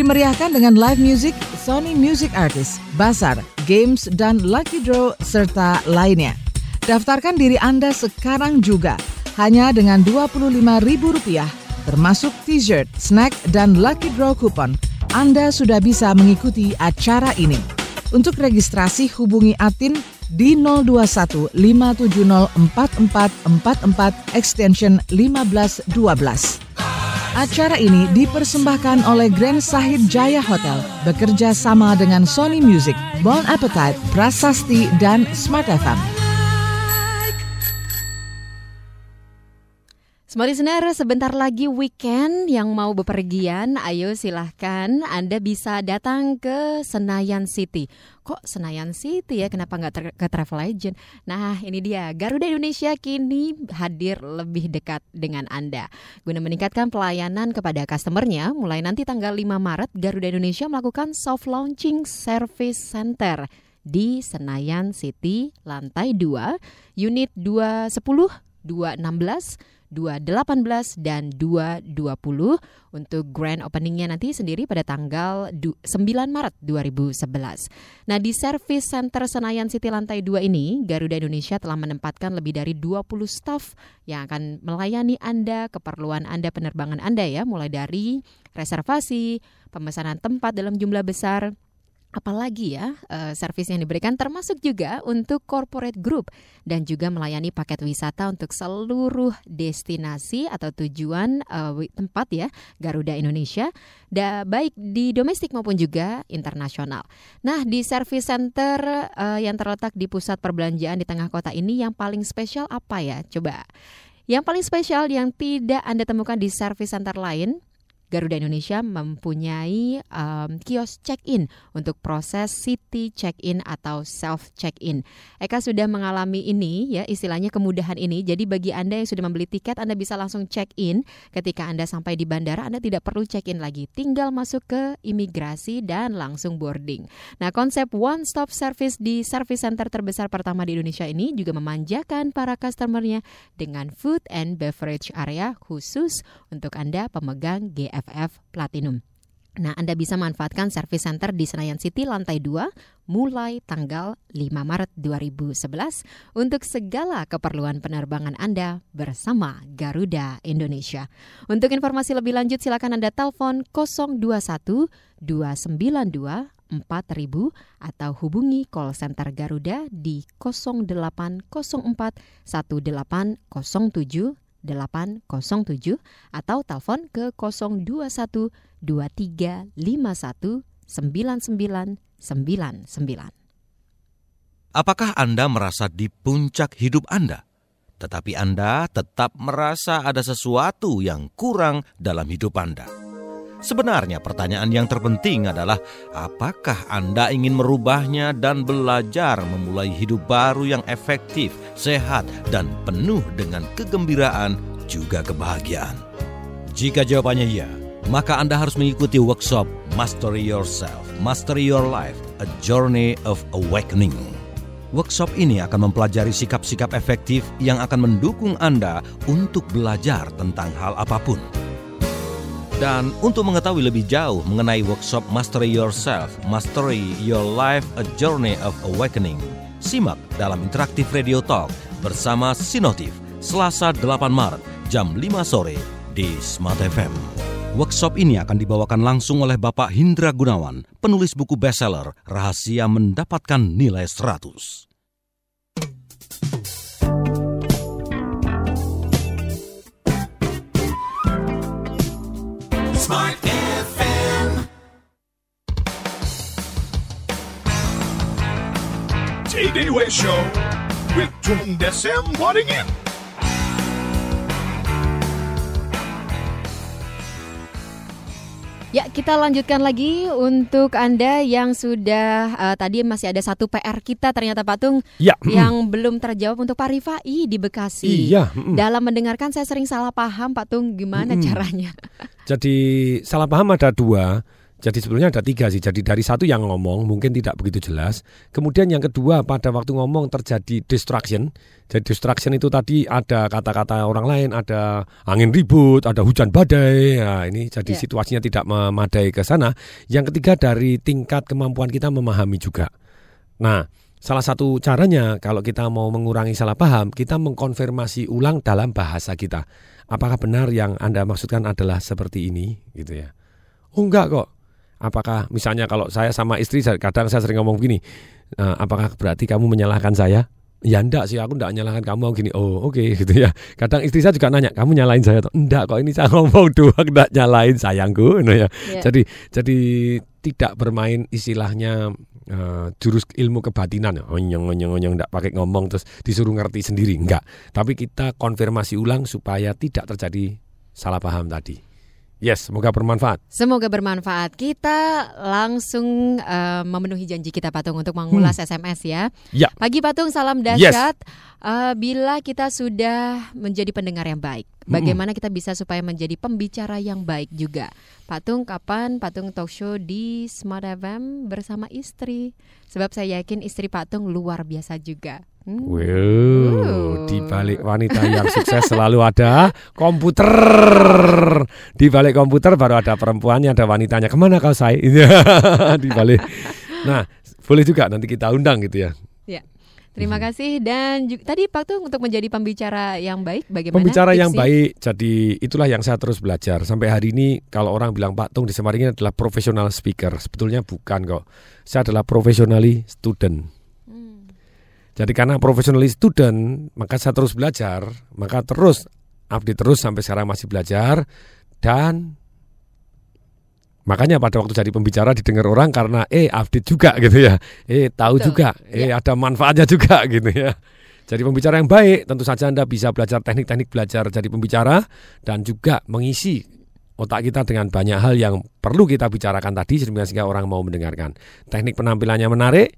Speaker 18: Dimeriahkan dengan live music, Sony Music Artist, Bazar, games, dan lucky draw serta lainnya. Daftarkan diri Anda sekarang juga hanya dengan Rp25.000 termasuk t-shirt, snack, dan lucky draw kupon. Anda sudah bisa mengikuti acara ini. Untuk registrasi hubungi Atin di 021 570 4444 extension 1512. Acara ini dipersembahkan oleh Grand Sahid Jaya Hotel bekerja sama dengan Sony Music, Bon Appetite, Prasasti, dan Smart FM.
Speaker 2: Smart listener, sebentar lagi weekend yang mau bepergian, ayo silahkan Anda bisa datang ke Senayan City. Kok Senayan City ya, kenapa nggak ke Travel Agent? Nah ini dia, Garuda Indonesia kini hadir lebih dekat dengan Anda. Guna meningkatkan pelayanan kepada customernya, mulai nanti tanggal 5 Maret, Garuda Indonesia melakukan soft launching service center di Senayan City, lantai 2, unit 210, 216, 218 dan 220 untuk grand openingnya nanti sendiri pada tanggal du- 9 Maret 2011. Nah di Service Center Senayan City lantai 2 ini Garuda Indonesia telah menempatkan lebih dari 20 staf yang akan melayani Anda keperluan Anda penerbangan Anda ya mulai dari reservasi, pemesanan tempat dalam jumlah besar, apalagi ya eh, servis yang diberikan termasuk juga untuk corporate group dan juga melayani paket wisata untuk seluruh destinasi atau tujuan eh, tempat ya Garuda Indonesia baik di domestik maupun juga internasional. Nah, di service center eh, yang terletak di pusat perbelanjaan di tengah kota ini yang paling spesial apa ya? Coba. Yang paling spesial yang tidak Anda temukan di service center lain Garuda Indonesia mempunyai um, kios check-in untuk proses city check-in atau self check-in. Eka sudah mengalami ini ya istilahnya kemudahan ini. Jadi bagi Anda yang sudah membeli tiket Anda bisa langsung check-in ketika Anda sampai di bandara Anda tidak perlu check-in lagi. Tinggal masuk ke imigrasi dan langsung boarding. Nah, konsep one stop service di service center terbesar pertama di Indonesia ini juga memanjakan para customernya dengan food and beverage area khusus untuk Anda pemegang GFF Platinum. Nah, Anda bisa manfaatkan service center di Senayan City lantai 2 mulai tanggal 5 Maret 2011 untuk segala keperluan penerbangan Anda bersama Garuda Indonesia. Untuk informasi lebih lanjut silakan Anda telepon 021 292 4000 atau hubungi call center Garuda di 0804 1807 807 atau telepon ke 021 2351 9999.
Speaker 1: Apakah Anda merasa di puncak hidup Anda? Tetapi Anda tetap merasa ada sesuatu yang kurang dalam hidup Anda. Sebenarnya pertanyaan yang terpenting adalah apakah Anda ingin merubahnya dan belajar memulai hidup baru yang efektif, sehat, dan penuh dengan kegembiraan juga kebahagiaan? Jika jawabannya ya, maka Anda harus mengikuti workshop Mastery Yourself, Mastery Your Life, A Journey of Awakening. Workshop ini akan mempelajari sikap-sikap efektif yang akan mendukung Anda untuk belajar tentang hal apa pun. Dan untuk mengetahui lebih jauh mengenai workshop Mastery Yourself, Mastery Your Life, A Journey of Awakening, simak dalam Interaktif Radio Talk bersama Sinotif, Selasa 8 Maret, jam 5 sore di Smart FM. Workshop ini akan dibawakan langsung oleh Bapak Hindra Gunawan, penulis buku bestseller Rahasia Mendapatkan Nilai 100.
Speaker 6: TDW Show with Tung Desem Waddingin.
Speaker 2: Ya, kita lanjutkan lagi untuk Anda yang sudah eh, tadi masih ada satu PR kita ternyata Patung
Speaker 7: Ya.
Speaker 2: yang belum terjawab untuk Pak Rifai di Bekasi.
Speaker 7: Iya, mm.
Speaker 2: Dalam mendengarkan saya sering salah paham Patung gimana
Speaker 7: Mm.
Speaker 2: caranya?
Speaker 7: Jadi salah paham ada dua. Jadi sebetulnya ada tiga sih. Jadi dari satu yang ngomong mungkin tidak begitu jelas. Kemudian yang kedua pada waktu ngomong terjadi distraction. Jadi distraction itu tadi ada kata-kata orang lain, ada angin ribut, ada hujan badai. Nah, ini jadi
Speaker 25: Ya.
Speaker 7: situasinya tidak memadai ke sana. Yang ketiga dari tingkat kemampuan kita memahami juga. Nah, salah satu caranya kalau kita mau mengurangi salah paham, kita mengkonfirmasi ulang dalam bahasa kita. Apakah benar yang Anda maksudkan adalah seperti ini gitu ya? Oh enggak kok. Apakah misalnya kalau saya sama istri kadang saya sering ngomong begini, Nah, apakah berarti kamu menyalahkan saya? Ya enggak sih, aku enggak nyalahkan kamu gini. Oh, oke gitu ya. Kadang istri saya juga nanya, "Kamu nyalain saya?" Enggak kok, ini saya ngomong doang enggak nyalain sayangku. Nah, ya.
Speaker 2: Iya.
Speaker 7: Jadi jadi tidak bermain istilahnya eh, jurus ilmu kebatinan ya. onyong onyong onyong enggak pakai ngomong terus disuruh ngerti sendiri enggak. Tapi kita konfirmasi ulang supaya tidak terjadi salah paham tadi. Yes, semoga bermanfaat.
Speaker 2: Semoga bermanfaat. Kita langsung eh, memenuhi janji kita Patung untuk mengulas SMS ya.
Speaker 7: Ya.
Speaker 2: Pagi Patung, salam
Speaker 7: Yes.
Speaker 2: dahsyat. Eh, bila kita sudah menjadi pendengar yang baik, bagaimana kita bisa supaya menjadi pembicara yang baik juga? Patung, kapan Patung talk show di Smart FM bersama istri? Sebab saya yakin istri Patung luar biasa juga.
Speaker 7: Wow, di balik wanita yang sukses selalu ada komputer. Di balik komputer baru ada perempuannya, ada wanitanya. Ke mana kau say? di balik. Nah, boleh juga nanti kita undang gitu ya.
Speaker 2: Ya. Terima kasih dan juga, tadi Patung untuk menjadi pembicara yang baik bagaimana?
Speaker 7: Pembicara yang
Speaker 2: tipsnya?
Speaker 7: baik, jadi itulah yang saya terus belajar. Sampai hari ini kalau orang bilang Pak Tung di Semaringin adalah profesional speaker, sebetulnya bukan kok. Saya adalah professionally student. Jadi karena professionally student, maka saya terus belajar, maka terus update terus sampai sekarang masih belajar dan makanya pada waktu jadi pembicara didengar orang karena eh update juga gitu ya, eh tahu
Speaker 2: Betul.
Speaker 7: juga, eh ada manfaatnya juga gitu ya. Jadi pembicara yang baik, tentu saja Anda bisa belajar teknik-teknik belajar jadi pembicara dan juga mengisi otak kita dengan banyak hal yang perlu kita bicarakan tadi sehingga orang mau mendengarkan. Teknik penampilannya menarik,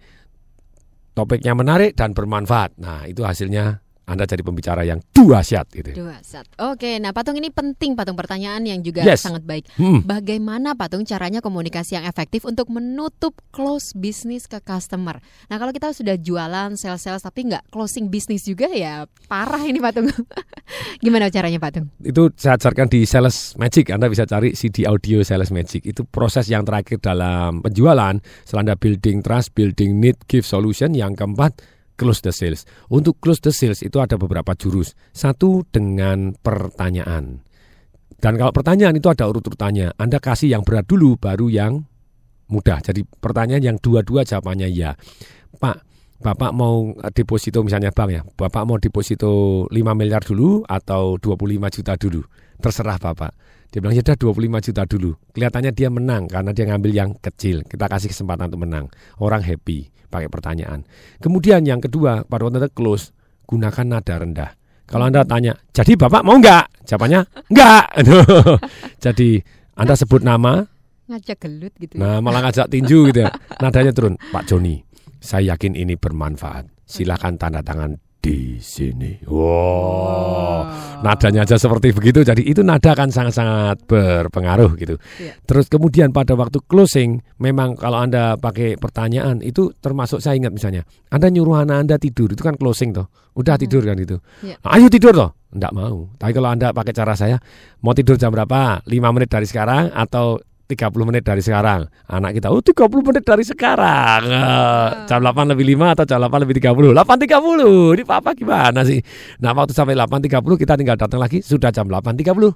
Speaker 7: topiknya menarik dan bermanfaat. Nah, itu hasilnya Anda jadi pembicara yang dahsyat gitu.
Speaker 2: Dua saat. Oke, nah Patung ini penting Patung pertanyaan yang juga
Speaker 7: Yes.
Speaker 2: sangat baik.
Speaker 7: Hmm.
Speaker 2: Bagaimana Patung caranya komunikasi yang efektif untuk menutup close bisnis ke customer? Nah kalau kita sudah jualan sales-sales tapi nggak closing bisnis juga ya parah ini Patung. Gimana caranya Patung?
Speaker 7: Itu saya ajarkan di Sales Magic. Anda bisa cari CD audio Sales Magic. Itu proses yang terakhir dalam penjualan. Setelah Anda building trust, building need, give solution. Yang keempat, close the sales. Untuk close the sales itu ada beberapa jurus. Satu dengan pertanyaan. Dan kalau pertanyaan itu ada urut-urutannya. Anda kasih yang berat dulu, baru yang mudah. Jadi pertanyaan yang dua-dua jawabannya ya. Pak, Bapak mau deposito misalnya bank ya. Bapak mau deposito 5 miliar dulu atau 25 juta dulu. Terserah Bapak. Dia bilang ya udah 25 juta dulu. Kelihatannya dia menang karena dia ngambil yang kecil. Kita kasih kesempatan untuk menang. Orang happy pakai pertanyaan. Kemudian yang kedua, pada waktu close, gunakan nada rendah. Kalau Anda tanya, jadi Bapak mau nggak? Jawabannya, enggak. jadi Anda sebut nama,
Speaker 2: Ngajak gelut gitu.
Speaker 7: Nah, malah ngajak tinju gitu ya. Nadanya turun. Pak Joni, saya yakin ini bermanfaat. Silakan tanda tangan di sini. Wow. Nadanya aja seperti begitu. Jadi itu nada kan sangat-sangat berpengaruh gitu.
Speaker 2: Iya.
Speaker 7: Terus kemudian pada waktu closing, memang kalau Anda pakai pertanyaan itu termasuk saya ingat misalnya, Anda nyuruh anak Anda tidur, itu kan closing toh. Udah tidur kan itu.
Speaker 2: Iya.
Speaker 7: Nah, ayo tidur toh. Enggak mau. Tapi kalau Anda pakai cara saya, mau tidur jam berapa? 5 menit dari sekarang atau 30 menit dari sekarang. Anak kita, oh 30 menit dari sekarang. Eh, jam 8 lebih 5 atau jam 8 lebih 30? 8.30. Ini papa gimana sih? Nah, waktu sampai 8.30 kita tinggal datang lagi sudah jam 8.30.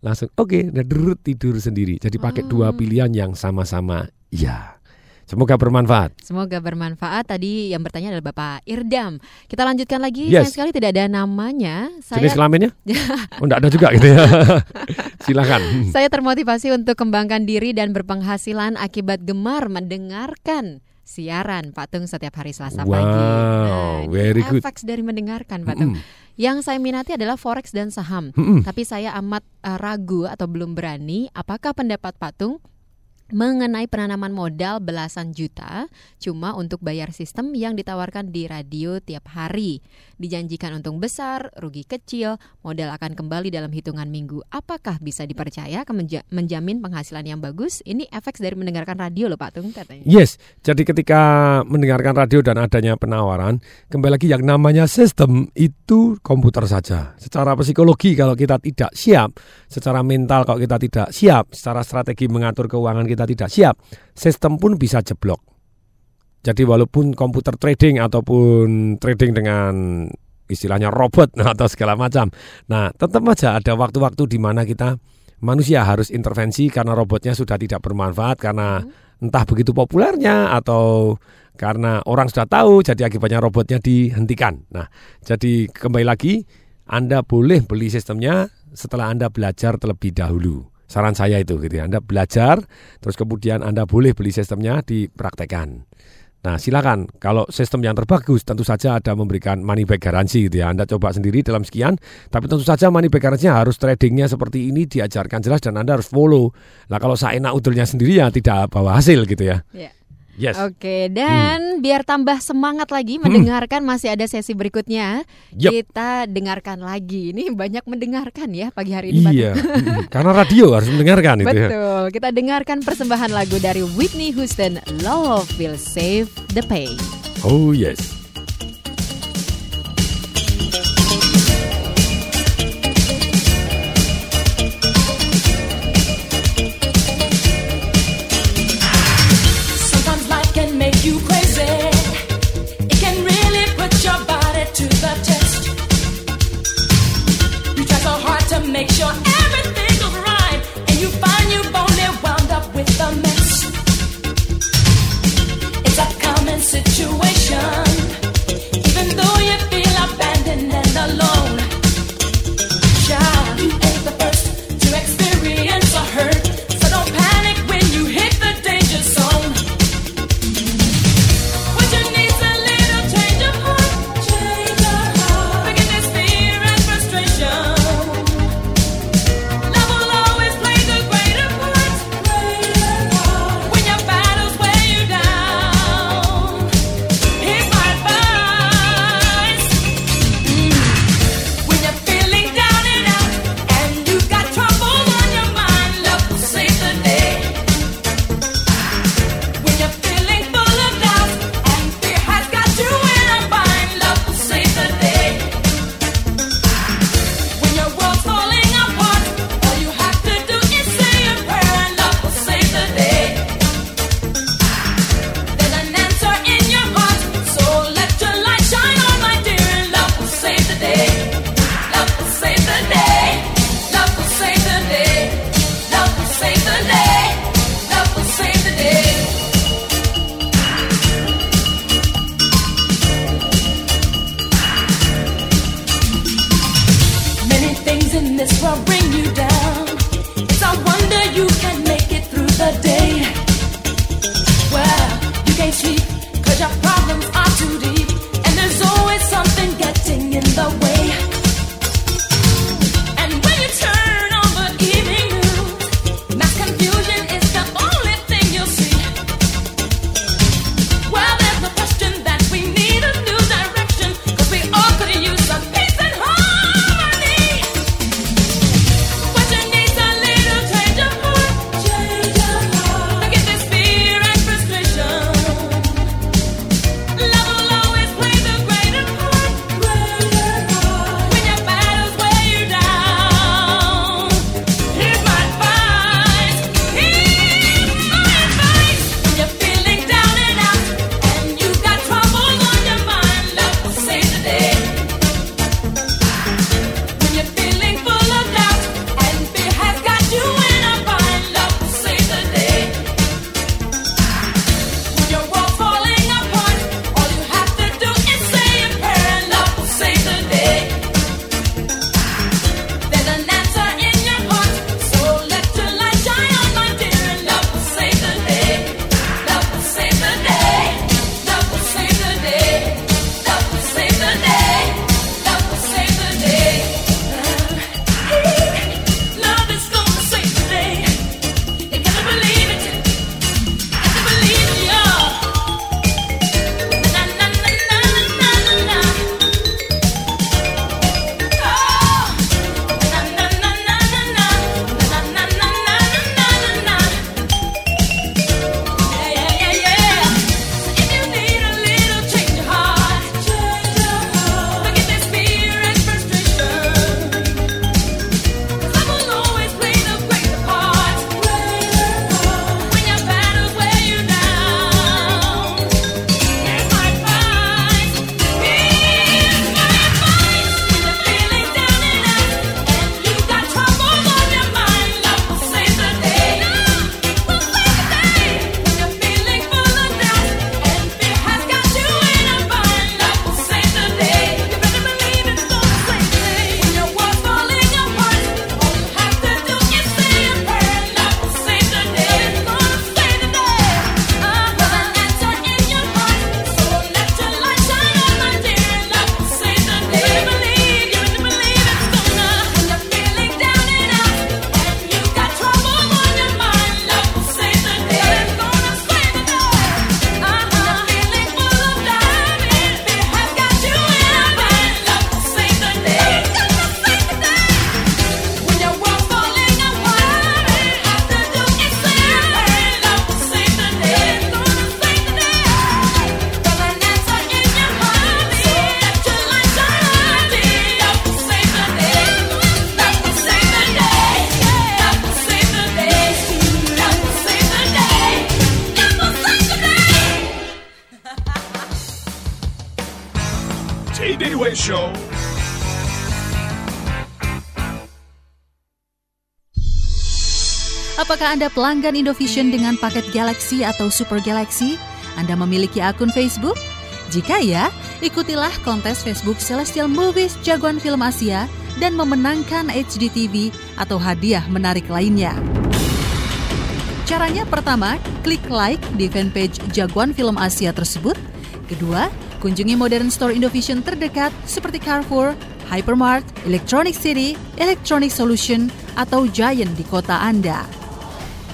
Speaker 7: Langsung oke, derut tidur sendiri. Jadi pakai dua pilihan yang sama-sama iya. Semoga bermanfaat.
Speaker 2: Semoga bermanfaat. Tadi yang bertanya adalah Bapak Irdam. Kita lanjutkan lagi.
Speaker 7: Yes.
Speaker 2: Sayang sekali tidak ada namanya.
Speaker 7: Jenis kelaminnya? Oh, enggak ada juga gitu ya. Silakan.
Speaker 2: Saya termotivasi untuk kembangkan diri dan berpenghasilan akibat gemar mendengarkan siaran Patung setiap hari Selasa
Speaker 7: Wow,
Speaker 2: pagi. Nah,
Speaker 7: very good.
Speaker 2: Efek dari mendengarkan Patung. Yang saya minati adalah forex dan saham.
Speaker 7: Mm-mm.
Speaker 2: Tapi saya amat eh, ragu atau belum berani. Apakah pendapat Patung? Mengenai penanaman modal belasan juta cuma untuk bayar sistem yang ditawarkan di radio tiap hari. Dijanjikan untung besar, rugi kecil, modal akan kembali dalam hitungan minggu. Apakah bisa dipercaya menjamin penghasilan yang bagus? Ini efek dari mendengarkan radio loh Pak Tung katanya.
Speaker 7: Yes, jadi ketika mendengarkan radio dan adanya penawaran, kembali lagi yang namanya sistem itu komputer saja. Secara psikologi kalau kita tidak siap, secara mental kalau kita tidak siap, secara strategi mengatur keuangan kita tidak siap, sistem pun bisa jeblok. Jadi walaupun komputer trading ataupun trading dengan istilahnya robot atau segala macam, nah tetap aja ada waktu-waktu di mana kita
Speaker 26: manusia harus intervensi karena robotnya sudah tidak bermanfaat karena entah begitu populernya atau karena orang sudah tahu jadi akibatnya robotnya dihentikan. Nah, jadi kembali lagi Anda boleh beli sistemnya setelah Anda belajar terlebih dahulu. Saran saya itu gitu ya. Anda belajar terus kemudian Anda boleh beli sistemnya dipraktekkan. Nah, silakan. Kalau sistem yang terbagus, tentu saja ada memberikan money back garansi gitu ya. Anda coba sendiri dalam sekian, tapi tentu saja money back garansinya harus tradingnya seperti ini diajarkan jelas dan Anda harus follow. Nah, kalau saya enak udulnya sendiri ya tidak bawa hasil gitu ya.
Speaker 2: Ya.
Speaker 26: Yes.
Speaker 2: Oke, dan biar tambah semangat lagi mendengarkan masih ada sesi berikutnya.
Speaker 26: Yup.
Speaker 2: Kita dengarkan lagi. Ini banyak mendengarkan ya pagi hari ini.
Speaker 26: Iya,
Speaker 2: Pak.
Speaker 26: mm, karena radio harus mendengarkan itu ya.
Speaker 2: Betul. Kita dengarkan persembahan lagu dari Whitney Houston, Love Will Save the Pain.
Speaker 26: Oh yes.
Speaker 25: Anda pelanggan Indovision dengan paket Galaxy atau Super Galaxy? Anda memiliki akun Facebook? Jika ya, ikutilah kontes Facebook Celestial Movies Jagoan Film Asia dan memenangkan HD TV atau hadiah menarik lainnya. Caranya pertama, klik like di fanpage Jagoan Film Asia tersebut. Kedua, kunjungi modern store Indovision terdekat seperti Carrefour, Hypermart, Electronic City, Electronic Solution, atau Giant di kota Anda.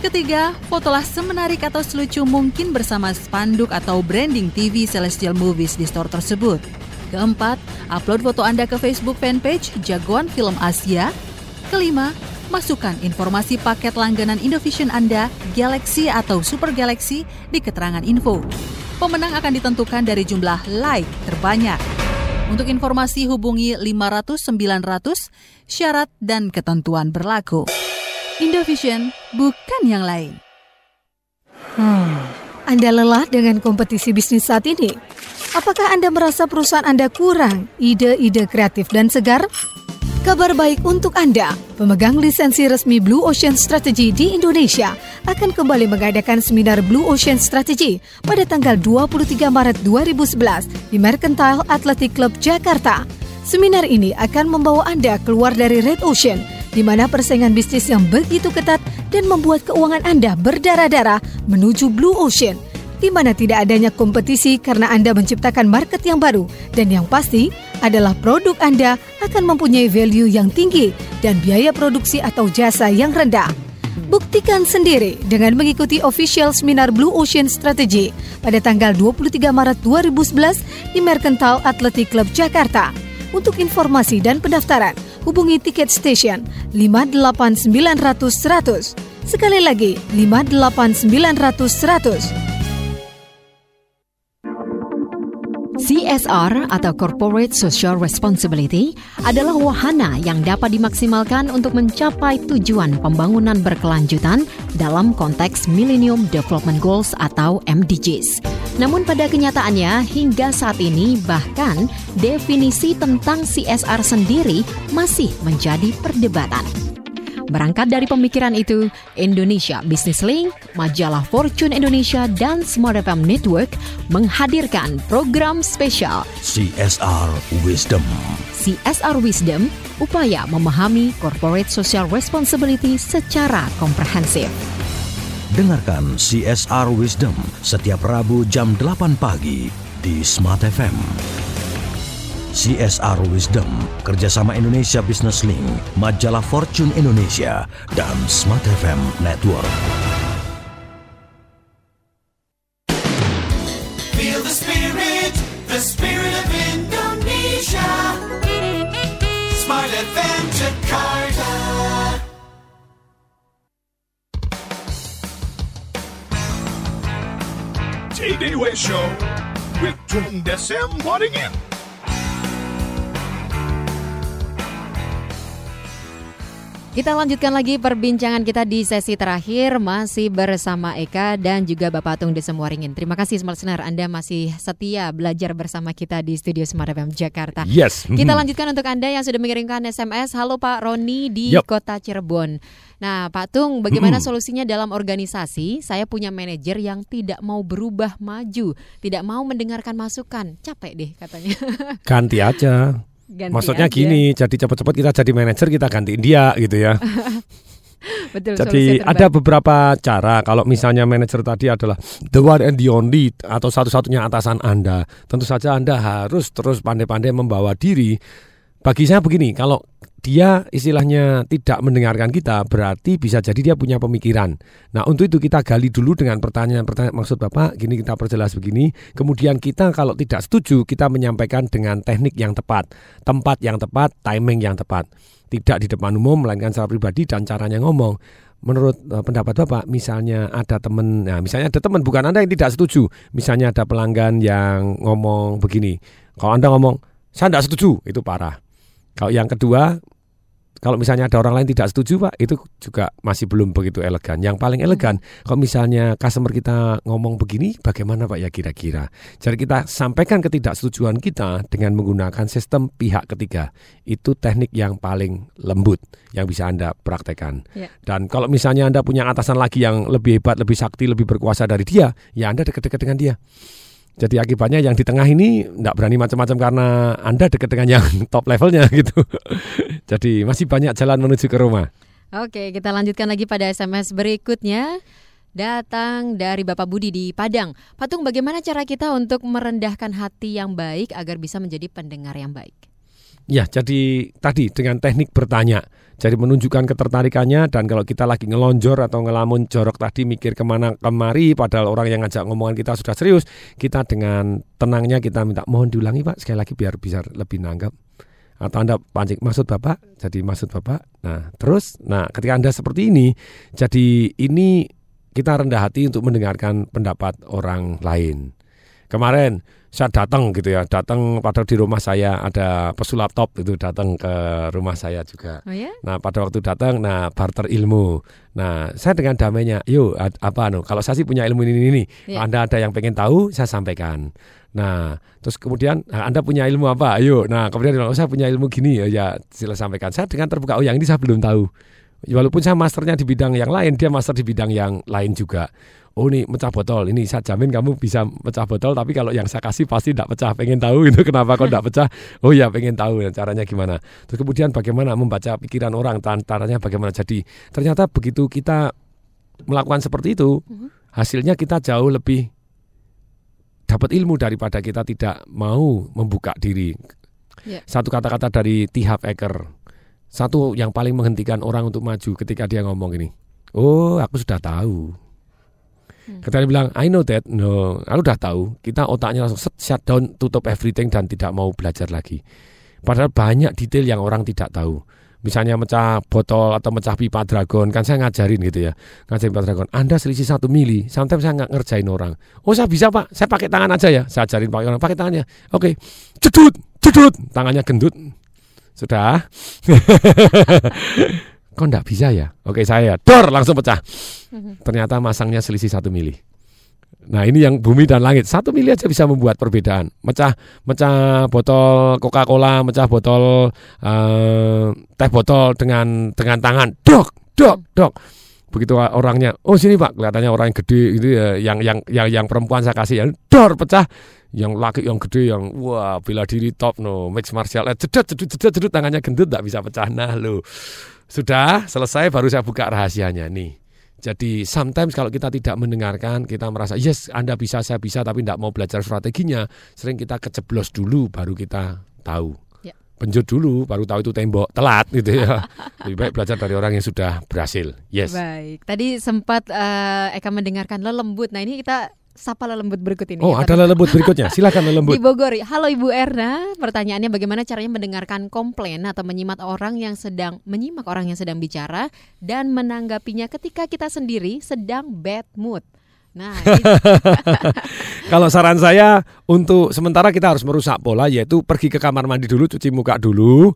Speaker 25: Ketiga, fotolah semenarik atau selucu mungkin bersama spanduk atau branding TV Celestial Movies di store tersebut. Keempat, upload foto Anda ke Facebook fanpage Jagoan Film Asia. Kelima, masukkan informasi paket langganan Indovision Anda, Galaxy atau Super Galaxy di keterangan info. Pemenang akan ditentukan dari jumlah like terbanyak. Untuk informasi hubungi 500 900, syarat dan ketentuan berlaku. Indovision bukan yang lain.
Speaker 27: Hmm, Anda lelah dengan kompetisi bisnis saat ini? Apakah Anda merasa perusahaan Anda kurang ide-ide kreatif dan segar? Kabar baik untuk Anda, pemegang lisensi resmi Blue Ocean Strategy di Indonesia akan kembali mengadakan seminar Blue Ocean Strategy pada tanggal 23 Maret 2011 di Mercantile Athletic Club Jakarta. Seminar ini akan membawa Anda keluar dari Red Ocean di mana persaingan bisnis yang begitu ketat dan membuat keuangan Anda berdarah-darah menuju Blue Ocean, di mana tidak adanya kompetisi karena Anda menciptakan market yang baru dan yang pasti adalah produk Anda akan mempunyai value yang tinggi dan biaya produksi atau jasa yang rendah. Buktikan sendiri dengan mengikuti official seminar Blue Ocean Strategy pada tanggal 23 Maret 2011 di Mercantile Athletic Club Jakarta. Untuk informasi dan pendaftaran, hubungi tiket station 58900 100. Sekali lagi, 58900
Speaker 2: CSR atau Corporate Social Responsibility adalah wahana yang dapat dimaksimalkan untuk mencapai tujuan pembangunan berkelanjutan dalam konteks Millennium Development Goals atau MDGs. Namun pada kenyataannya hingga saat ini bahkan definisi tentang CSR sendiri masih menjadi perdebatan. Berangkat dari pemikiran itu, Indonesia Business Link, majalah Fortune Indonesia, dan Smart FM Network menghadirkan program spesial
Speaker 1: CSR Wisdom.
Speaker 2: CSR Wisdom, upaya memahami corporate social responsibility secara komprehensif.
Speaker 1: Dengarkan CSR Wisdom setiap Rabu jam 8 pagi di Smart FM. CSR Wisdom, kerjasama Indonesia Business Link, majalah Fortune Indonesia, dan Smart FM Network.
Speaker 5: Feel the spirit, the spirit of Indonesia. Jakarta.
Speaker 6: Show with Tung Desem Waddingen.
Speaker 2: Kita lanjutkan lagi perbincangan kita di sesi terakhir masih bersama Eka dan juga Bapak Tung Desem Waringin. Terima kasih Smart Listener Anda masih setia belajar bersama kita di studio Smart FM Jakarta.
Speaker 7: Yes.
Speaker 2: Kita
Speaker 7: Mhm.
Speaker 2: lanjutkan untuk Anda yang sudah mengirimkan SMS. Halo Pak Roni di
Speaker 7: Yup.
Speaker 2: Kota Cirebon. Nah, Pak Tung, bagaimana
Speaker 7: Mhm.
Speaker 2: solusinya dalam organisasi? Saya punya manajer yang tidak mau berubah maju, tidak mau mendengarkan masukan. Capek deh katanya.
Speaker 7: Ganti aja.
Speaker 2: Ganti
Speaker 7: Maksudnya
Speaker 2: aja.
Speaker 7: gini, jadi cepat-cepat kita jadi manajer kita gantiin dia gitu ya.
Speaker 2: Betul.
Speaker 7: Jadi ada beberapa cara kalau misalnya manajer tadi adalah the one and the only atau satu-satunya atasan Anda. Tentu saja Anda harus terus pandai-pandai membawa diri. Bagi saya begini, kalau dia istilahnya tidak mendengarkan kita, berarti bisa jadi dia punya pemikiran. Nah, untuk itu kita gali dulu dengan pertanyaan-pertanyaan maksud Bapak, gini kita perjelas begini. Kemudian kita kalau tidak setuju, kita menyampaikan dengan teknik yang tepat, tempat yang tepat, timing yang tepat. Tidak di depan umum, melainkan secara pribadi dan caranya ngomong. Menurut eh, pendapat Bapak, misalnya ada teman, nah misalnya ada teman bukan Anda yang tidak setuju. Misalnya ada pelanggan yang ngomong begini. Kalau Anda ngomong, saya tidak setuju, itu parah. Kalau yang kedua, kalau misalnya ada orang lain tidak setuju Pak, itu juga masih belum begitu elegan. Yang paling elegan, kalau misalnya customer kita ngomong begini, bagaimana Pak ya kira-kira? Jadi kita sampaikan ketidaksetujuan kita dengan menggunakan sistem pihak ketiga. Itu teknik yang paling lembut yang bisa Anda praktekkan.
Speaker 2: Ya.
Speaker 7: Dan kalau misalnya Anda punya atasan lagi yang lebih hebat, lebih sakti, lebih berkuasa dari dia, ya Anda dekat-dekat dengan dia. Jadi akibatnya yang di tengah ini tidak berani macam-macam karena Anda dekat dengan yang top levelnya gitu. Jadi masih banyak jalan menuju ke rumah.
Speaker 2: Oke, kita lanjutkan lagi pada SMS berikutnya. Datang dari Bapak Budi di Padang. Patung, bagaimana cara kita untuk merendahkan hati yang baik agar bisa menjadi pendengar yang baik?
Speaker 7: Ya, jadi tadi dengan teknik bertanya. Jadi menunjukkan ketertarikannya dan kalau kita lagi ngelonjor atau ngelamun jorok tadi mikir ke mana kemari padahal orang yang ngajak ngomongan kita sudah serius, kita dengan tenangnya kita minta mohon diulangi Pak sekali lagi biar bisa lebih nanggap. Atau Anda pancing maksud Bapak, jadi maksud Bapak. Nah, terus nah ketika Anda seperti ini, jadi ini kita rendah hati untuk mendengarkan pendapat orang lain. Kemarin saya datang gitu ya, datang pada di rumah saya ada pesulap top itu datang ke rumah saya juga.
Speaker 2: Oh ya?
Speaker 7: Nah pada waktu datang, nah barter ilmu. Nah saya dengan damainya, yuk apa anu? Kalau saya sih punya ilmu ini ini.
Speaker 2: Iya.
Speaker 7: Anda ada yang pengen tahu, saya sampaikan. Nah terus kemudian nah, Anda punya ilmu apa? Ayo. Nah kemudian oh, saya punya ilmu gini, ya, ya sila sampaikan. Saya dengan terbuka, oh yang ini saya belum tahu. Walaupun saya masternya di bidang yang lain, dia master di bidang yang lain juga. Oh ini mecah botol, ini saya jamin kamu bisa mecah botol, tapi kalau yang saya kasih pasti tidak pecah. Pengen tahu itu kenapa kok tidak pecah? Oh ya pengen tahu dan caranya gimana. Terus kemudian bagaimana membaca pikiran orang, caranya bagaimana. Jadi ternyata begitu kita melakukan seperti itu, hasilnya kita jauh lebih dapat ilmu daripada kita tidak mau membuka diri.
Speaker 2: Ya.
Speaker 7: Satu kata-kata dari T. Harv Eker, satu yang paling menghentikan orang untuk maju ketika dia ngomong ini. Oh, aku sudah tahu. Ketika dia bilang, I know that, no, aku udah tahu. Kita otaknya langsung set, shut down, tutup everything dan tidak mau belajar lagi. Padahal banyak detail yang orang tidak tahu. Misalnya mecah botol atau mecah pipa dragon, kan saya ngajarin gitu ya. Ngajarin pipa dragon, Anda selisih satu mili, sometimes saya nggak ngerjain orang. Oh saya bisa pak, saya pakai tangan aja ya. Saya ajarin pakai orang, pakai tangannya. Oke, cedut, cedut, tangannya gendut. Sudah. Kok enggak bisa ya? Oke saya, dor langsung pecah. Ternyata masangnya selisih satu mili. Nah ini yang bumi dan langit satu mili aja bisa membuat perbedaan. Mecah, mecah botol Coca-Cola, mecah botol eh, teh botol dengan dengan tangan, dok, dok, dok. Begitu orangnya, oh sini pak, kelihatannya orang yang gede gitu ya, yang yang yang yang perempuan saya kasih ya, dor pecah. Yang laki yang gede yang wah bela diri top no mix martial art cedut cedut cedut cedut tangannya gendut tak bisa pecah nah lo sudah selesai baru saya buka rahasianya nih jadi sometimes kalau kita tidak mendengarkan, kita merasa yes Anda bisa, saya bisa, tapi tidak mau belajar strateginya. Sering kita keceblos dulu, baru kita tahu.
Speaker 2: Ya.
Speaker 7: Penjut dulu, baru tahu itu tembok, telat gitu ya. Lebih baik belajar dari orang yang sudah berhasil. Yes.
Speaker 2: Baik, tadi sempat eh, Eka mendengarkan lelembut. Nah ini kita sapa lelembut berikut ini.
Speaker 7: Oh
Speaker 2: ya,
Speaker 7: ada lelembut berikutnya, silakan lelembut.
Speaker 2: Di Bogor. Halo Ibu Erna, pertanyaannya bagaimana caranya mendengarkan komplain atau menyimak orang yang sedang menyimak orang yang sedang bicara dan menanggapinya ketika kita sendiri sedang bad mood. Nah,
Speaker 7: Kalau saran saya untuk sementara kita harus merusak pola yaitu pergi ke kamar mandi dulu, cuci muka dulu.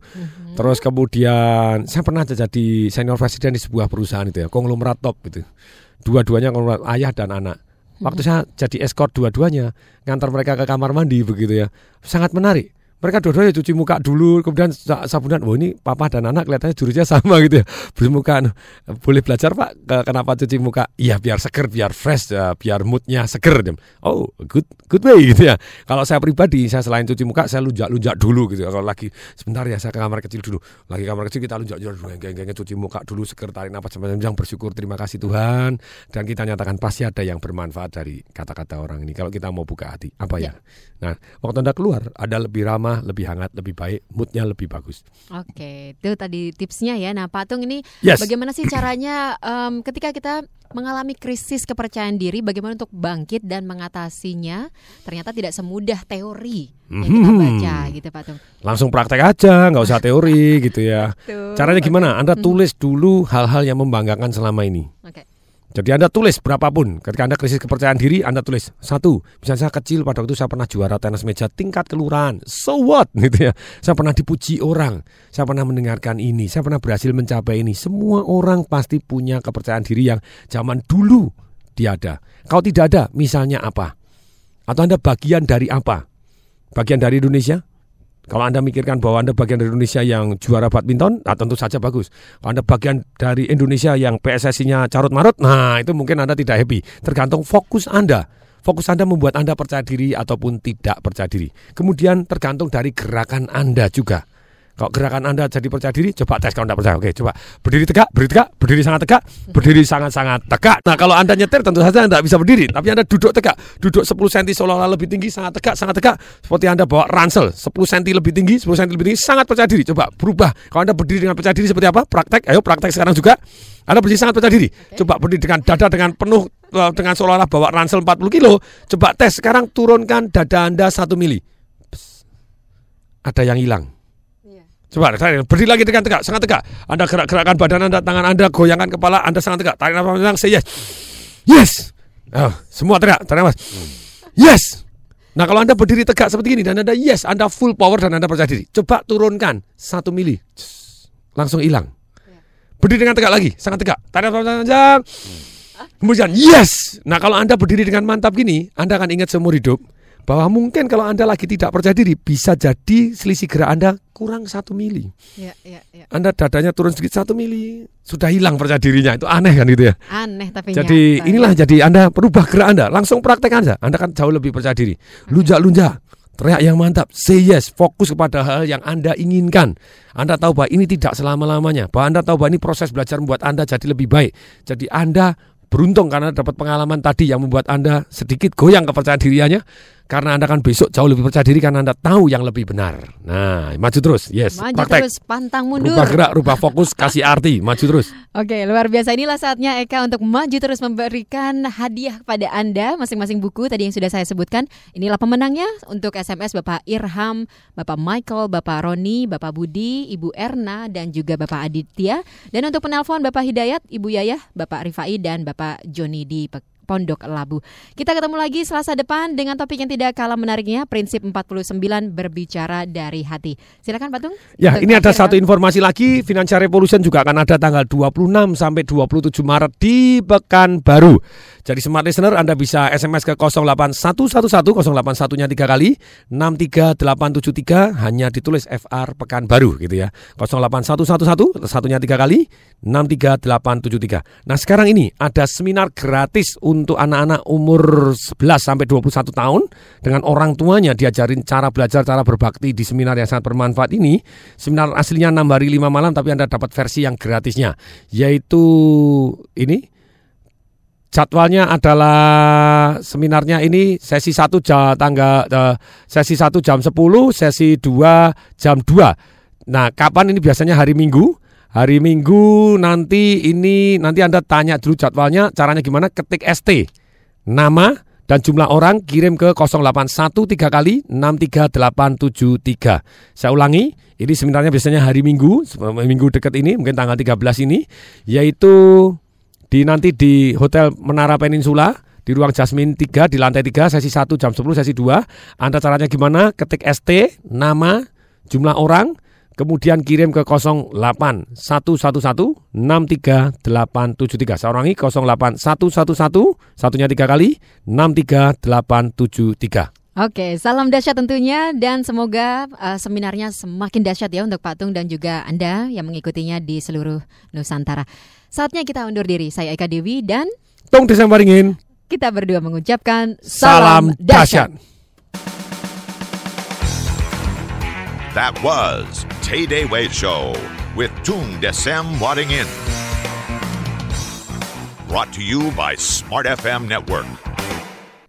Speaker 7: Terus kemudian saya pernah jadi senior presiden di sebuah perusahaan itu ya, konglomerat top gitu. Dua-duanya konglomerat ayah dan anak. Waktu saya jadi escort dua-duanya, ngantar mereka ke kamar mandi begitu ya. Sangat menarik. Mereka dua-duanya cuci muka dulu, kemudian sa- sabunan. Wah ini papa dan anak kelihatannya jurusnya sama gitu ya. Bermuka, anu, boleh belajar pak, ke- kenapa cuci muka? Iya biar seger, biar fresh, ya, biar moodnya seger. Oh good, good way gitu ya. Kalau saya pribadi, saya selain cuci muka, saya lunjak-lunjak dulu gitu. ya. Kalau lagi sebentar ya, saya ke kamar kecil dulu. Lagi kamar kecil kita lunjak-lunjak dulu, geng-gengnya cuci muka dulu, seger, tarik nafas yang bersyukur, terima kasih Tuhan. Dan kita nyatakan pasti ada yang bermanfaat dari kata-kata orang ini. Kalau kita mau buka hati, apa ya? Nah, waktu anda keluar, ada lebih ramah, lebih hangat, lebih baik, moodnya lebih bagus.
Speaker 2: Oke, itu tadi tipsnya ya. Nah, Patung ini
Speaker 7: Yes.
Speaker 2: bagaimana sih caranya em, ketika kita mengalami krisis kepercayaan diri, bagaimana untuk bangkit dan mengatasinya? Ternyata tidak semudah teori yang kita
Speaker 7: Mhm.
Speaker 2: baca gitu, Patung.
Speaker 7: Langsung praktek aja, nggak usah teori gitu ya.
Speaker 2: Tuh,
Speaker 7: Caranya gimana? Anda
Speaker 2: Hmm.
Speaker 7: tulis dulu hal-hal yang membanggakan selama ini.
Speaker 2: Oke.
Speaker 7: Jadi Anda tulis berapapun. Ketika Anda krisis kepercayaan diri, Anda tulis satu. Misalnya saya kecil pada waktu saya pernah juara tenis meja tingkat kelurahan. So what? Gitu ya. Saya pernah dipuji orang. Saya pernah mendengarkan ini. Saya pernah berhasil mencapai ini. Semua orang pasti punya kepercayaan diri yang zaman dulu dia ada. Kalau tidak ada, misalnya apa? Atau Anda bagian dari apa? Bagian dari Indonesia? Kalau Anda mikirkan bahwa Anda bagian dari Indonesia yang juara badminton, nah tentu saja bagus. Kalau Anda bagian dari Indonesia yang PSSI-nya carut marut, nah itu mungkin Anda tidak happy. Tergantung fokus Anda. Fokus Anda membuat Anda percaya diri ataupun tidak percaya diri. Kemudian tergantung dari gerakan Anda juga. Kalau gerakan Anda jadi percaya diri, coba tes kalau Anda percaya. Oke, coba berdiri tegak, berdiri tegak, berdiri sangat tegak, berdiri sangat-sangat tegak. Nah, kalau Anda nyetir tentu saja Anda bisa berdiri, tapi Anda duduk tegak, duduk 10 cm seolah-olah lebih tinggi, sangat tegak, sangat tegak. Seperti Anda bawa ransel 10 cm lebih tinggi, 10 cm lebih tinggi, sangat percaya diri. Coba berubah. Kalau Anda berdiri dengan percaya diri seperti apa? Praktek, ayo praktek sekarang juga. Anda berdiri sangat percaya diri. Coba berdiri dengan dada dengan penuh eh, dengan seolah-olah bawa ransel 40 kilo. Coba tes sekarang turunkan dada Anda 1 mili. Psst. Ada yang hilang. Coba saya berdiri lagi dengan tegak, sangat tegak. Anda gerak-gerakkan badan Anda, tangan Anda, goyangkan kepala Anda sangat tegak. Tarik nafas panjang, say yes. Yes. Oh, semua tegak, tarik nafas. Yes. Nah kalau Anda berdiri tegak seperti ini dan Anda yes, Anda full power dan Anda percaya diri. Coba turunkan satu mili, langsung hilang. Berdiri dengan tegak lagi, sangat tegak. Tarik nafas panjang. Kemudian yes. Nah kalau Anda berdiri dengan mantap gini, Anda akan ingat seumur hidup bahwa mungkin kalau Anda lagi tidak percaya diri bisa jadi selisih gerak Anda kurang satu mili.
Speaker 2: Ya, ya, ya.
Speaker 7: Anda dadanya turun sedikit satu mili, sudah hilang percaya dirinya. Itu aneh kan gitu ya.
Speaker 2: Aneh tapi
Speaker 7: Jadi
Speaker 2: nyata.
Speaker 7: inilah jadi Anda perubah gerak Anda, langsung praktek Anda. Anda kan jauh lebih percaya diri. Lunjak-lunjak, teriak yang mantap, say yes, fokus kepada hal yang Anda inginkan. Anda tahu bahwa ini tidak selama-lamanya. Bahwa Anda tahu bahwa ini proses belajar membuat Anda jadi lebih baik. Jadi Anda beruntung karena dapat pengalaman tadi yang membuat Anda sedikit goyang kepercayaan dirinya. Karena Anda kan besok jauh lebih percaya diri karena Anda tahu yang lebih benar. Nah, maju terus. Yes,
Speaker 2: Maju
Speaker 7: praktek.
Speaker 2: terus, pantang mundur.
Speaker 7: Rubah gerak, rubah fokus, kasih arti, maju terus.
Speaker 2: Oke, luar biasa. Inilah saatnya Eka untuk maju terus memberikan hadiah kepada Anda masing-masing buku tadi yang sudah saya sebutkan. Inilah pemenangnya untuk SMS Bapak Irham, Bapak Michael, Bapak Roni, Bapak Budi, Ibu Erna, dan juga Bapak Aditya. Dan untuk penelpon Bapak Hidayat, Ibu Yayah, Bapak Rifai, dan Bapak Joni di Pe- Pondok Labu. Kita ketemu lagi Selasa depan dengan topik yang tidak kalah menariknya, prinsip 49 berbicara dari hati. Silakan Patung.
Speaker 7: Ya,
Speaker 2: Untuk
Speaker 7: ini ada satu informasi lagi, Financial Revolution juga akan ada tanggal 26 sampai 27 Maret di Pekanbaru. Jadi smart listener Anda bisa SMS ke 08111 081-nya 3 kali 63873 hanya ditulis FR Pekanbaru gitu ya. 08111 satunya 3 kali 63873. Nah, sekarang ini ada seminar gratis untuk anak-anak umur 11 sampai 21 tahun dengan orang tuanya diajarin cara belajar, cara berbakti di seminar yang sangat bermanfaat ini. Seminar aslinya 6 hari 5 malam tapi Anda dapat versi yang gratisnya yaitu ini Jadwalnya adalah seminarnya ini sesi 1 jam tanggal eh, sesi 1 jam 10, sesi 2 jam 2. Nah, kapan ini biasanya hari Minggu? Hari Minggu nanti ini nanti Anda tanya dulu jadwalnya, caranya gimana? Ketik ST. Nama dan jumlah orang kirim ke 0813 kali 63873. Saya ulangi, ini seminarnya biasanya hari Minggu, minggu dekat ini, mungkin tanggal 13 ini, yaitu di nanti di Hotel Menara Peninsula di ruang Jasmine 3 di lantai 3 sesi 1 jam 10 sesi 2 Anda caranya gimana? Ketik ST nama jumlah orang kemudian kirim ke 08 111 63873 saya ulangi 08 111 satunya tiga kali 63873
Speaker 2: Oke, salam dahsyat tentunya dan semoga uh, seminarnya semakin dahsyat ya untuk Pak Tung dan juga Anda yang mengikutinya di seluruh Nusantara. Saatnya kita undur diri. Saya Eka Dewi dan
Speaker 7: Tung Desembaringin
Speaker 2: kita berdua mengucapkan
Speaker 7: salam
Speaker 2: salam, dahsyat.
Speaker 7: dahsyat
Speaker 10: That was Tay Day Way Show with Tung Desem Wadding In. Brought to you by Smart FM Network.